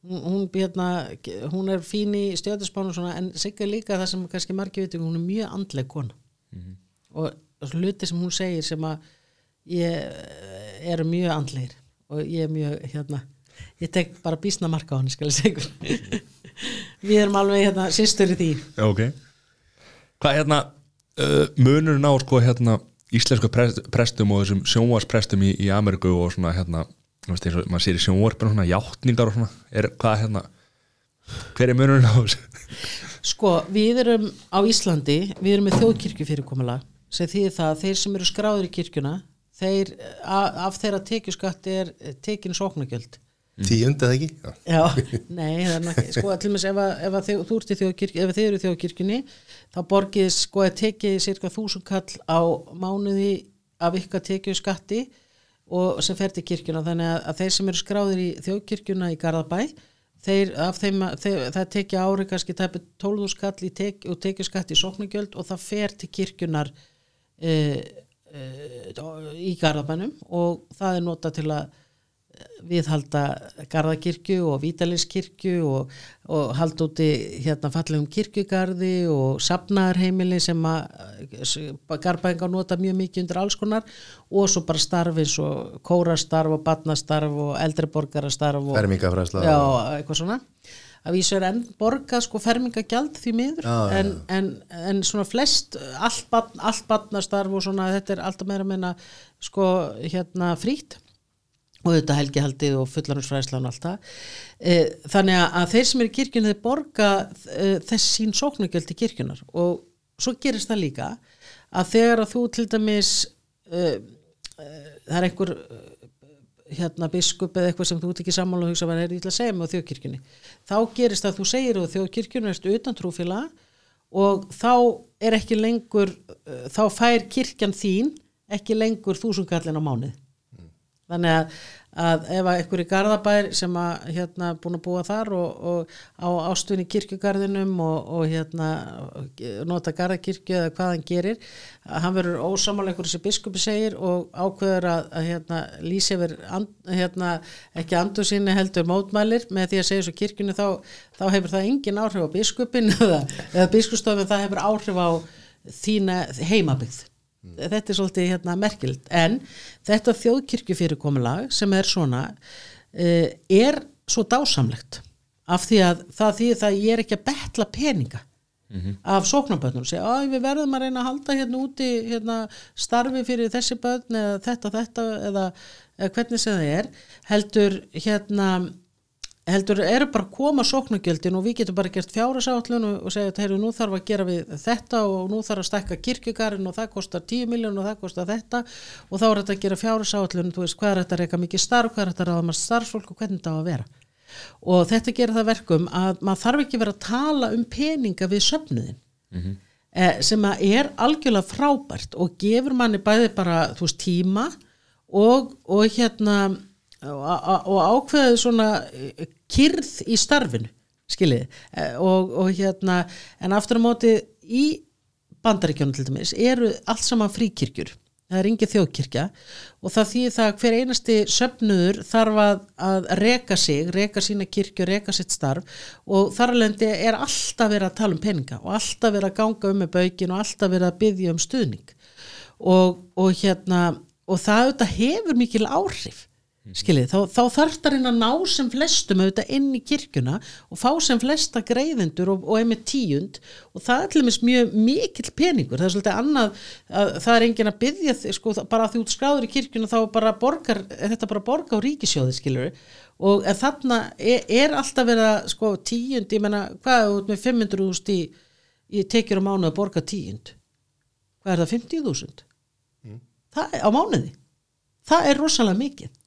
hún, hún, hérna, hún er fín í stjórnarspánu en Sigga er líka það sem kannski margir veitum hún er mjög andleg kona. Og hluti sem hún segir sem að ég eru mjög andlegir og ég er mjög hérna ég tek bara bísna marka á hann [laughs] við erum alveg hérna sýstur í því. Já, ok. Hvað hérna uh, munurinn á sko hérna íslensku prest, prestum og þessum sjónvarsprestum í, í Ameriku og svona hérna veist, eins og maður sér í sjónvarpinu svona játningar og svona er hvað hérna hver er munurinn á þessu? Sko, við erum á Íslandi, við erum með þjóðkirkju fyrirkomulag sem þýðir það að þeir sem eru skráður í kirkjuna þeir, a- af þeirra tekjuskatti er tekin sóknagjöld Tíund eða ekki? Já. Já, [laughs] nei, það er náttúrulega sko, til dæmis ef, að, ef að þið, þú ert í þjóðkirkju ef þið eru í þjóðkirkjunni þá borgið sko að tekið cirka þúsund kall á mánuði af ykkar tekjuskatti og sem fer til kirkjuna þannig að, að þeir sem eru skráðir í þjóðkirkjuna í Garðabæ þeir, þeim, þeir, það tekja ári kannski tæpi 12 skall tek, og tekjuskatti í sóknugjöld og það fer til kirkjunar e, e, í Garðabænum og það er nota til að viðhalda Garðakirkju og Vítaliskirkju og, og halda úti hérna fallegum kirkjugarði og safnaðarheimili sem að Garðbængar nota mjög mikið undir alls konar og svo bara starf eins og kórastarf og batnastarf og eldriborgarastarf og Fermingafræðsla já, eitthvað svona. Að vísu er enn borgað sko fermingagjald því miður já, en, en, en svona flest allt, allt barnastarf og svona þetta er alltaf meira meina sko hérna frýtt og þetta helgihaldið og fullanusfræðslan og allt það. E, þannig að, að þeir sem eru í kirkjunni þeir borga e, þess sín sóknugjöld til kirkjunar og svo gerist það líka að þegar að þú til dæmis e, það er einhver hérna biskup eða eitthvað sem þú ert ekki sammála og hugsa hvað er ítla að segja með þjóðkirkjunni þá gerist það að þú segir að þjóðkirkjunni erstu utan trúfélag og þá er ekki lengur þá fær kirkjan þín ekki lengur þúsungallin á mánuð þannig að, að ef að einhver í Garðabær sem að hérna búin að búa þar og, og á ástunni kirkjugarðinum og, og hérna nota Garðakirkju eða hvað hann gerir að hann verður ósamála einhverju sem biskupi segir og ákveður að, að hérna lýsi yfir and, hérna, ekki andur sinni heldur mótmælir. Með því að segja svo kirkjunni þá, þá hefur það engin áhrif á biskupin [laughs] eða, eða biskustofin það hefur áhrif á þína heimabygð þetta er svolítið hérna merkild en þetta þjóðkirkjufyrirkomulag sem er svona uh, er svo dásamlegt af því að það því það ég er ekki að betla peninga af sóknarbönnum og segja að við verðum að reyna að halda hérna úti hérna, starfi fyrir þessi bönn eða þetta þetta eða, eða hvernig sem það er. Heldur hérna heldur eru bara að koma sóknugjöldin og við getum bara gert fjárasállun og, og segja að nú þarf að gera við þetta og nú þarf að stækka kirkjugarinn og það kostar 10 miljón og það kostar þetta. Og þá er þetta að gera fjárasállun þú veist hvað er þetta að reyka mikið starf, hvað er þetta að ráða maður starfsfólk og hvernig þetta á að vera. Og þetta gerir það verkum að maður þarf ekki vera að tala um peninga við söfnuðin eh, sem er algjörlega frábært og gefur manni bæði bara þú veist tíma og, og hérna og, og ákveðið svona eh, kyrð í starfinu skiljið Eh, og, og hérna en aftur á móti í bandaríkjónu til dæmis eru allt saman fríkirkjur. Það er engin þjóðkirkja og það þýðir það að hver einasti söfnuður þarf að, að reka sig, reka sína kirkju, reka sitt starf og þar alveg er alltaf verið að tala um peninga og alltaf verið að ganga um með baukin og alltaf verið að byggja um stuðning. Og, og hérna og það auðvitað hefur mikil áhrif skiljið, þá, þá þarf það reyna að ná sem flestum auðvitað inn í kirkjuna og fá sem flesta greiðendur og, og einmitt tíund og það er til dæmis mjög mikill peningur, það er svolítið annað að það er engin að byggja sko, bara því út skráður í kirkjuna þá bara borgar, þetta bara borga á ríkisjóði skiljur og þarna er, er alltaf verið að sko tíund, ég menna hvað er út með 500.000 í, í tekjur á mánu að borga tíund? Hvað er það, 50.000 það er á mánuði? Það er rosalega mikið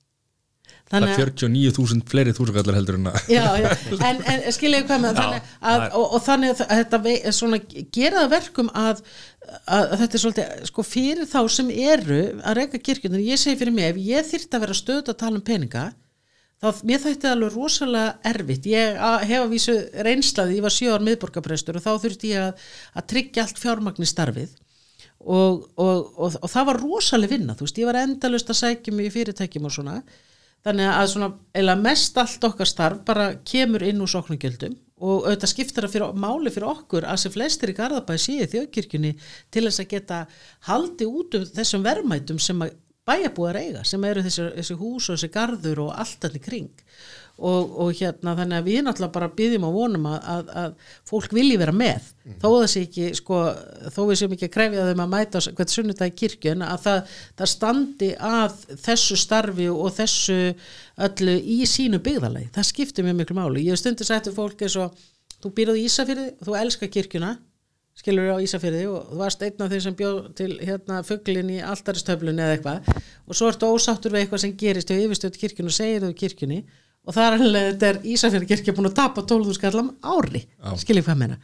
Það er 49.000 fleiri þúsugallar heldur en að já, já, en, [laughs] en skilja ég hvað með þannig að, og, og þannig að þetta vei- svona, gera verkum að, að, þetta er svolítið sko fyrir þá sem eru að reyka kirkjunum, ég segi fyrir mig ef ég þyrfti að vera stöð að tala um peninga þá, mér þætti það alveg rosalega erfitt. Ég hef að vísu reynslaði, ég var sjö ár miðborgarprestur og þá þurfti ég að, að tryggja allt fjármagn í starfið. Og, og, og, og það var rosalega vinna, þú veist, ég var endalust að sækja mig í fyrirtækjum og svona þannig að svona, eða mest allt okkar starf bara kemur inn úr sóknargjöldum og auðvitað skiptir það fyrir, máli fyrir okkur að sem flestir í Garðabæði séu í þjóðkirkjunni til þess að geta haldi út um þessum verðmætum sem að bæjarbúar eiga, sem eru þessi, þessi hús og þessi garður og allt þannig kring og, og hérna þannig að við náttúrulega bara byggjum og vonum að, að, að fólk vilji vera með. Þó það sé ekki sko, þó við séum ekki að krefja þeim að mæta hvert sunnudag í kirkju en að það, það standi að þessu starfi og þessu öllu í sínu byggðalagi það skiptir mjög miklu máli, ég hef stundir til fólk eins og þú býrðu í Ísafyrði þú elskar kirkjuna skilur á Ísafyrði og þú varst einn af þeir sem bjóð til hérna fugglin í altaristöflunni eða eitthvað og svo ertu ósáttur við eitthvað sem gerist hjá yfirstöð kirkjunni og segir þú kirkjunni og það er alveg, þetta er Ísafjörði kirkja búin að tapa 12.000 skallam ári skiljið hvað meina.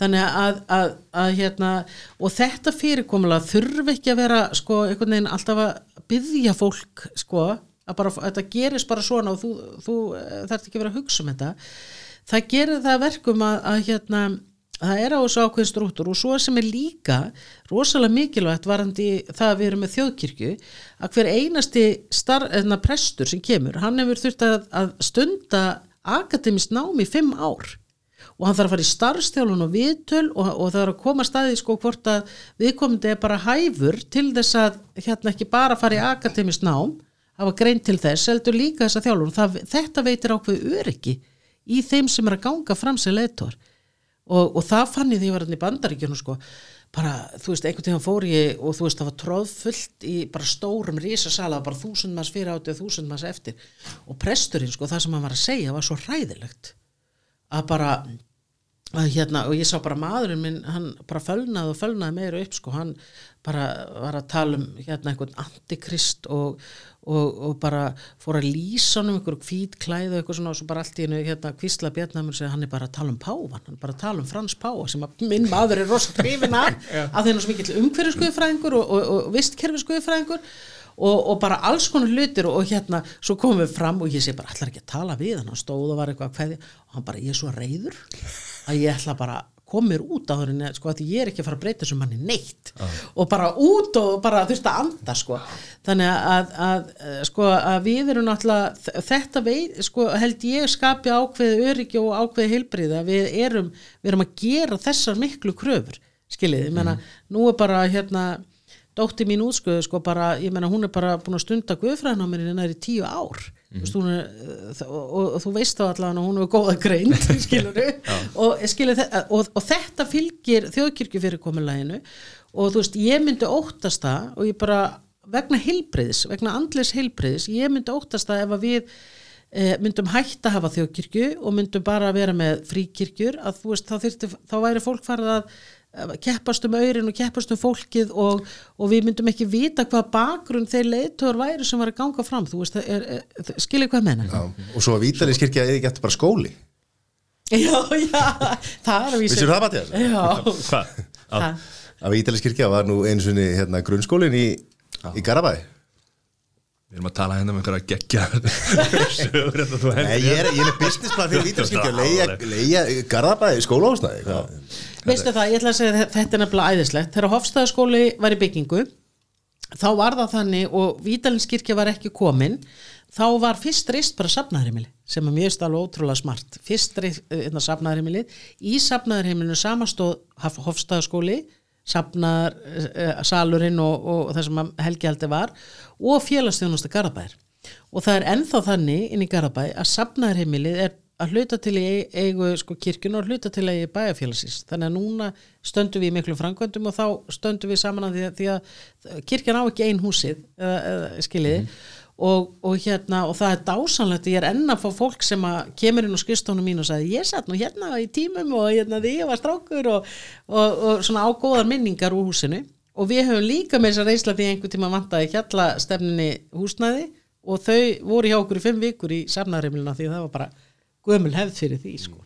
Þannig að, að, að hérna og þetta fyrirkomulega þurfi ekki að vera sko einhvern veginn alltaf að byggja fólk sko að bara, þetta gerist bara svona og þú, þú þarf ekki að vera að hugsa um þetta. Það gerir það að verkum að, að hérna það er á þessu ákveðin strúttur og svo sem er líka rosalega mikilvægt varandi það að við erum með þjóðkirkju að hver einasti star, eðna, prestur sem kemur, hann hefur þurft að, að stunda akademist nám í fimm ár. Og hann þarf að fara í starfstjálun og viðtöl og, og það er að koma staði sko hvort að viðkomandi er bara hæfur til þess að hérna ekki bara fara í akademist nám hafa grein til þess, heldur líka þessa þjálfun. Það, þetta veitir ákveð öryggi í þeim sem er að ganga fram sem leitor og, og það fann ég því að ég var hérna í bandaríkjunum sko, bara, þú veist, einhvern tíðan fór ég og þú veist, það var tróðfullt í bara stórum risasala, bara þúsund manns fyrir átti og þúsund manns eftir. Og presturinn, sko, það sem hann var að segja var svo hræðilegt að bara að hérna, og ég sá bara maðurinn minn, hann bara fölnaði og fölnaði meira upp, sko, hann bara var að tala um hérna einhvern antikrist og, og, og bara fór að lýsa hann um einhverju hvít klæðu og eitthvað svona og svo bara allt í hennu hérna kvísla bjarnamur segja hann er bara að tala um pávan, hann er bara að tala um Frans Páva sem að minn maður er rosa hrifin af að þeir eru svo mikill umhverfiskuðfræðingur og, og, og vistkerfiskuðfræðingur og, og bara alls konar hlutir og, og hérna svo komum við fram og ég sé bara allar ekki að tala við hann, hann stóð og var eitthvað að kveði og hann bara ég er svo reyður að ég ætla bara kom mér út á þörunni sko að ég er ekki að fara að breyta þessum manni neitt. Og bara út og bara þú veist að anda sko. Þannig að, að, sko að við erum náttúrulega þetta veit, sko held ég skapi ákveði öryggi og ákveði heilbriði að við erum, við erum að gera þessar miklu kröfur skiljið, ég menna nú er bara hérna dótti mín útskuðu sko bara, ég menna hún er bara búin að stunda guðfræðin á mér í næri tíu ár. Mm -hmm. er, og, og, og þú veist þá allavega að hún er góða [laughs] skilur og, skilur, og, og þetta fylgir þjóðkirkju fyrirkomuleginu og þú veist ég myndi óttast það og ég bara vegna heilbreyðis, vegna andlis heilbreyðis ég myndi óttast það ef að við e, myndum hægt að hafa þjóðkirkju og myndum bara vera með fríkirkjur að þú veist þá, þyrti, þá væri fólk farið að keppast um aurin og keppast um fólkið og, og við myndum ekki vita hvað bakgrunn þeir leitur væri sem var að ganga fram. Þú veist, er, er, skilir hvað menna Já, og svo að Vítalinskirkja eða ekki eftir bara skóli. Já, já, það er að vísa Vissir það þess? Já, það Að Vítalinskirkja var nú einu svonni hérna, grunnskólin í, í Garabæ. Við erum að tala hérna um einhverja geggja sögur Nei, ég er, ég er businessplan fyrir Vítalinskirkja leia, leia Garabæ skólahúsnaði? Veistu það, ég ætla að segja þetta er nefnilega æðislegt. Þegar Hofstæðaskóli var í byggingu þá var það þannig og Vítalinskirkja var ekki komin þá var fyrst reist bara safnaðarheimili sem er mjög stálega ótrúlega smart. Fyrst reist hérna, safnaðarheimili í safnaðarheimilinu samastóð Hofstæðaskóli safnaðar uh, salurinn og, og það sem Helgi haldi var og félagsþjónusta Garabær og það er ennþá þannig inn í Garabæ að safnaðarheimilið er að hluta til í eigu sko, kirkjun og hluta til í bæjarfélagsins. Þannig að núna stöndum við í miklu framkvæmdum og þá stöndum við saman að því að, því að kirkjan á ekki ein húsið skiljiði mm. og, og hérna og það er dásanlegt ég er enn að fá fólk sem að kemur inn á skrifstónum mín og sagði ég satt nú hérna í tímum og hérna því ég var strákur og, og, og svona ágóðar minningar úr húsinu. Og við höfum líka með þess að reysla því einhver tíma vantaði hjalla stefninni húsnæði og þau voru hjá okkur í fimm vikur í safnarimluna því það var bara gömul hefð fyrir því sko.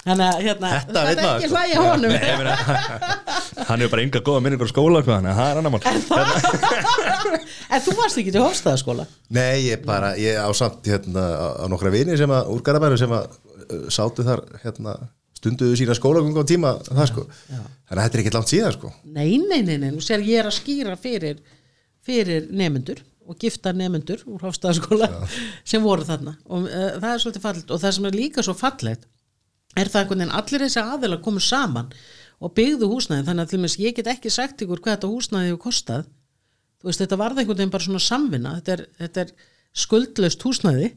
þannig að hérna, Þetta er ekki sko. hlæja honum. Nei, meina, [laughs] hann hefur bara enga góða minningur skóla sko, það er annar mál. [laughs] En þú varst ekki til hofstæðaskóla? Nei, ég bara, ég á samt hérna á, nokkra vini sem að, úr Garabæru sem að uh, sátu þar hérna stunduðu sína skólagöngu á tíma það sko. Þannig að þetta er ekki langt síðan sko. Nei, nei, nei, nei, nú sér ég er að skýra fyrir fyrir nefnendur og gifta nefnendur úr hofstæðaskóla sem voru þarna. Og uh, það er svolítið fallegt. Og það sem er líka svo fallegt er það einhvern veginn allir þessi aðeila komu saman og byggðu húsnæði. Þannig að til mér ég get ekki sagt ykkur hvað þetta húsnæði hefur kostað. Þú veist þetta varða einhvern veginn bara svona samvinna. Þetta er, þetta er skuldlaust húsnæði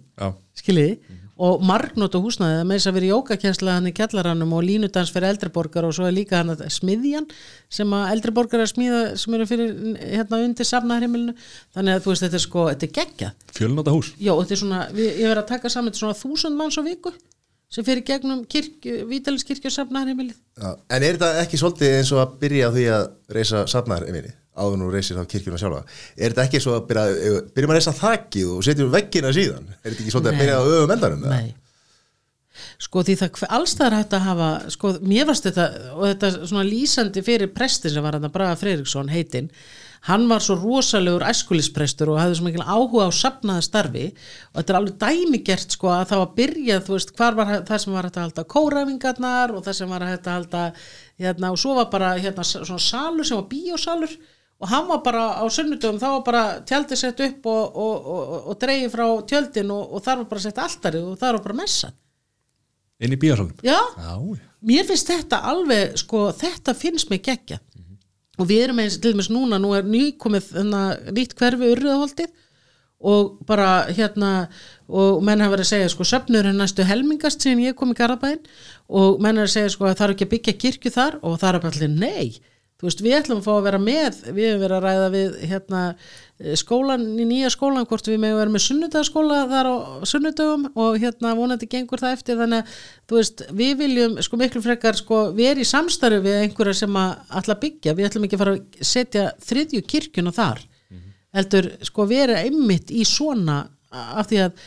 skiljiði og margnóta húsnæði það með þess að vera jókakensla hann í kjallaranum og línudans fyrir eldriborgar og svo er líka hann að smiðjan sem að eldriborgar er að smíða sem eru fyrir hérna undir safnaðarheimilinu. Þannig að þú veist þetta er sko, þetta er geggjað. Fjölnóta hús Já, þetta er svona, við, ég verið að taka saman þetta er svona þúsund manns á viku sem fyrir gegnum og safnaðarheimilið Já. En er þetta ekki svolítið eins og að byrja því að reysa safnar einminni áður nú reysir þá kirkjuna sjálfa er þetta ekki svo að byrja, byrja maður að reysa þakið og setjum veggina síðan er þetta ekki svolítið Nei. að byrja á öfum endanum eða? Nei Sko því það alls það er hægt að hafa sko mér varst þetta og þetta svona lýsandi fyrir prestin sem var hann að Braga Freiriksson heitinn hann var svo rosalegur æskulisprestur og hafði svo mikil áhuga á safnaða starfi og þetta er alveg dæmigert sko að það var byrjað þú veist hvar var það sem var hægt að halda kóræfingarnar og það sem var hægt að halda hérna og svo var bara hérna svona salur sem var bíósalur og hann var bara á sunnudöfum þá var bara tjaldið sett upp og, og, og, og, og dreigið frá tjöldin og, og þar var bara sett altarið og þar var bara messað inn í bíasalunum Já, Já, mér finnst þetta alveg, sko, þetta finnst mér geggja og við erum eins, til dæmis núna, nú er nýkomið nýtt hverfi urriðaholtið og bara hérna og menn hafa verið að segja, sko, söfnur er næstu helmingast síðan ég kom í Garabæn og menn er að segja, sko, að það er ekki að byggja kirkju þar og það er bara allir, nei þú veist, við ætlum að fá að vera með við hefum verið að ræða við hérna eh, skólan, í nýja skólan, hvort við megum vera með sunnudagaskóla þar á sunnudagum og hérna vonandi gengur það eftir. Þannig að þú veist, við viljum sko miklu frekar sko vera í samstarfi við einhverja sem að að byggja, við ætlum ekki að fara að setja þriðju kirkjuna þar. Heldur sko vera einmitt í svona af því að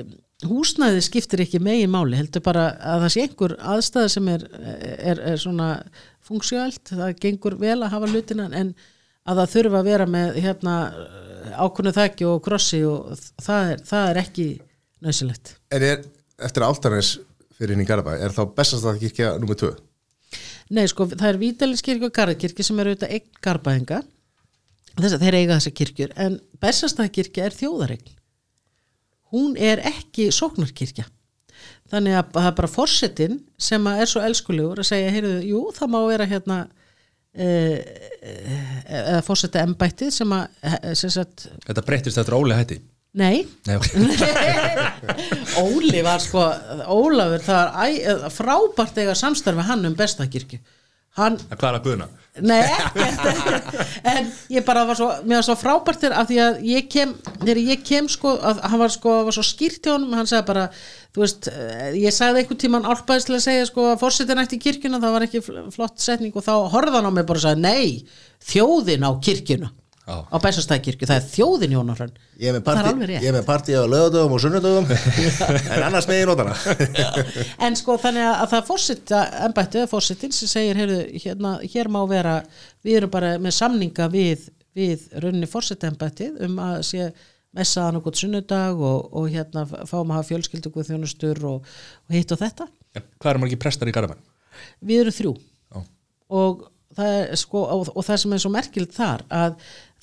um, húsnæði skiptir ekki megin máli heldur bara að það sé einhver aðstæða sem er, er, er svona funksjóalt, það gengur vel að hafa hlutina en að það þurfa að vera með hérna ákunnu þekki og krossi og það er, það er ekki nöðsilegt. En er, eftir áltarnes fyrir inn í Garabæ, er þá bestast að kirkja nummer 2? Nei, sko, það er Vítalinskirkja og Garðakirkja sem eru auðvitað einn garbaðinga þess að þeir eiga þessa kirkjur en Bessastæðkirkja er þjóðaregn hún er ekki sóknarkirkja. Þannig að það er bara forsetin sem er svo elskulegur að segja, heyrðu, jú, það má vera hérna eh, eh, eða forseti embættið sem að eh, sem sagt, Þetta breytist eftir Óli hætti. Nei. Nei, ok. [laughs] Óli var sko Ólafur, það var frábært eiga samstarfi hann um bestakirkju hann að guðna? Nei, ekkert, [laughs] en ég bara var svo, mér var svo frábært þér af því að ég kem, þegar ég kem sko, að hann var sko, var svo skýrt hjá honum hann sagði bara, þú veist eh, ég sagði einhvern tímann álpaðis til að segja sko að fórsetin í kirkjuna, það var ekki fl- flott setning og þá horfði hann á mig bara og sagði nei, þjóðin á kirkjuna Já. á Bessastæðkirkju, það er þjóðin Jónar Hrönn Ég er með það er partí, alveg rétt. ég er með partí á lögadöfum og sunnudöfum [laughs] en annars með ég nótana en sko þannig að það er fórseta embættu eða fórsetin sem segir heyrðu, hérna, hér má vera, við erum bara með samninga við, við rauninni fórseta embættið um að sé messaðan okkur sunnudag og, og hérna fáum að hafa fjölskyldu guð þjónustur og, og hitt og þetta. En Hvað er margir prestar í Garabæn? við erum þrjú. Já. og það, er, sko, og, og það sem er svo merkilegt þar að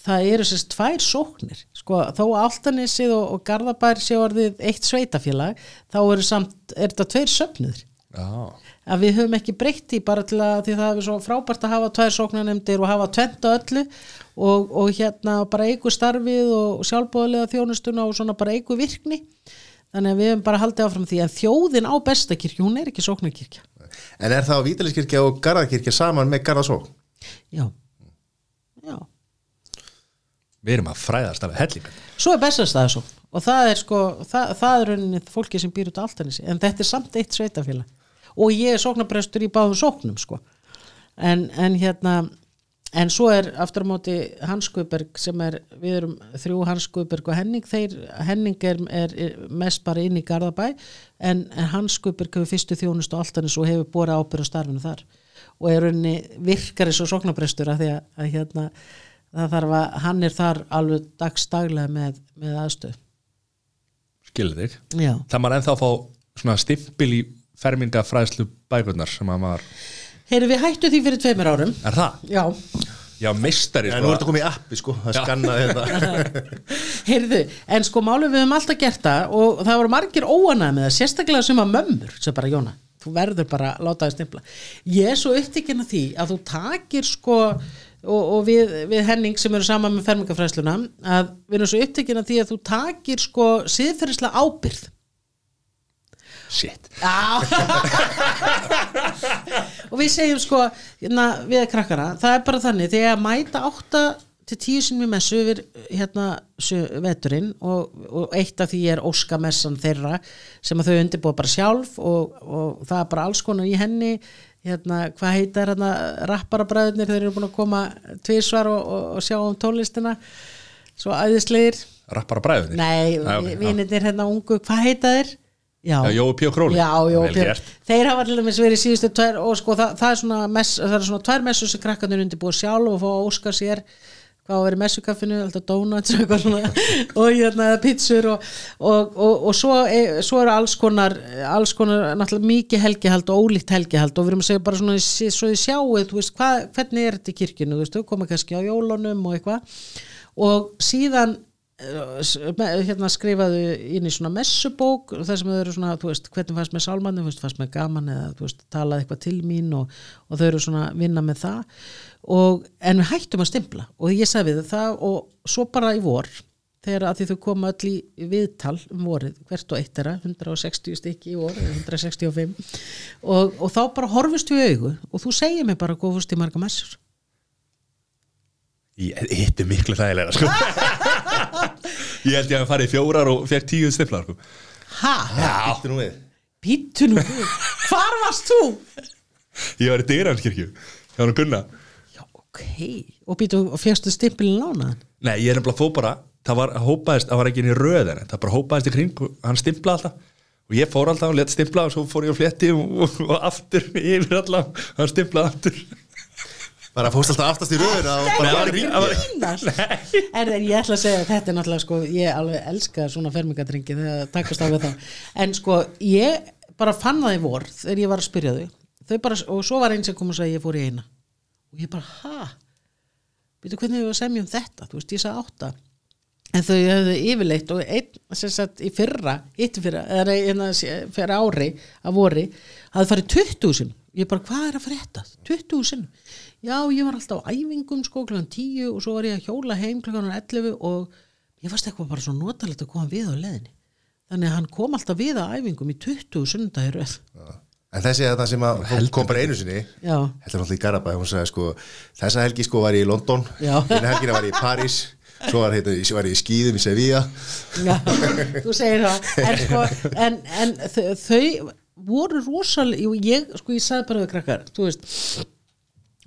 það eru sérst tvær sóknir. Sko, þó Altanissið og, og Garðabær sé orðið eitt sveitafélag þá eru samt, er þetta tveir söfnuður Já, að við höfum ekki breytt í bara til að því það er svo frábært að hafa tvær sóknarnemndir og hafa tvent á öllu og, og hérna bara eigu starfið og sjálfbóðlega þjónustuna og svona bara eigu virkni. Þannig að við höfum bara haldið áfram því að þjóðin á bestakirkju, hún er ekki sóknarkirkja. En er það Vítaliskirkja og Garðakirkja saman með Garðasók? já, já við erum að fræðast alveg hellinga. Svo er bestastæðasókn og það er sko, það, það er rauninni fólki sem býr út á altanissi, en þetta er samt eitt sveitafélag og ég er sóknarprestur í báðum sóknum sko. En, en hérna en svo er aftur á móti Hans Guðberg sem er, við erum þrjú Hans Guðberg og Henning. Þeir, Henning er, er, er mest bara inn í Garðabæ en, en Hans Guðberg hefur fyrstu þjónust og alltanis og hefur borið ábyrð á starfinu þar. Og er rauninni virkar eins og sóknabrestur að því að, að hérna það þarf að hann er þar alveg dagstaglega með, með aðstöð skilur þig Já. það maður ennþá að fá svona stimpil í fermingafræðslu bækurnar sem að maður Heyrðu við hættu því fyrir tveimur árum er það? Já, Já, meistari En sko. nú er þetta komið í appi sko, það skanna þetta [laughs] heyrðu, en sko málum við höfum alltaf gert það og það voru margir óanæð með það, sérstaklega sem að mömmur sem bara Jóna, þú verður bara að láta það stimpla. Ég er svo upptikinn að því að þú takir sko og, og við, við Henning sem eru saman með fermingafræðsluna, að við erum svo upptikinn að því að þú takir sko siðferðislega ábyrð Shit. Og við segjum sko hérna, við krakkana, það er bara þannig þegar að mæta átta til tíu sinni með messu yfir hérna veturinn og, og eitt af því er óskamessan þeirra sem að þau undirbúa bara sjálf og, og það er bara alls konar í henni hérna, hvað heitar hérna rapparabræðurnir, þeir eru búin að koma tvisvar og, og, og sjá um tónlistina svo æðislegir Rappara bræðunni nei, Já, ok, já. vinirnir hérna ungu, hvað heita þeir? Já, Jói P. og Króli Já, Jói Vel P. gert. Þeir hafa til dæmis verið síðustu tvær og sko það, það, er svona mess, svona tvær messur sem krakkarnir undirbúið sjálf og fá að óska sér hvað á að vera í messukaffinu, alltaf donuts og eitthvað svona. [laughs] Og hérna pizzur og, og, og, og svo, e, svo eru alls konar alls konar náttúrulega mikið helgihald og ólíkt helgihald. Og við erum að segja bara svona svo þið sjáu, þú veist, hvað, hvernig er þetta í kirkjunu, þú veist, þau koma kannski á jólunum og eitthvað. Og síðan eh, hérna skrifaðu inn í svona messubók þar sem þau eru svona, þú veist, hvernig fannst með sálmanni, þú fannst með gaman eða þú veist, talaði eitthvað til mín og, og þau eru svona vinna með það og, en við hættum að stimpla og ég sagði við það og svo bara í vor þegar að því þau koma öll í viðtal um vorið, hvert og eitt þeirra 160 stykki í vor, eða 165 og, og þá bara horfist við augu og þú segir mér bara fórst í marga messur Ég hitti miklu þægilega sko. [laughs] Ég held ég að fara í fjórar og fekk tíu stiflar sko. ha, Þetta nú við pítu nú við. hvar varst þú? Ég var í Dyranskirkju Hjá hann Gunna Já, ok. Og býtu, og férstu stimpilin lánaðan? Nei, ég er nefnilega fó bara Það var hópaðist, það var ekki inn í röðin Það bara hópaðist í kring og hann stimplaði alltaf Og ég fór alltaf og let stimpla og svo fór ég á fletti og, og, og aftur yfir alltaf Hann stimplaði aftur Bara fórst alltaf aftast í var það var-. En ég ætla að segja að þetta er náttúrulega sko, ég alveg elska svona fermingadrengi þegar það takast á við það. En sko, ég bara fann það í vor þegar ég var að spyrja þau. þau bara, og svo var einn sem kom og sagði ég fór í eina. Og ég bara, ha? Býtu hvernig við að semja um þetta? Þú veist, ég sagði átta. En þau hefðu yfirleitt og einn sem sagt í fyrra, hitti fyrra, eða nei, hérna fyrir ári að vori, hafði farið 20 sinn. Ég bara, hvað er að frétta? 20 sinn. Já, ég var alltaf á æfingum sko klukkan 10 og svo var ég að hjóla heim klukkan 11 og ég varst eitthvað bara svo notalegt að koma við á leðinni. Þannig að hann kom alltaf við á æfingum í 20 sundagir röð. En þessi er það sem að kom bara einu sinni. Já. Þetta er náttúrulega í Garabæ Hún sagði sko Þessa helgi sko var ég í London Já. Einu helgina var ég í París Svo var, heita, var ég í skýðum í Sevilla. Já, þú segir það. En, sko, en, en þau, voru rosalega jú, ég, sko, ég sagði bara við krakkar þú veist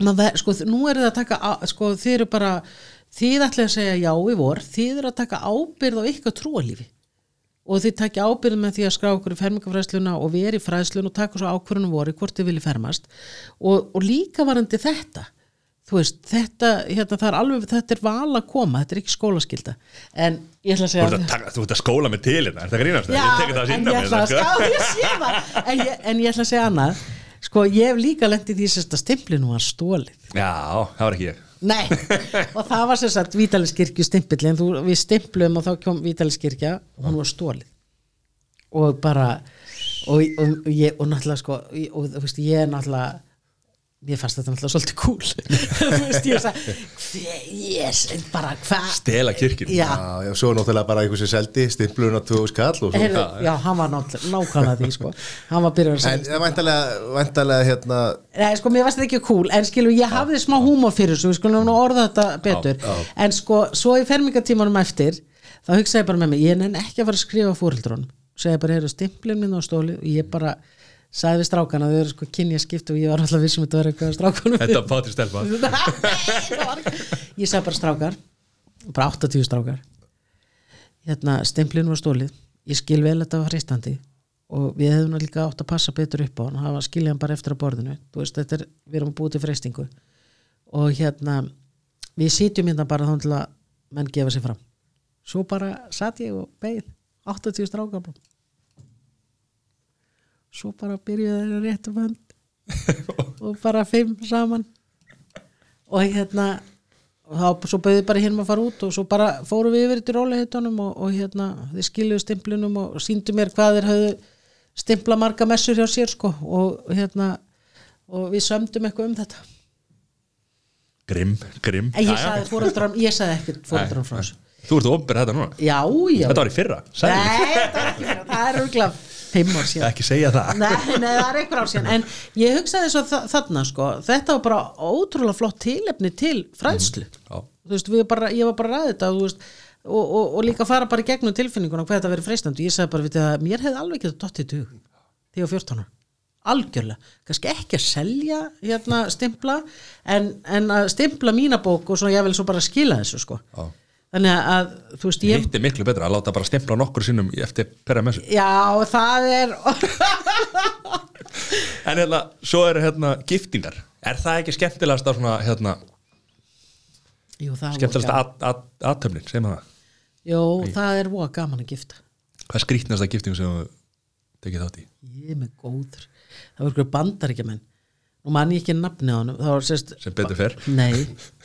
maður, sko, nú er það að taka sko, þið eru bara þið ætlaði að segja já í vor þið eru að taka ábyrð á ykkar trúalífi og þið takja ábyrð með því að skrá okkur í fermingafræðsluna og veri í fræðslun og taka svo ákvörðunum voru hvort þið vilji fermast. Og, og líka varandi þetta þú veist, þetta, hérna, það er alveg þetta er val að koma, þetta er ekki skólaskylda. En ég ætla að segja að, taka, þú ert að skóla með til hérna, er það grínast? Já, ég tek það að en ég að sko. ská, ég en en ég ætla að segja annað. Sko, ég hef líka lent í því sérst að stimplinu var stólið Já, það var ekki ég Nei, [laughs] og það var sem sagt Vítaliskirkju stimpil en þú, við stimplum og þá kom Vítaliskirkja og hún var stólið og bara og, og, og ég, og náttúrulega sko og, og þú veist, ég er náttúrulega mér fannst þetta náttúrulega svolítið cool. [laughs] Þú veist, ég sagði hver, yes, en bara hvað? Stela kirkjun Já, Já, já, svo náttúrulega bara einhver sem seldi Stimplun á 2000 kall og svo heyrðu, já, hann var náttúrulega nákvæmlega því sko, hann var byrjað að En það er væntalega, hérna Nei, sko, mér varst þetta ekki cool, en skilur, ég hafði smá húmor fyrir þessu, við skulum nú orða þetta betur, Já, já. en sko, svo í fermingatímanum eftir, þá hugsaði ég bara með mig, ég nenn ekki að fara að skrifa fóreldrunum, segja bara, heyrðu, stimplin minn á stóli og ég bara, sagði við strákana, þau eru sko kynja skipt og ég var alltaf vissum að þetta var eitthvað strákanum Þetta var Patrik Stelma [laughs] ég sagði bara strákar bara 80 strákar. Hérna stemplinu var stólið ég skil vel að þetta var fristandi og við hefðum nú líka átt að passa betur upp á hann hafa skilja hann bara eftir á borðinu. Veist, er, við erum búið til freistingu. Og hérna við sitjum hérna bara þá til að menn gefa sér fram. Svo bara satt ég og beið 80 strákar bara. Svo bara byrjuði þeirra réttu vönd [laughs] og bara fimm saman. Og hérna og þá svo bauði bara hérna að fara út og svo bara fórum við yfir til rólehitunum og, og hérna þið skiljuðu stimplinum og síndu mér hvað þeir höfðu stimpla marga messur hjá sér sko. Og hérna og við sömdum eitthvað um þetta. Grimm, grimm. En ég sagði fóreldram, ég sagði ekkert fóreldram frá þessu. Þú ert ofnbyrð þetta núna? Já, já, Þetta var í fyrra, sagði nei, þetta er ekki fyrir það er örgulega fimm ár síðan. Ekki segja það. Nei, nei, það er einhver ár síðan. En ég hugsaði svo þa- þarna sko þetta var bara ótrúlega flott tilefni til fræðslu. Já. þú veist, bara, ég var bara ræða þetta veist, og, og, og líka fara bara gegnum tilfinninguna hvað þetta verið freistandi, ég sagði bara við að mér hefði alveg getað dottið í dug þegar ég var 14 ára. Algjörlega, kannski ekki að selja hérna stimpla en, en að stimpla mína bók og svona ég vil svo bara skila þessu sko. Já. Þannig að þú veist ég Hitt er miklu betra að láta bara stempla nokkur sinnum eftir perra messu. Já það er [laughs] En hérna, svo eru hérna giftingar. Er það ekki skemmtilegast að svona hérna Jú, Skemmtilegast voða að, að, aðtöfnin, segjum við það. Jú, er voða gaman að gifta. Hvað er skrýtnasta gifting sem þú tekið þátt í? ég er með góður. Það var ykkur bandaríkjumenn nú man ég ekki nafni á hann sérst Sem betur fer. Nei [laughs]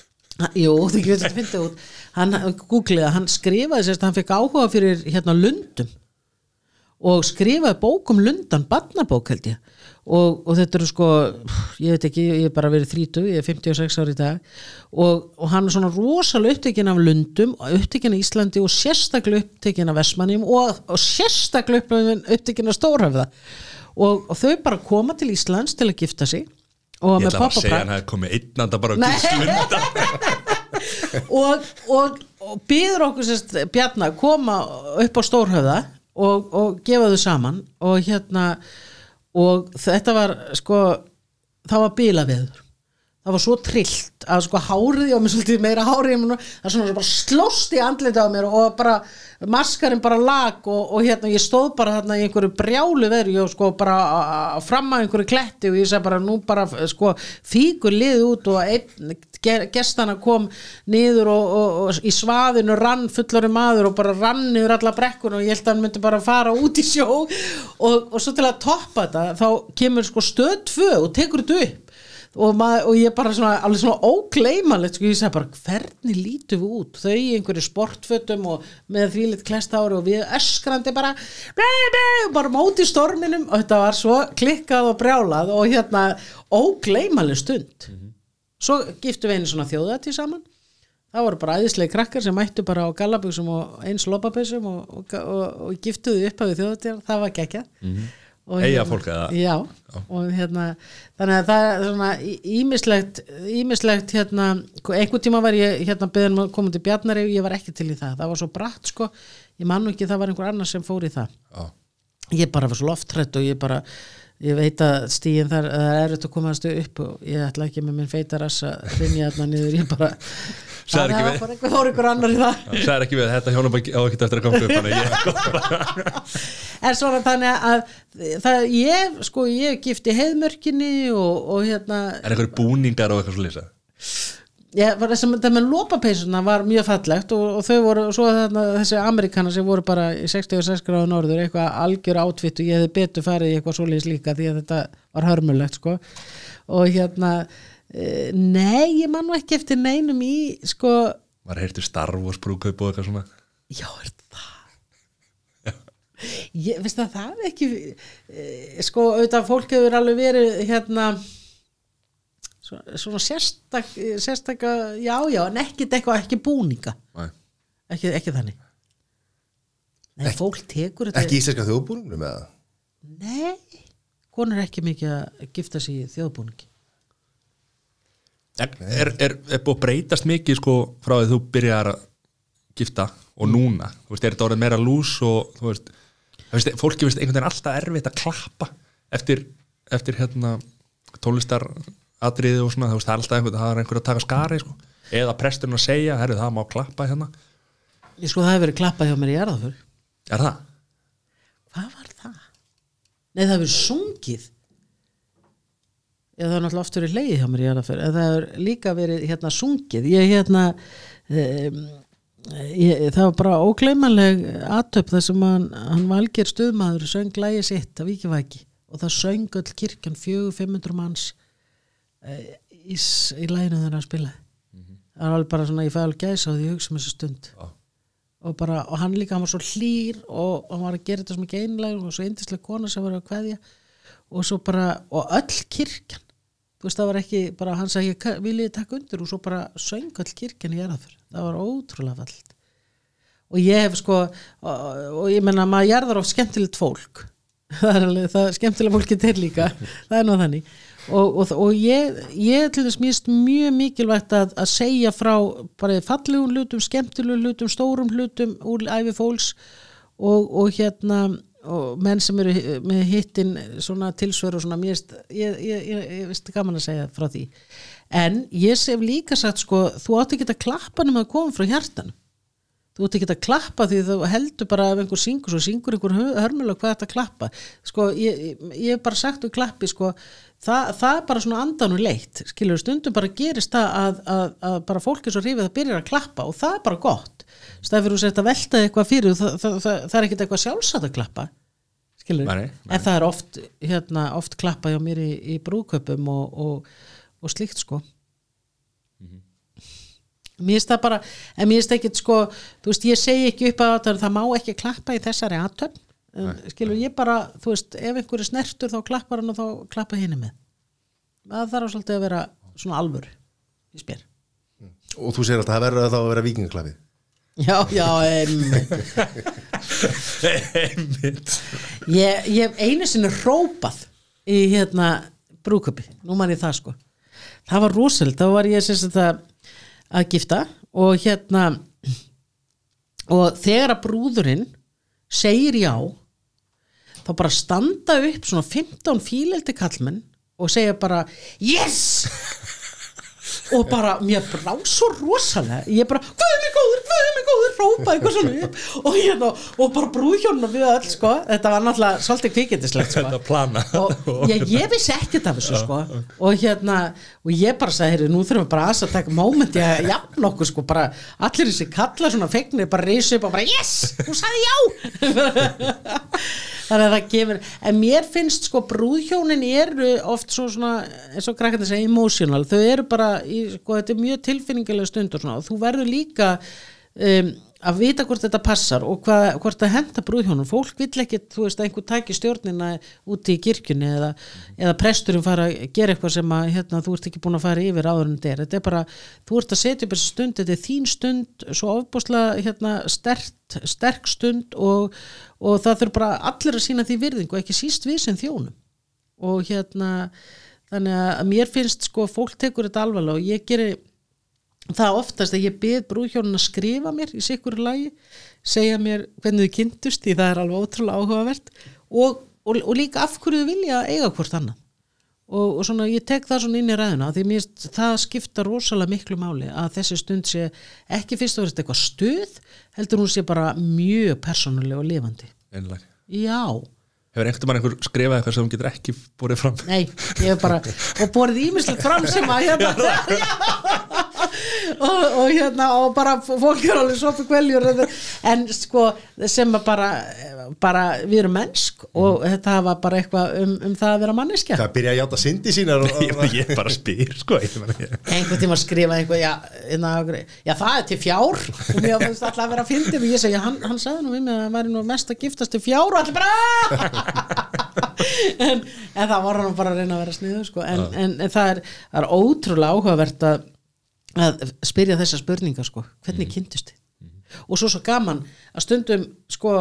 Jú, þú getur þetta fyndið út. Hann, googleða, hann skrifaði sérst hann fekk áhuga fyrir hérna lundum. Og skrifaði bók um lundan barnabók held ég. Og, og þetta eru sko ég veit ekki, ég er bara verið 30 ég er 56 ári í dag. Og, og hann er svona rosalega upptekinn af lundum upptekinn af Íslandi og sérstaklega upptekinn af Vestmannum og, og sérstaklega upp- upptekinn af Stórhöfða. Og, og þau bara koma til Íslands til að gifta sig og Ég ætla að segja hann hefði komið einnanda bara á Nei. gíslunda [laughs] og, og, og býður okkur sérst Bjarna að koma upp á Stórhöfða og, og gefa þau saman. Og hérna og þetta var sko það var bílaveður það var svo trillt að sko hárið og mér svolítið meira hárið það svona bara slóst í andlita á mér og bara maskarinn bara lag og, og hérna ég stóð bara þarna í einhverju brjálu veðri og sko bara fram að einhverju kletti og ég sagði bara nú bara sko fíkur lið út og einn ge- gestana kom niður og, og, og í svaðinu rann fullari maður og bara rann niður alla brekkun og ég held að hann myndi bara fara út í sjó. Og svo til að toppa þetta þá kemur sko stöð tvö og tekur þetta upp og, maður, og ég bara svona, alveg svona ógleymanlegt sko, ég sagði bara hvernig lítum við út? Þau í einhverju sportfötum og með því lit klestári og við öskrandi bara blei, blei, bara móti storminum. Og þetta var svo klikkað og brjálað og hérna ógleymanleg stund. Svo giftum við einu svona þjóðati saman. Það voru bara æðislega krakkar sem mættu bara á gallabuxum og eins lopapessum og, og, og, giftuðu upp við þjóðati það var gekkja mm Eyja fólk eða? já, og hérna þannig að það er svona ímislegt ímislegt hérna einhvern tíma var ég hérna beðin að koma til Bjarnari ég var ekki til í það, það var svo bratt sko ég man nú ekki, það var einhver annar sem fór í það Já. ég bara var svo loftrætt og ég bara ég veit að stíðin þar það er erfitt að komast upp og ég ætla ekki með minn feitarass að rinja þarna niður ég bara ekki það við- var einhver, fór einhver annar í það Sæður ekki við þetta hjónum á ekkert eftir að koma upp en svona þannig að það, ég, sko, ég gifti heiðmörkinni og, og hérna Er einhverju búningar og eitthvað svo lýsa? Þessum, það með lopapeysuna var mjög fallegt og, og þau voru, svo þarna, þessi amerikanar sem voru bara í 66 gráðu norður, eitthvað algjör átvitt og ég hefði betur farið í eitthvað svoleiðis líka því að þetta var hörmulegt sko. Og hérna e, nei, ég man nú ekki eftir neinum í sko, Var heyrtu Star Wars brúkaup og eitthvað svona? Já, er það? Ég, veist það, það er ekki e, sko, auðvitað fólk hefur alveg verið hérna svona, sérstak, sérstaka já, já, en ekkit eitthvað, ekki búninga Nei. ekki, ekki þannig Nei, fólk tekur þetta Ekki íslenska þjóðbúningnum eða? Nei, konur er ekki mikið að gifta sig í þjóðbúningi En er, er, er búið að breytast mikið sko frá því þú byrjar að gifta og núna, þú veist, er þetta orðið meira lús og þú veist, þú veist fólki veist einhvern veginn alltaf erfitt að klappa eftir, eftir hérna tónlistar atriði og svona, þú veist, það er alltaf einhver, það er einhver að taka skari sko. eða presturinn að segja, herru það má klappa hérna, ég sko það hefur verið klappað hjá mér í jarðaför er það? hvað var það? Nei það hefur sungið. Eða það er náttúrulega oft verið leið hjá mér í jarðaför en það hefur líka verið hérna sungið. Ég hérna um, ég, það var bara ógleymanleg aðtöp þar sem hann, hann valgir stuðmaður söng lægi sitt af Víkivæki og það söng öll kirkjan 400-500 manns. uh, í, s- í læginu þegar hann spilaði það var alveg bara svona, ég fæði alveg gæsa á því hugsa um þessu stund. Já. og bara, og hann líka, hann var svo hlýr og hann var að gera þetta sem ekki einlega og svo yndislega kona sem var að kveðja. Og svo bara, og öll kirkjan. Þú veist, það var ekki, bara hann sagði vil ég taka undir? Og svo bara söng öll kirkjan í erðafur, það var ótrúlega fallit og ég hef sko og, og ég menna, maður jarðar oft skemmtilegt fólk. [laughs] Það er alveg, það skemmtilega fólki til líka. [laughs] Það er nú þannig og, og, og ég, ég til þess mýst mjög mikilvægt að, að segja frá bara fallegum hlutum, skemmtilegum hlutum stórum hlutum úr æfi fólks og, og hérna og menn sem eru með hittin svona tilsvör og svona mér ég, ég, ég, veist gaman að segja frá því. En ég hef líka sagt sko, þú átti ekki að klappa nema að koma frá hjartan þú ert ekki að klappa því þú heldur bara ef einhver syngur svo syngur einhver hörmulega hvað þetta klappa. Sko ég, ég, bara sagt um klappi sko það, það er bara svona andan og leitt skilur stundum bara gerist það að, að, að bara fólk er svo hrifið að byrja að klappa og það er bara gott. Stæður þú sért að velta eitthvað fyrir það, það, það, er ekkit eitthvað sjálfsagt að klappa skilur, Nei, nei. en það er oft hérna, oft klappa hjá mér í, í brúköpum og, og, og slíkt sko. Mér finnst það bara en mér finnst ekki sko, þú veist ég segi ekki upp að það, má ekki klappa í þessari aðtöfn skilur ég bara, þú veist ef einhver er snertur þá klappar hann og þá klappa henni með. Það þarf svolítið að vera svona alvör í spyr og þú segir alltaf að það verður þá að vera vikingaklafið já, já, einmitt. Einmitt. Ég, ég hef einu sinni rópað í hérna brúköpi, nú man ég það sko. Það var rosalega, þá var ég sagt að, að gifta og hérna og þegar að brúðurinn segir já þá bara standa upp svona 15 fíleldi kallmenn og segja bara yes! Og bara, mér brá svo rosalega. Ég bara, hvað er mig góður, hvað er mig góður rópa eitthvað svona og, hérna, og bara brúðhjónuna við öll sko. Þetta var náttúrulega svolítið kvikindislegt sko. Þetta plana. og ég, ég vissi ekkert af þessu sko. Og hérna, og ég bara sagði nú þurfum við bara að taka moment ég að jafn okkur sko, bara allir þessi kalla svona fegnir, bara reysi upp og bara yes, þú sagði já þannig að það gefur en mér finnst sko brúðhjónin eru oft svo svona, eins og krakkandi segja emotional, þau eru bara í, sko, þetta er mjög tilfinningilega stund og svona. Og þú verður líka um, að vita hvort þetta passar og hvað, hvort það henda brúðhjónum. Fólk vill ekki, þú veist, einhver tæki stjórnina úti í kirkjunni eða, eða presturinn fara að gera eitthvað sem að hérna, þú ert ekki búin að fara yfir áður en er. Þetta er bara, þú ert að setja upp þessi stund þetta er þín stund, svo ofbúslega hérna, sterkt, sterk stund og, og það þurf bara allir að sína því virðingu, ekki síst við sem þjónum. Og hérna þannig að mér finnst sko fólk tekur þetta alvarlega og ég geri það oftast að ég byrð brúðhjónin að skrifa mér í sikkur lagi segja mér hvernig þau kynntust því það er alveg ótrúlega áhugavert og, og, og líka af hverju þau vilja eiga hvort annað. Og, og svona ég tek það svona inn í ræðuna því mér það skipta rosalega miklu máli að þessi stund sé ekki fyrst og verðist eitthvað stuð heldur hún sé bara mjög persónuleg og lifandi. Einlega já, hefur einhvern mann einhver skrifað eitthvað sem hún getur ekki borið fram? Nei, ég hef bara og borðið ímislegt fram sem að hérna [laughs] [laughs] og, og hérna og bara fólk er alveg sopi kveljur en sko sem bara, bara við erum mennsk og þetta var bara eitthvað um, um það að vera manneskja. Það byrja að játa syndi sínar og, [laughs] ég, ég bara spyr sko einhvern tíma skrifa eitthvað já, inna, já það er til fjár. Og mér finnst alltaf að vera að fyndi og ég segi, hann, hann sagði nú við mig að það væri nú mest að giftast til fjár og allir bara [laughs] en, en það var hann bara að reyna að vera sniður sko. en, en, en það er, það er ótrúlega áhugavert að, að spyrja þessa spurningar sko. hvernig kynntust þið? Og svo svo gaman að stundum sko,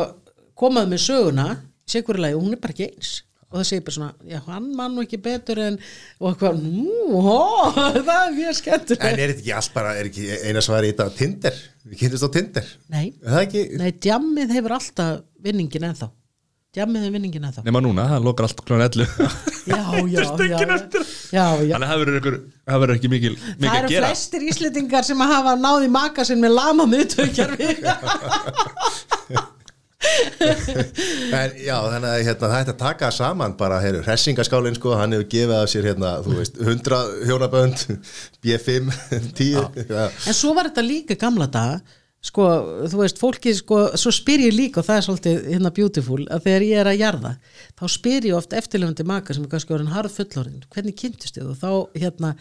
komaðu með söguna sékurlega, hún er bara ekki eins. Og það segir bara svona, já hann mann nú ekki betur en, og eitthvað, nú, hó, [laughs] það er mjög skemmtur en er þetta ekki allt bara, er ekki eina svari í þetta Tinder, við kynntumst á Tinder. Nei, er það ekki, nei, djammið hefur alltaf vinningin ennþá. Djammiði vinningina þá nema núna, það lokar allt kljóðan 11 já, já, [laughs] já, já, já, já. Þannig að það verður ekki mikil, mikil það að eru flestir íslendingar sem að hafa náði maka sinn með lama miðtökjarfi [laughs] En já, þannig að hérna, það ætti að taka saman bara, heyru, hressingaskálinn sko, hann hefur gefið af sér hérna, þú veist, 100 hjónabönd, [laughs] B5, 10, [laughs] já. en svo var þetta líka gamla daga sko, þú veist, fólki sko, svo spyr ég líka og það er svolítið hérna beautiful að þegar ég er að jarða þá spyr ég oft eftirlefandi maka sem er kannski orðin harð fullorinn, hvernig kynntist þið og þá hérna,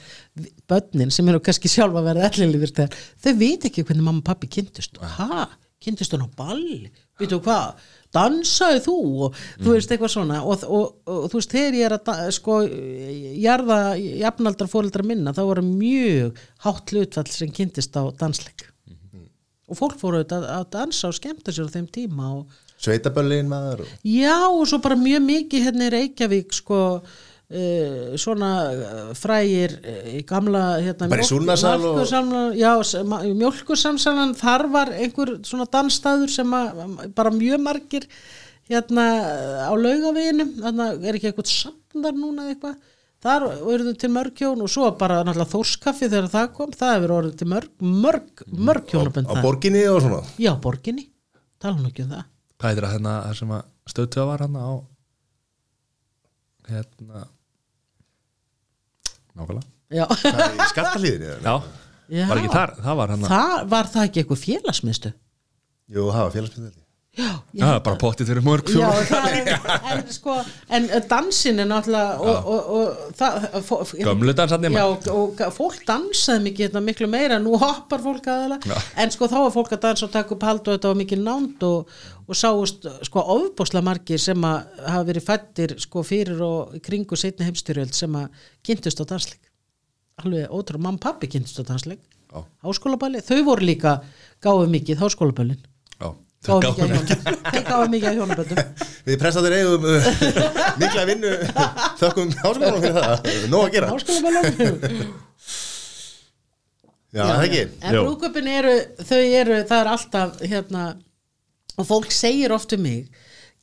börnin sem eru kannski sjálfa að vera ellilífir þegar þau veit ekki hvernig mamma og pappi kynntust. Ha, kynntust hún á ball? Veitu hvað, dansaði þú? Og þú veist eitthvað svona. Og, og, og, og þú veist, þegar ég er að sko, jarða jafnaldra fóreldra minna þá voru mjög hátt hlutfall sem kynntist á dansleik og fólk fóru auðvitað að, dansa og skemmta sér á þeim tíma og Sveitaböllin maður og... já og svo bara mjög mikið hérna í Reykjavík sko uh, svona uh, frægir uh, í gamla hérna, Súlnasal og- mjölkursamsalan þar var einhver svona dansstaður sem að bara mjög margir hérna á að er ekki eitthvað samnar núna eitthvað þar verður til mörg hjón og svo bara náttúrulega þórskaffi þegar það kom það hefur orðið til mörg, mörg, mörg hjónabönd á þar. borginni og svona? Já, borginni, tala nú ekki um það. Hvað heitir það hérna það sem að stöðtöða var hérna á hérna nákvæmlega. Er skattalíðinni já, Já. var ekki þar, það var hérna. Það var það ekki eitthvað félagsmiðstu Jú, það var félagsmyndaldi Já, já, bara pottið fyrir mörg Já, er, en sko en dansin er náttúrulega og, og, og það fó- Gömlu dansarnir, Já, og, fólk dansaði mikið þetta miklu meira, nú hoppar fólk Já. en sko þá var fólk að dansa og taka upp hald og þetta var mikið nánd og, og sáust sko ofbósla margir sem að hafa verið fættir sko fyrir og kringu setni heimstyrjöld sem að kynntust á dansleik. Alveg mamma og pappi kynntust á dansleik. Háskólaballi, þau voru líka gáðu mikið háskólaballin já, það mikið gáði að hjónaböndum þau gáðu mikið að hjónaböndum. Við pressaður eigum uh, [laughs] mikla vinnu. Þökkum háskólanum fyrir það. Nó að gera. Háskólaballin [laughs] Já, það ekki? En Jú. brúköpin eru, þau eru það er alltaf hérna og fólk segir oft um mig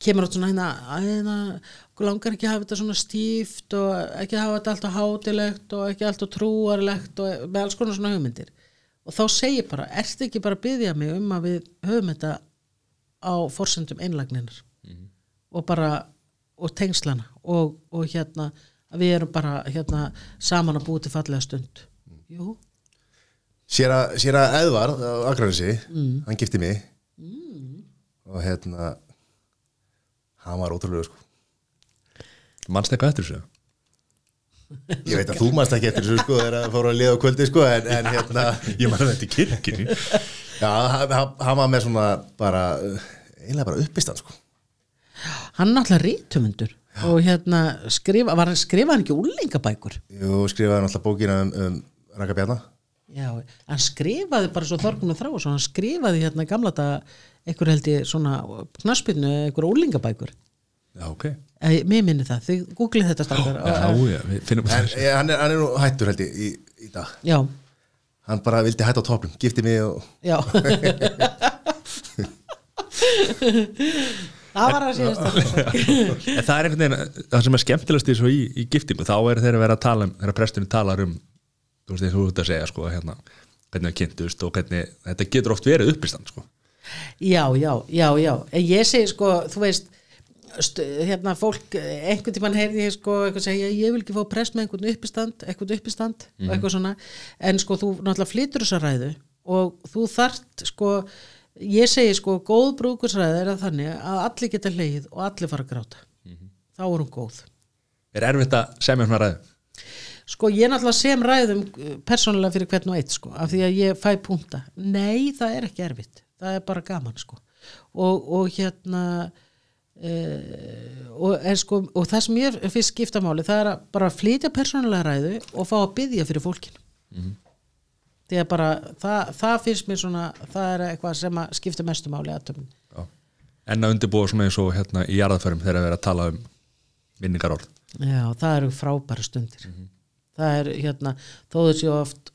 kemur átt svona hérna, að hérna langar ekki að hafa þetta svona stíft og ekki hafa þetta alltaf hátilegt og ekki alltaf trúarlegt og með alls konar svona hugmyndir. Og þá segir bara, ertu ekki bara að byggja mig um að við höfum þetta á forsendum einlagninar og bara og tengslana og, og hérna að við erum bara hérna saman að búi til fallega stund. Jú, Séra, séra Eðvar á Akranesi hann gifti mig. Og hérna hann var ótrúlega sko. Mannst eitthvað eftir þessu? Ég veit að þú manst ekki eftir þessu sko þegar að fóru að liða á kvöldi sko en, en hérna [laughs] ég man þetta í kirkjunni já, hann, hann- hann var með svona bara eiginlega bara uppistan sko. Hann náttúrulega rítumundur og hérna skrifa, var hann skrifa hann ekki úlingabækur Jú, skrifaði náttúrulega bókina um, um Raka Bjarna. Já, hann skrifaði bara svo Þorgun og Þrá hann skrifaði hérna gamla dag einhver held ég svona knaspinu einhver úlingabækur já, ok. Eh, mér minni það, þið googlið þetta stafgar já, já, við finnum en eh, hann er, hann nú hættur held ég í, í dag. Já, hann bara vildi hætta á toppnum, gifti mig og já. [laughs] Það var að síðast En það er einhvern veginn, það sem er skemmtilegast í, svo í, í giftingu, þá er þeirra verið að tala um, þeirra presturinn talar um, þú veist, og þú ert að segja, sko, hérna, hvernig það kynntust og hvernig, þetta getur oft verið uppistand, sko. Já, já, já, já. En ég segi sko, þú veist st hérna fólk, einhvern tímann heyrði ég sko eitthvað segja, ég vil ekki fá prest með einhvern uppistand, einhvern uppistand og eitthvað svona, en sko þú náttúrulega flytur þessa ræðu og þú þart sko, ég segi sko góð brúkursræða er að þannig að allir geta leið og allir fara að gráta þá er hún góð Er erfitt að semja svona ræðu? Sko ég náttúrulega sem ræðum uh, persónulega fyrir hvern og eitt sko af því að ég fæ punta. Nei, það er ekki erfitt. Það er bara gaman sko. Og, og hérna uh, og, er, sko, og það sem ég fyrst skipta máli það er að bara flytja persónulega ræðu og fá að byggja fyrir fólkinu. Því að bara það, það finnst mér svona það er eitthvað sem að skipta mestu máli aðtöfn. En að undirbúa svona eins og hérna í jarðaförum þegar að vera að tala um minningarorð. Já, það eru frábæra stundir. Það er hérna, þó þessi oft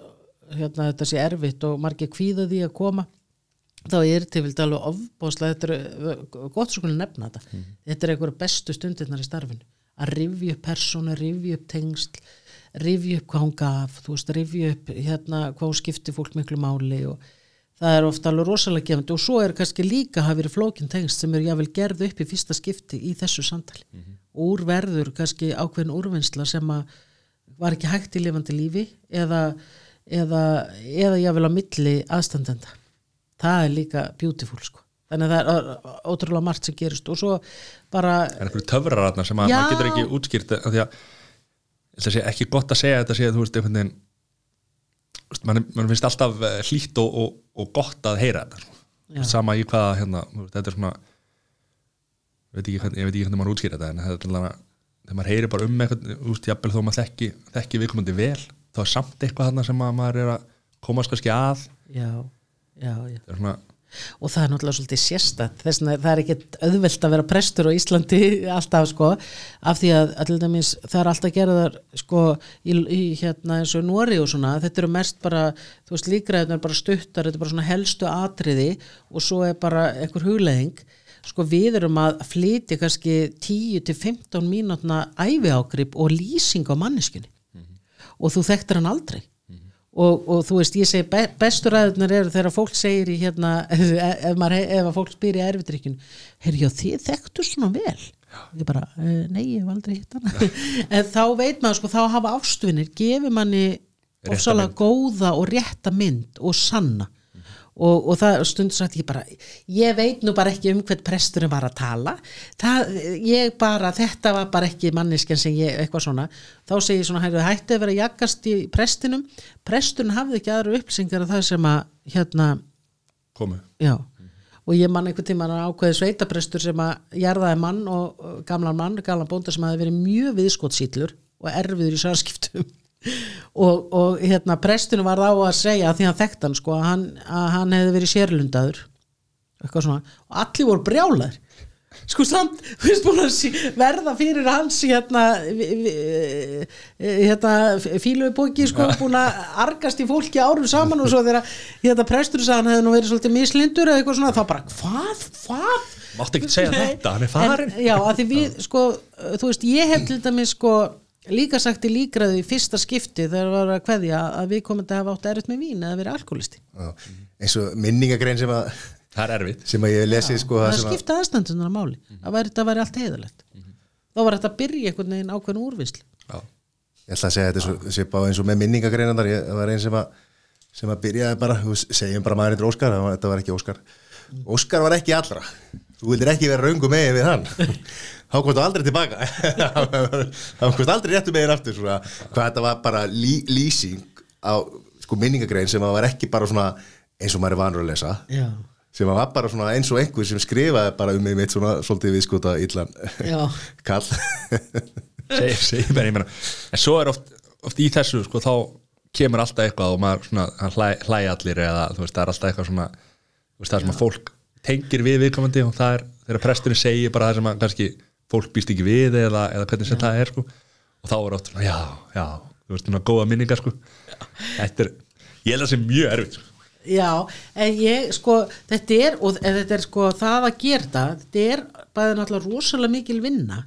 hérna þetta sé erfitt og margir kvíða því að koma þá er til vildi alveg ofbóðslega þetta er gott svo kunni nefna þetta. Þetta er einhverja bestu stundirnar í starfinu. Að rifja upp persónu, rifja upp tengsl rifja upp hvað hún gaf þú veist, rifja upp hérna hvað skipti fólk miklu máli og það er ofta alveg rosalega gefandi. Og svo er kannski líka hafi verið flókin tengsl sem er jável gerð upp í fyrsta skipti í þessu samtali. Úr verður kannski ákveðin úrvinnsla sem að var ekki hægt í lifandi lífi eða, eða, eða jável á milli aðstandenda það er líka beautiful sko. Þannig að það er ótrúlega margt sem gerist. Og svo bara er einhverju töfrar þarna sem að maður getur ekki útskýrt af því að ég ætla að sé ekki gott að segja þetta sé þú veist einhvern veginn mann, mann finnst alltaf eh, hlýtt og, og, og gott að heyra þetta sko. Sama í hvaða hérna, þetta er svona ég veit ekki hvernig, maður útskýr þetta en þetta er alveg þegar maður heyrir bara um eitthvað þú veist, jafnvel þó maður þekki, þekki viðkomandi vel þá er samt eitthvað þarna sem að maður er að komast kannski að. Já, já, já. Það svona og það er náttúrulega svolítið sérstætt þess að það er ekkert auðvelt að vera prestur á Íslandi [laughs] alltaf sko. Af því að dæmis það er alltaf gerðar sko í, í hérna eins og Nóri og svona þetta eru mest bara, þú veist líkræðin er bara stuttar, þetta er bara svona helstu atriði og svo er bara einhver hugleðing sko við erum að flytja kannski 10 til 15 mínútna ævi ágrip og lýsing á manneskunni og þú þekktir hann aldrei og, og þú veist, ég segi be, bestu ræðunar eru þegar fólk segir í hérna [laughs] ef, maður, ef fólk spyr í erfidrykkjun heyrðu, já, þið þekktu svona vel? Ég bara, uh, nei, ég hef aldrei hitt hana. [laughs] En þá veit maður sko, þá hafa ástvinir, gefur manni ofsalega góða og rétta mynd og sanna og, og það stundur sagt ég bara ég veit nú bara ekki um hvern presturinn var að tala. Það, ég bara, þetta var bara ekki manneskjan sem ég, eitthvað svona. Þá segi ég svona, hættu að vera að jakast í prestinum, presturinn hafði ekki aðra upplýsingar af það sem að hérna, komu. Já. Og ég man einhvern tímann að ákveði sveitaprestur sem að jarðaði mann og gamlan mann, gamlan bónda sem hafi verið mjög viðskottsýtlur og erfiður í sarskiptum og, og hérna prestinu var þá að segja að því hann þekkt hann sko að hann, að hann hefði verið sérlundaður. Eitthvað svona. Og allir voru brjálar sko samt, þú veist búin að verða fyrir hans hérna vi- hérna fílubóki sko búin að argast í fólki árum saman og svo þegar hérna prestur sagði hann hefði nú verið svolítið mislindur eða eitthvað svona þá bara hvað, hvað? Máttu ekki segja þetta, hann er farinn. en, já, að því við sko, þú veist, ég hef til dæmis sko líka sagt í líkraði í fyrsta skipti þegar var að kveðja að við komum að hafa átt erfitt með vín eða verið alkoholisti Já. eins og minningagrein sem að það er erfitt. sem að ég hef lesið sko það skipta aðstandunar máli. Það væri, það væri allt heiðalegt þá var þetta að byrja einhvern veginn ákveðin úrvinnslu. Já. ég ætla að segja þetta svo- svipa á eins og með minningagreinar ég, það var einn sem að sem að byrjaði bara, þú segjum bara maður eitthvað Óskar, það þetta var ekki Óskar. Óskar var ekki allra, þú vildir ekki vera raungu megin við hann [laughs] þá komst þú aldrei tilbaka. [laughs] Þá komst aldrei réttu megin aftur svona, hvað þetta var bara lí, lýsing á sko minningagrein sem var ekki bara svona eins og maður er vanur að lesa. Já, sem var bara svona eins og einhver sem skrifaði bara um mig mitt svona svolítið viðskota illan Já. [laughs] kall. [laughs] Segi, segi mér, ég meina en svo er oft, oft í þessu sko, þá kemur alltaf eitthvað og maður svona, hann hlæ, hlæja allir eða þú veist, það er alltaf eitthvað svona þú veist, það sem að fólk tengir við viðkomandi og það er þegar presturinn segir bara það sem að kannski fólk býst ekki við eða, eða hvernig sem það er sko. og þá er oft svona, já, já þú veist, svona góða minningar sko. þetta er, ég held að það sé mjög erfitt sko. já, en ég sko þetta er, og þetta er sko það að gera það, þetta er bæði náttúrulega rosalega mikil vinna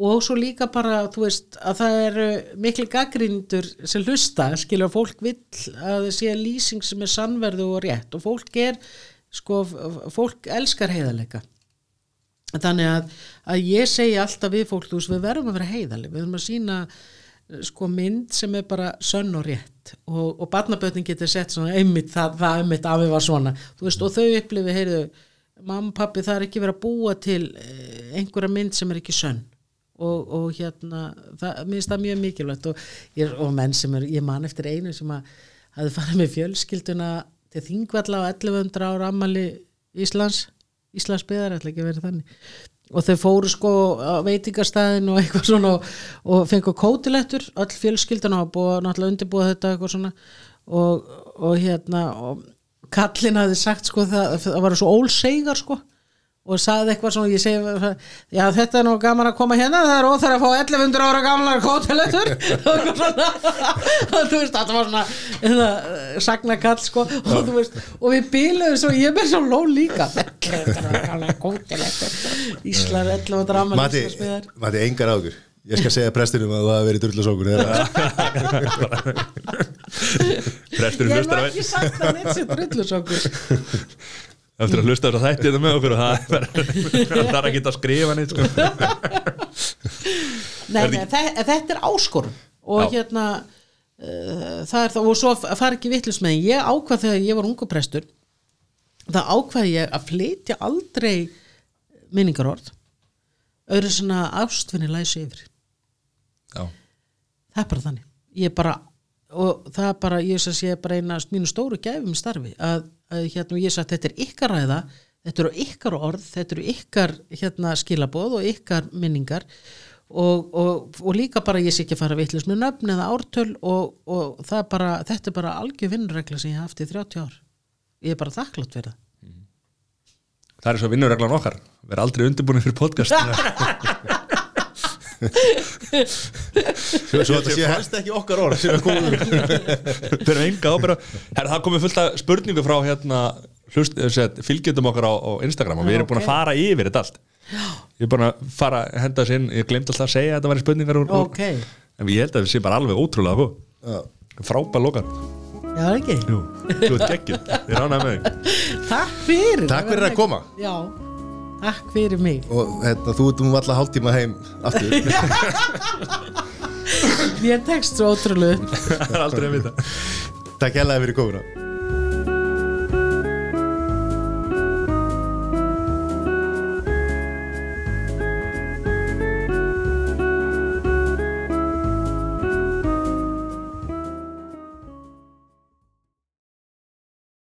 og svo líka bara, þú veist, að það eru mikil gaggrindur sem hlusta, skilur að fólk vill að það sé lýsing sem er sannverðu og rétt og fólk er, sko, fólk elskar heiðarleika þannig að, að ég segi alltaf við fólk, þú veist, við verðum að vera heiðarlega við verðum að sína sko mynd sem er bara sönn og rétt. Og, og barnabötning getur sett svona einmitt það, það einmitt af við var svona. Veist, og þau upplifi, heyrðu mamma, pappi, það er ekki verið að búa til eh, einhverja mynd sem er ekki sönn. Og, og hérna það, mér finnst það mjög mikilvægt. Og, ég, og menn sem er, ég man eftir einu sem að hafði farið með fjölskylduna til Þingvalla á 1100 ára ammali Íslands Íslands byðar, ætla ekki að vera þannig. Og þau fóru sko á veitingastæðin og eitthvað svona og, og fengu kótilettur, öll fjölskyldan og búið náttúrulega undirbúið þetta eitthvað svona. Og, og hérna og kallin hafði sagt sko það, það var svo ólsegar sko og sagði eitthvað svona, ég segi já þetta er nú gaman að koma hérna það er óþær að fá 1100 ára gamlar kótilettur [laughs] [laughs] og þú veist, þetta var svona hérna, sagnakall sko. Og veist, og við bíluðum svo, ég er með svo ló líka. 1100 ára gamlar kótilettur Íslar 1100 ára Mati, Mati, engar águr Ég skal segja prestinum að það hafi verið drullasókur [laughs] Presturinn ég hef hlustar á ekki sagt að neitt sem drullusokkur eftir að hlusta þess að þætti þetta með okkur og það er það er að að skrifa neitt sko. [laughs] Nei, Er nei, þe- þetta er áskorun og Já. hérna uh, það er það og svo fara ekki vitlis með ég ákvað þegar ég var ungu prestur það ákvað ég að flytja aldrei minningarorð öðru svona ástfinni læsi yfir Já. það er bara þannig ég bara, og það er bara ég sé bara eina mínu stóru gæfum starfi að, að hérna og ég sagt þetta er ykkar ræða, þetta eru ykkar orð þetta eru ykkar hérna skilaboð og ykkar minningar og, og, og líka bara ég sé ekki að fara vitlis með nöfn eða ártöl og, og bara, þetta er bara algjör vinnurregla sem ég haf haft í 30 ár. Ég er bara þakklátt fyrir það. Það er svo vinnurreglan okkar. Vera aldrei undirbúin fyrir podcast [laughs] [laughs] Svo þetta sé helst ekki okkar orð sem er komið fyrir enga ábyrða það komið fullt af spurningu frá hérna hlust, set, fylgjendum okkar á, á Instagram og við erum búin ok. að fara yfir þetta allt. Ég er búin að fara að henda þessi inn. Ég glemt alltaf að segja að þetta væri spurningar úr, úr- ok, en ég held að það sé bara alveg ótrúlega góð. frábær lokar já ekki? Jú, þú ert geggjum, ég ránaði með þig. Takk fyrir. Takk fyrir að koma. Já, takk fyrir mig. Og hérna, þú ert um alla hálftíma heim aftur. Mér tekst svo ótrúlega það er aldrei að vita. Takk hérlega fyrir komuna